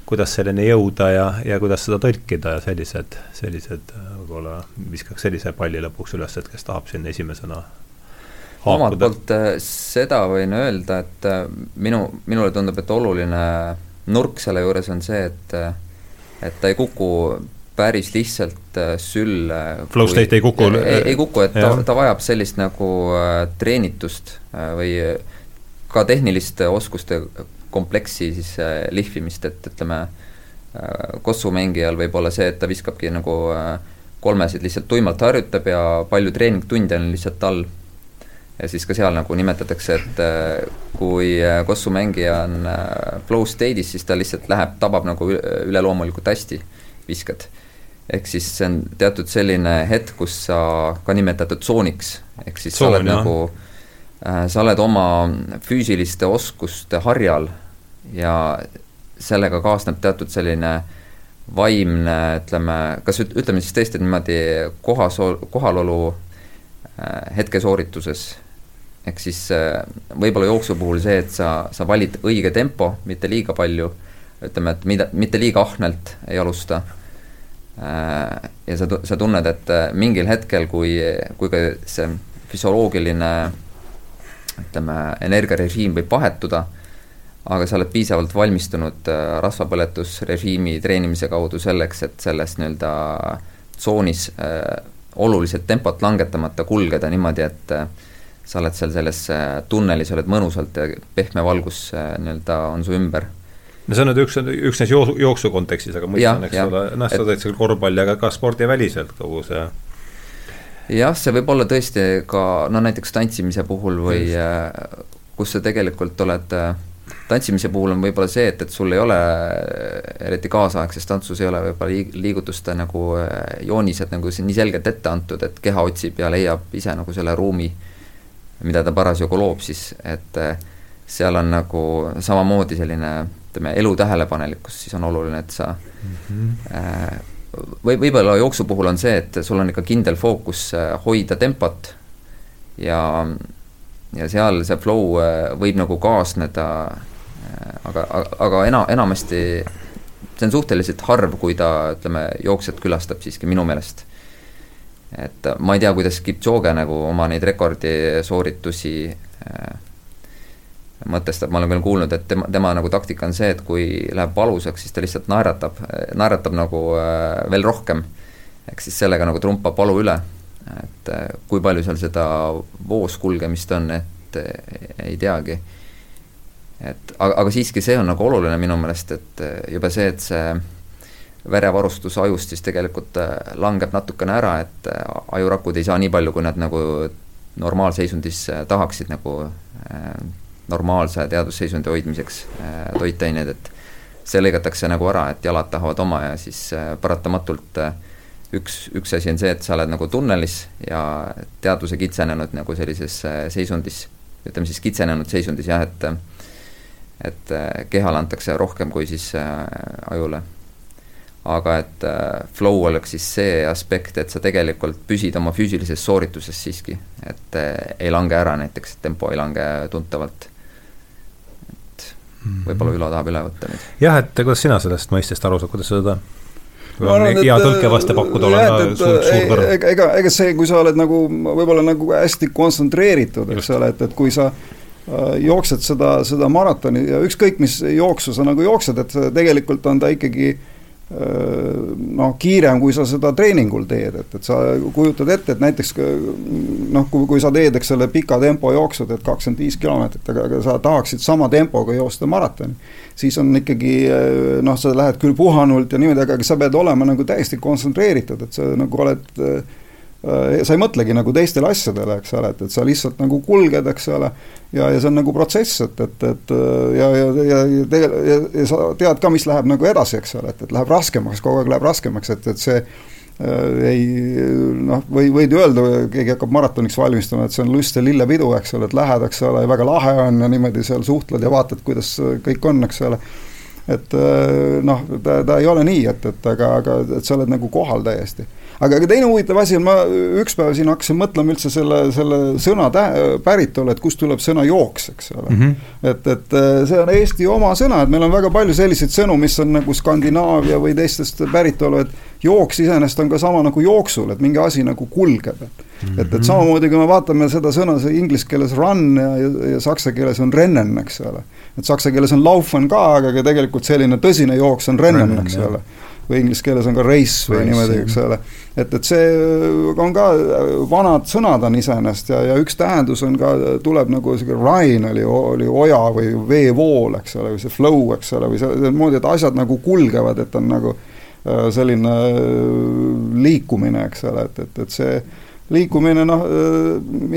A: kuidas selleni jõuda ja, ja kuidas seda tõlkida ja sellised, sellised võib-olla viskaks sellise palli lõpuks üles, et kes tahab sinna esimesena
C: omalt poolt äh, seda võin öelda, et äh, minu, minule tundub, et oluline nurk selle juures on see, et äh, et ta ei kuku päris lihtsalt sülle
A: Flow state ei kuku?
C: ei, ei kuku, et ta, ta vajab sellist nagu treenitust või ka tehniliste oskuste kompleksi siis lihvimist, et ütleme, kossu mängijal võib olla see, et ta viskabki nagu kolmesid lihtsalt tuimalt harjutab ja palju treeningtunde on lihtsalt all ja siis ka seal nagu nimetatakse, et äh, kui äh, Kossu mängija on äh, flow state'is, siis ta lihtsalt läheb, tabab nagu üleloomulikult hästi viskad. ehk siis see on teatud selline hetk, kus sa ka nimetatud tsooniks, ehk siis Tsoon, sa oled jah. nagu, sa oled oma füüsiliste oskuste harjal ja sellega kaasneb teatud selline vaimne, ütleme, kas ütleme siis tõesti niimoodi kohas, kohalolu hetkesoorituses ehk siis äh, võib-olla jooksu puhul see, et sa, sa valid õige tempo, mitte liiga palju, ütleme, et mida, mitte liiga ahnelt ei alusta. Äh, ja sa, sa tunned, et äh, mingil hetkel, kui, kui ka see füsioloogiline ütleme, energiarežiim võib vahetuda, aga sa oled piisavalt valmistunud rasvapõletusrežiimi treenimise kaudu selleks, et selles nii-öelda tsoonis oluliselt tempot langetamata kulgeda niimoodi, et sa oled seal selles äh, tunnelis, oled mõnusalt ja pehme valgus äh, nii-öelda on su ümber.
A: no see on nüüd üks, üksnes jooksu, jooksu kontekstis, aga mõtlen, eks ole, noh, sa teed seal korvpalli, aga ka spordiväliselt kogu see
C: jah, see võib olla tõesti ka no näiteks tantsimise puhul või äh, kus sa tegelikult oled tantsimise puhul on võib-olla see, et, et sul ei ole, eriti kaasaegses tantsus ei ole võib-olla liigutuste nagu joonised nagu nii selgelt ette antud, et keha otsib ja leiab ise nagu selle ruumi äh, mida ta parasjagu loob, siis et seal on nagu samamoodi selline ütleme, elu tähelepanelikkus, siis on oluline, et sa mm -hmm. Või võib-olla jooksu puhul on see, et sul on ikka kindel fookus eh, hoida tempot ja, ja seal see flow võib nagu kaasneda, aga, aga ena, enamasti see on suhteliselt harv, kui ta, ütleme, jooksjat külastab siiski minu meelest. Et ma ei tea, kuidas Kipchoge nagu oma neid rekordisooritusi äh, mõtestab, ma olen küll kuulnud, et tema, tema nagu taktika on see, et kui läheb valusaks, siis ta lihtsalt naeratab, naeratab nagu äh, veel rohkem. ehk siis sellega nagu trumpab valu üle. et äh, kui palju seal seda voos kulgemist on, et ei teagi. et aga, aga siiski see on nagu oluline minu meelest, et juba see, et see verevarustus ajust siis tegelikult äh, langeb natukene ära, et äh, ajurakud ei saa nii palju, kui nad nagu normaalseisundis äh, tahaksid nagu normaalse teadusseisundi hoidmiseks toitaineid, et see lõigatakse nagu ära, et jalad tahavad oma ja siis paratamatult üks, üks asi on see, et sa oled nagu tunnelis ja teadvuse kitsenenud nagu sellises seisundis, ütleme siis kitsenenud seisundis jah, et et kehale antakse rohkem kui siis ajule aga et äh, flow oleks siis see aspekt, et sa tegelikult püsid oma füüsilises soorituses siiski, et äh, ei lange ära näiteks, tempo ei lange tuntavalt. Et mhm. võib-olla Ülo tahab üle võtta nüüd.
A: jah, et kuidas sina sellest mõistest aru saad, kuidas sa seda hea tõlkevaste pakkuda olen suur, suur kõrv.
B: ega, ega, ega see, kui sa oled nagu võib-olla nagu hästi kontsentreeritud, eks ole, et, et kui sa äh, jooksed seda, seda maratoni ja ükskõik, mis jooksu sa nagu jooksed, et tegelikult on ta ikkagi äh, noh, kiirem, kui sa seda treeningul teed, et, et sa kujutad ette, et näiteks noh, kui, kui sa teed, eks ole, pika tempo jooksud, et kakskümmend viis kilomeetrit, aga, aga sa tahaksid sama tempoga joosta maratoni, siis on ikkagi noh, sa lähed küll puhanult ja niimoodi, aga sa pead olema nagu täiesti kontsentreeritud, et sa nagu oled Äh, sa ei mõtlegi nagu teistele asjadele, eks ole, et, et sa lihtsalt nagu kulged, eks ole, ja, ja see on nagu protsess, et, et, et ja, ja, ja, ja tegelikult, ja, ja sa tead ka, mis läheb nagu edasi, eks ole, et, et läheb raskemaks, kogu aeg läheb raskemaks, et, et see äh, ei noh, või võid öelda, keegi hakkab maratoniks valmistuma, et see on lust ja lillepidu, eks ole, et lähed, eks ole, väga lahe on ja niimoodi seal suhtled ja vaatad, kuidas kõik on, eks ole. Et äh, noh, ta, ta ei ole nii, et, et aga, aga et sa oled nagu kohal täiesti aga, aga teine huvitav asi on, ma üks päev siin hakkasin mõtlema üldse selle, selle sõna päritolu, et kust tuleb sõna jooks, eks ole mm. -hmm. et, et äh, see on Eesti oma sõna, et meil on väga palju selliseid sõnu, mis on nagu Skandinaavia või teistest päritolu, et jooks iseenesest on ka sama nagu jooksul, et mingi asi nagu kulgeb, et mm -hmm. et, et samamoodi, kui me vaatame seda sõna, see inglise keeles run ja, ja, ja saksa keeles on rennen, eks ole. et saksa keeles on laufen ka, aga ka tegelikult selline tõsine jooks on rennen, eks ole või inglise keeles on ka race või race, niimoodi, eks ole. et, et see on ka, vanad sõnad on iseenesest ja, ja üks tähendus on ka, tuleb nagu sihuke Rhine oli, oli oja või veevool, eks ole, või see flow, eks ole, või seemoodi, et asjad nagu kulgevad, et on nagu äh, selline äh, liikumine, eks ole, et, et, et see liikumine noh,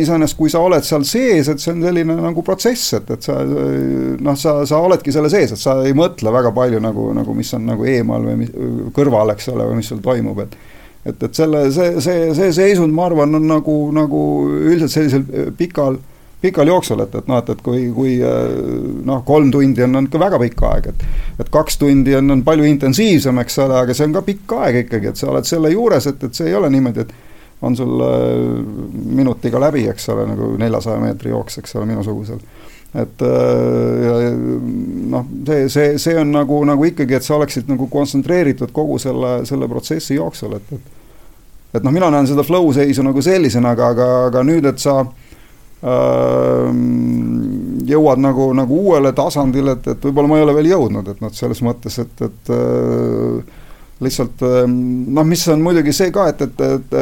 B: iseenesest kui sa oled seal sees, et see on selline nagu protsess, et, et sa noh, sa, sa oledki selle sees, et sa ei mõtle väga palju nagu, nagu mis on nagu eemal või mis, kõrval, eks ole, või mis seal toimub, et et, et selle, see, see, see seisund, ma arvan, on nagu, nagu üldiselt sellisel pikal, pikal jooksul, et, et noh, et, et kui, kui noh, kolm tundi on, on ikka väga pikk aeg, et et kaks tundi on, on palju intensiivsem, eks ole, aga see on ka pikk aeg ikkagi, et sa oled selle juures, et, et see ei ole niimoodi, et on sul äh, minutiga läbi, eks ole, nagu neljasaja meetri jooks, eks ole, minusugusel. et äh, noh, see, see, see on nagu, nagu ikkagi, et sa oleksid nagu kontsentreeritud kogu selle, selle protsessi jooksul, et, et et noh, mina näen seda flow seisu nagu sellisena, aga, aga, aga nüüd, et sa äh, jõuad nagu, nagu uuele tasandile, et, et võib-olla ma ei ole veel jõudnud, et noh, selles mõttes, et, et äh, lihtsalt ehm, noh, mis on muidugi see ka, et, et, et,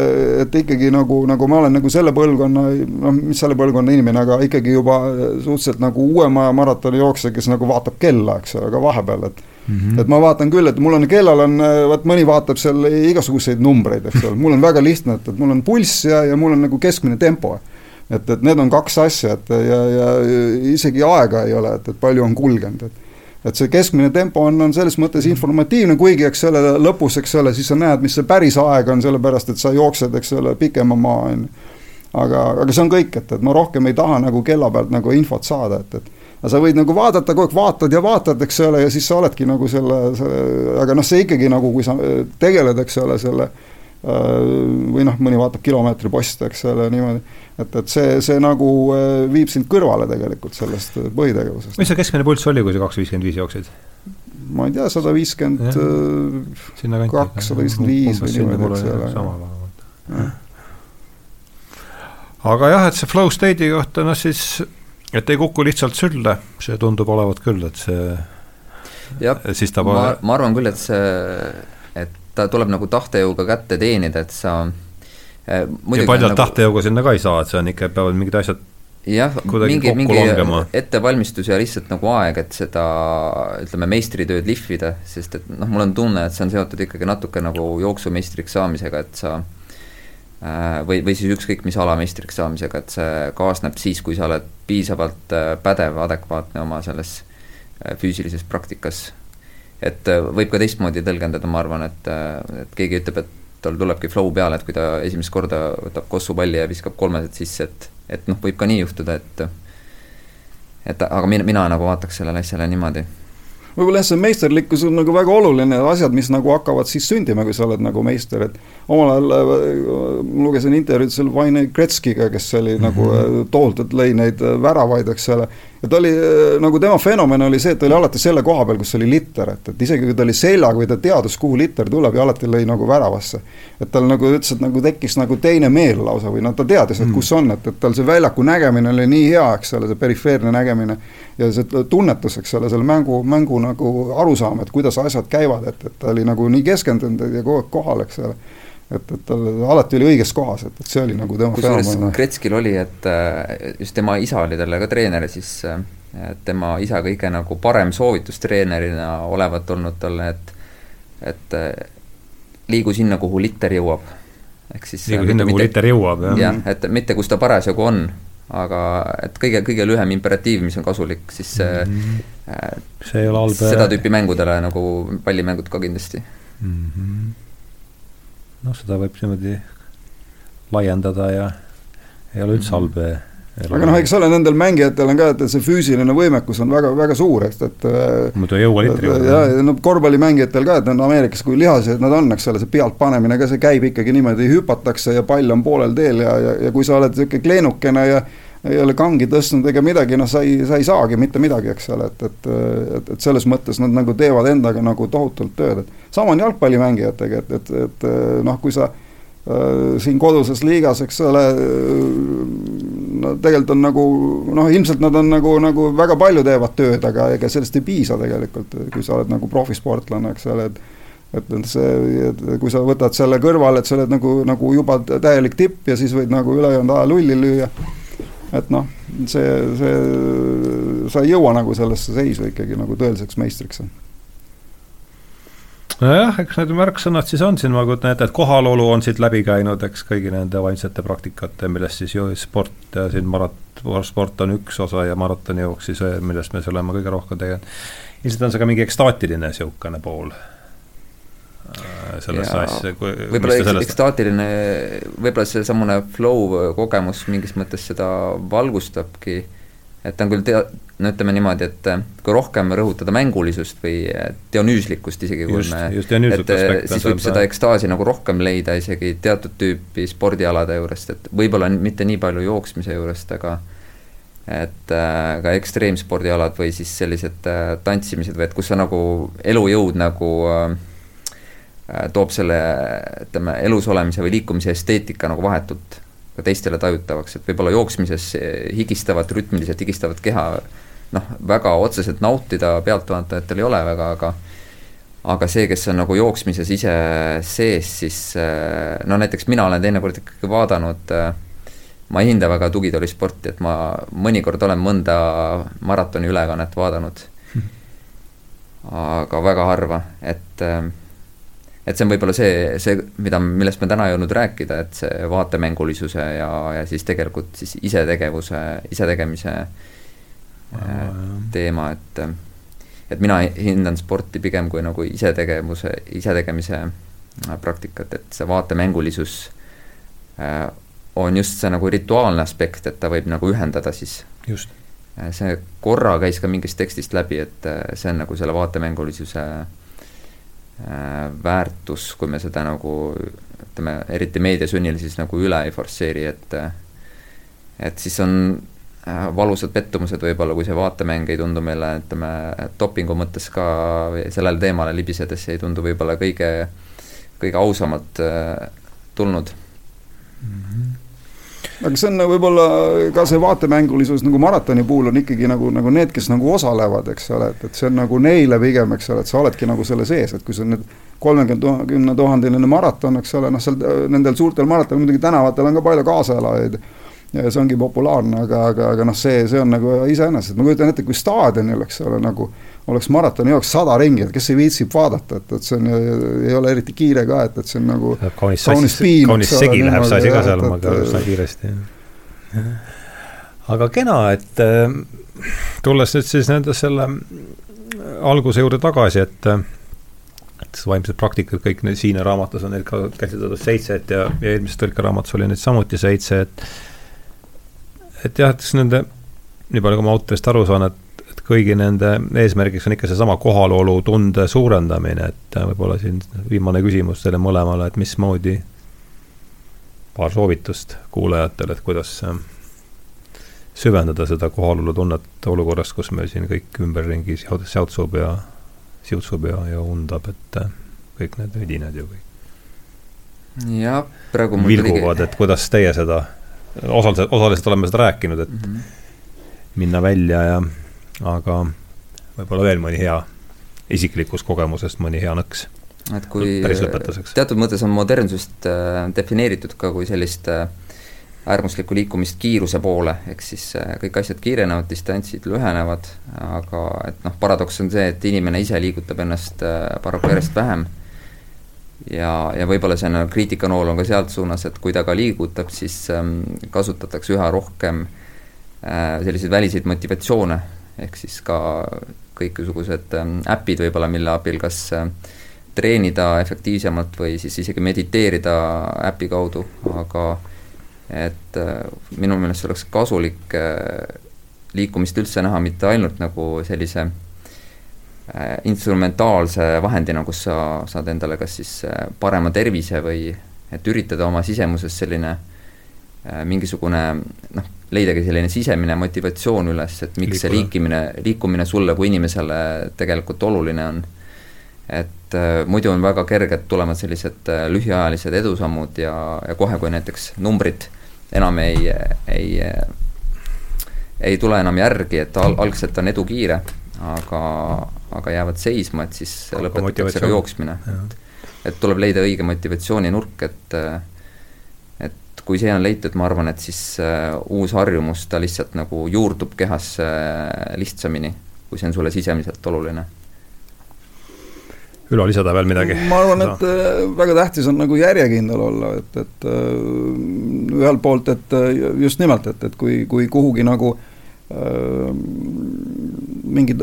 B: et ikkagi nagu, nagu ma olen nagu selle põlvkonna, noh, mis selle põlvkonna inimene, aga ikkagi juba suhteliselt nagu uuema maratoni jooksja, kes nagu vaatab kella, eks ole, ka vahepeal, et mm -hmm. et ma vaatan küll, et mul on kellal on, vot mõni vaatab seal igasuguseid numbreid, eks ole, mul on väga lihtne, et, et mul on pulss ja, ja mul on nagu keskmine tempo et, et need on kaks asja, et ja, ja isegi aega ei ole, et, et palju on kulgenud, et et see keskmine tempo on, on selles mõttes informatiivne, kuigi eks selle lõpus, eks ole, siis sa näed, mis see päris aeg on, sellepärast et sa jooksed, eks ole, pikema maa, on ju. aga, aga see on kõik, et, et ma rohkem ei taha nagu kella pealt nagu infot saada, et, et aga sa võid nagu vaadata, kogu aeg vaatad ja vaatad, eks ole, ja siis sa oledki nagu selle, selle, aga noh, see ikkagi nagu, kui sa tegeled, eks ole, selle või noh, mõni vaatab kilomeetri poste, eks ole, niimoodi et, et see, see nagu äh, viib sind kõrvale tegelikult sellest äh, põhitegevusest.
A: mis see keskmine pulss oli, kui sa kaks viiskümmend viis jooksid?
B: ma ei tea, sada viiskümmend äh, kaks, sada viiskümmend viis või niimoodi, eks ole.
A: aga jah, et see flow state'i kohta, noh siis, et ei kuku lihtsalt sülle, see tundub olevat küll, et see
C: jah, ma, ma arvan küll, et see, et ta tuleb nagu tahtejõuga kätte teenida, et sa
A: Äh, ja paljalt nagu, tahtejõuga sinna ka ei saa, et see on ikka, peavad mingid asjad
C: jah, mingi, mingi langema. ettevalmistus ja lihtsalt nagu aeg, et seda ütleme, meistritööd lihvida, sest et noh, mul on tunne, et see on seotud ikkagi natuke nagu jooksumeistriks saamisega, et sa äh, või, või siis ükskõik mis ala meistriks saamisega, et see kaasneb siis, kui sa oled piisavalt äh, pädev, adekvaatne oma selles füüsilises praktikas. Et võib ka teistmoodi tõlgendada, ma arvan, et, et keegi ütleb, et tal tulebki flow peale, et kui ta esimest korda võtab kossupalli ja viskab kolmesed sisse, et, et noh, võib ka nii juhtuda, et et aga mina, mina nagu vaataks sellele asjale niimoodi
B: võib-olla jah, see meisterlikkus on nagu väga oluline, asjad, mis nagu hakkavad siis sündima, kui sa oled nagu meister, et omal ajal äh, ma lugesin intervjuud seal Wayne Gretzky'ga, kes oli mm -hmm. nagu äh, tohutult lõi neid äh, väravaid, eks ole, ta oli, nagu tema fenomen oli see, et ta oli alati selle koha peal, kus oli litter, et, et isegi kui ta oli seljaga või ta teadis, kuhu litter tuleb ja alati lõi nagu väravasse. et tal nagu ütles, et nagu tekkis nagu teine meel lausa või noh, ta teadis, et mm. kus on, et, et tal see väljaku nägemine oli nii hea, eks ole, see perifeerne nägemine ja see tunnetus, eks ole, selle mängu, mängu nagu arusaam, et kuidas asjad käivad, et, et ta oli nagu nii keskendunud ja kogu aeg kohal, eks ole et, et tal alati oli õiges kohas, et, et see oli nagu tema
C: kusjuures Kretskil oli, et just tema isa oli talle ka treener, siis tema isa kõige nagu parem soovitustreenerina olevat olnud talle, et et liigu sinna, kuhu litter jõuab.
A: ehk siis liigu sinna, kuhu litter jõuab,
C: jah. jah, et mitte kus ta parasjagu on aga et kõige, kõige lühem imperatiiv, mis on kasulik, siis see mm -hmm. see ei ole halb seda tüüpi mängudele nagu pallimängud ka kindlasti mm. -hmm.
A: Noh, seda võib niimoodi laiendada ja ei ole üldse halb mm -hmm.
B: aga noh, eks ole, nendel mängijatel on ka, et see füüsiline võimekus on väga, väga suur, eks, et
A: muidu ei jõua litri
B: juurde. ja no korvpallimängijatel ka, et nad Ameerikas, kui lihased nad on, eks ole, see pealtpanemine ka, see käib ikkagi niimoodi, hüpatakse ja pall on poolel teel ja, ja, ja kui sa oled niisugune kleenukene ja ei ole kangi tõstnud ega midagi, noh, sa ei, sa ei saagi mitte midagi, eks ole, et, et, et, et selles mõttes nad nagu teevad endaga nagu tohutult tööd, et sama on jalgpallimängijatega, et, et, et noh, kui sa äh, siin koduses liigas, eks ole äh,, no tegelikult on nagu noh, ilmselt nad on nagu, nagu väga palju teevad tööd, aga ega sellest ei piisa tegelikult, kui sa oled nagu profisportlane, eks ole, et et see, kui sa võtad selle kõrvale, et sa oled nagu, nagu juba täielik tipp ja siis võid nagu ülejäänud aja lulli lüüa et noh, see, see, sa ei jõua nagu sellesse seisu ikkagi nagu tõeliseks meistriks.
A: nojah, eks need märksõnad siis on siin, ma kujutan ette, et kohalolu on siit läbi käinud, eks kõigi nende vaimsete praktikate, millest siis ju sport ja siin marat-, sport on üks osa ja maratonijooks siis, millest me siis oleme kõige rohkem tegelenud. ilmselt on see ka mingi ekstaatiline niisugune pool sellesse asja.
C: võib-olla ekstaatiline, võib-olla seesamune flow kogemus mingis mõttes seda valgustabki, et ta on küll tea-, no ütleme niimoodi, et kui rohkem rõhutada mängulisust või dionüüslikkust isegi, kui
A: just,
C: me
A: just
C: et siis võib seda ekstaasi nagu rohkem leida isegi teatud tüüpi spordialade juurest, et võib-olla mitte nii palju jooksmise juurest, aga et äh, ka ekstreemspordialad või siis sellised äh, tantsimised või et kus sa nagu elujõud nagu äh, Äh, toob selle, ütleme, elus olemise või liikumise esteetika nagu vahetult ka teistele tajutavaks, et võib-olla jooksmises higistavat, rütmiliselt higistavat keha noh, väga otseselt nautida pealtvaatajatel ei ole väga, aga aga see, kes on nagu jooksmises ise sees, siis äh, no näiteks mina olen teinekord ikkagi vaadanud äh, ma ei hinda väga tugitoolisporti, et ma mõnikord olen mõnda maratoni ülekannet vaadanud. aga väga harva, et et see on võib-olla see, see, mida, millest me täna ei jõudnud rääkida, et see vaatemängulisuse ja, ja siis tegelikult siis isetegevuse, isetegemise äh, teema, et et mina hindan sporti pigem kui nagu isetegevuse, isetegemise äh, praktikat, et see vaatemängulisus äh, on just see nagu rituaalne aspekt, et ta võib nagu ühendada siis.
A: just.
C: see korra käis ka mingist tekstist läbi, et see on nagu selle vaatemängulisuse äh, Äh, väärtus, kui me seda nagu ütleme, eriti meediasunnil siis nagu üle ei forsseeri, et et siis on äh, valusad pettumused võib-olla, kui see vaatemäng ei tundu meile, ütleme, dopingu mõttes ka sellele teemale libisedes ei tundu võib-olla kõige, kõige ausamalt äh, tulnud mm.
B: -hmm aga see on nagu võib-olla ka see vaatemängulisus nagu maratoni puhul on ikkagi nagu, nagu need, kes nagu osalevad, eks ole, et, et see on nagu neile pigem, eks ole, et sa oledki nagu selle sees, et kui on nüüd kolmekümne, kümne tuhandeline maraton, eks ole, noh, seal nendel suurtel maratonil muidugi tänavatel on ka palju kaasalajaid ja see ongi populaarne, aga, aga, aga noh, see, see on nagu iseenesest, ma kujutan ette, kui staadionil, eks ole, nagu oleks maratoni jaoks sada ringi, et kes ei viitsib vaadata, et, et see on, ei ole eriti kiire ka, et, et see on nagu
A: kaunis, kaunis piin. kaunis segi läheb see asi ka seal üsna kiiresti, jah. aga kena, et äh, tulles nüüd siis nende selle alguse juurde tagasi, et et vaimsed praktikad, kõik need Siine raamatus on neid ka käsitletud seitset ja, ja eelmises tõlkeraamatus oli neid samuti seitse, et et jah, et siis nende, nii palju kui ma autorist aru saan, et kõigi nende eesmärgiks on ikka seesama kohalolu tunde suurendamine, et äh, võib-olla siin viimane küsimus teile mõlemale, et mismoodi, paar soovitust kuulajatele, et kuidas äh, süvendada seda kohalolu tunnet olukorras, kus meil siin kõik ümberringi säutsub ja siutsub ja, ja undab, et äh, kõik need vidinad ju kõik.
C: jah, praegu
A: vilguvad et kuidas teie seda, osaliselt, osaliselt oleme seda rääkinud, et mm -hmm. minna välja ja aga võib-olla veel mõni hea isiklikust kogemusest mõni hea nõks.
C: et kui teatud mõttes on modernsust äh, defineeritud ka kui sellist äh, äärmuslikku liikumist kiiruse poole, ehk siis äh, kõik asjad kiirenevad, distantsid lühenevad, aga et noh, paradoks on see, et inimene ise liigutab ennast paraku järjest vähem ja, ja võib-olla see on, kriitikanool on ka sealt suunas, et kui ta ka liigutab, siis ähm, kasutatakse üha rohkem äh, selliseid väliseid motivatsioone. Ehk siis ka kõikvõimasugused ähm, äpid võib-olla, mille abil kas äh, treenida efektiivsemalt või siis isegi mediteerida äpi kaudu, aga et minu meelest oleks kasulik liikumist üldse näha mitte ainult nagu sellise instrumentaalse vahendina, kus sa saad endale kas siis parema tervise või et üritada oma sisemuses selline mingisugune noh, leidagi selline sisemine motivatsioon üles, et miks Liikuna. see liikimine, liikumine sulle kui inimesele tegelikult oluline on. et äh, muidu on väga kerged tulema sellised äh, lühiajalised edusammud ja, ja kohe, kui näiteks numbrid enam ei, ei ei tule enam järgi, et al-, algselt on edu kiire, aga, aga jäävad seisma, et siis lõpetatakse ka jooksmine. et, et tuleb leida õige motivatsiooninurk, et äh, kui see on leitud, ma arvan, et siis äh, uus harjumus, ta lihtsalt nagu juurdub kehasse äh, lihtsamini, kui see on sulle sisemiselt oluline.
A: Ülo, lisada veel midagi?
B: ma arvan, et äh, väga tähtis on nagu järjekindel olla, et, et ühelt poolt, et just nimelt, et, et kui, kui kuhugi nagu mingid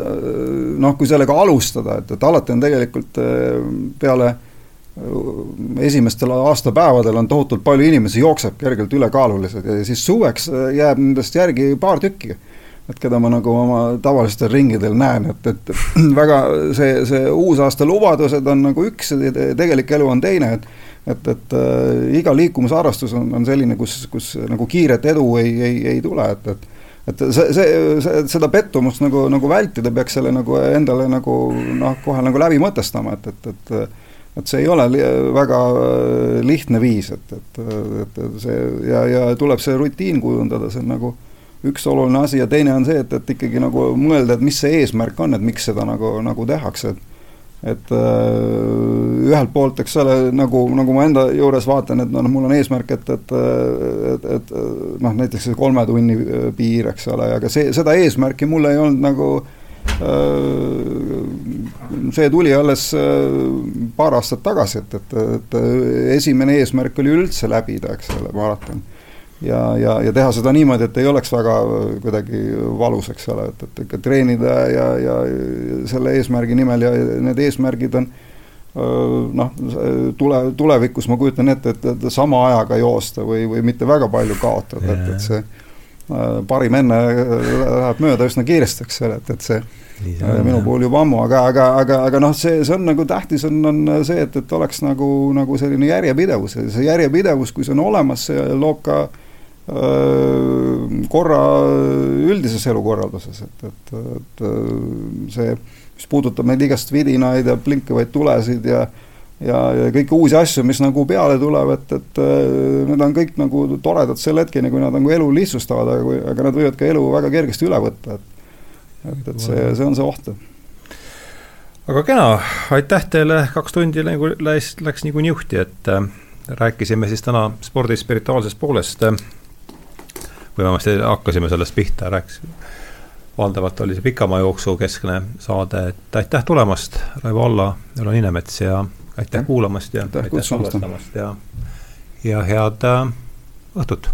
B: noh, kui sellega alustada, et, et alati on tegelikult peale äh, esimestel aastapäevadel on tohutult palju inimesi, jookseb kergelt ülekaalulised ja siis suveks äh, jääb nendest järgi paar tükki. et keda ma nagu oma tavalistel ringidel näen, et, et väga see, see uusaasta lubadused on nagu üks, tegelik elu on teine, et et, et äh, iga liikumisharrastus on, on selline, kus, kus nagu kiiret edu ei, ei, ei tule, et, et et see, see, see, seda pettumust nagu, nagu vältida, peaks selle nagu endale nagu noh, kohe nagu läbi mõtestama, et, et, et et see ei ole väga äh, lihtne viis, et, et, et see ja, ja tuleb see rutiin kujundada, see on nagu üks oluline asi ja teine on see, et, et ikkagi nagu mõelda, et mis see eesmärk on, et miks seda nagu, nagu tehakse, et et uh, ühelt poolt, eks ole, nagu, nagu ma enda juures vaatan, et noh, mul on eesmärk, et, et et, et noh, näiteks see kolme tunni piir, eks ole, aga see, seda eesmärki mul ei olnud nagu Äh, see tuli alles äh, paar aastat tagasi, et, et, et esimene eesmärk oli üldse läbida, eks ole, maraton. Ja, ja, ja teha seda niimoodi, et ei oleks väga kuidagi valus, eks ole, et, et ikka treenida ja, ja selle eesmärgi nimel ja need eesmärgid on äh, noh, tule, tulevikus ma kujutan ette, et, et sama ajaga joosta või, või mitte väga palju kaotada, et, et see parim enne läheb mööda üsna kiiresti, eks ole, et, et see Äh, minu puhul juba ammu, aga, aga, aga, aga noh, see, see on nagu tähtis, on, on see, et, et oleks nagu, nagu selline järjepidevus. Ja see järjepidevus, kui see on olemas, see loob ka öö, korra üldises elukorralduses, et, et, et see, mis puudutab neid igast vidinaid ja blinkavaid tulesid ja ja, ja kõiki uusi asju, mis nagu peale tulevad, et, need on kõik nagu toredad selle hetkeni, kui nad nagu elu lihtsustavad, aga kui, aga nad võivad ka elu väga kergesti üle võtta, et et, et see, see on see oht.
A: aga kena, aitäh teile, kaks tundi nagu läks, läks nagu niuhti, et äh, rääkisime siis täna spordi spirituaalsest poolest äh,. Või vähemasti hakkasime sellest pihta, rääkisime, valdavalt oli see pikamajooksu keskne saade, et aitäh tulemast, Raivo Alla, Ülo Ninemets ja aitäh kuulamast ja aitäh, salvestamast ja, ja head äh, õhtut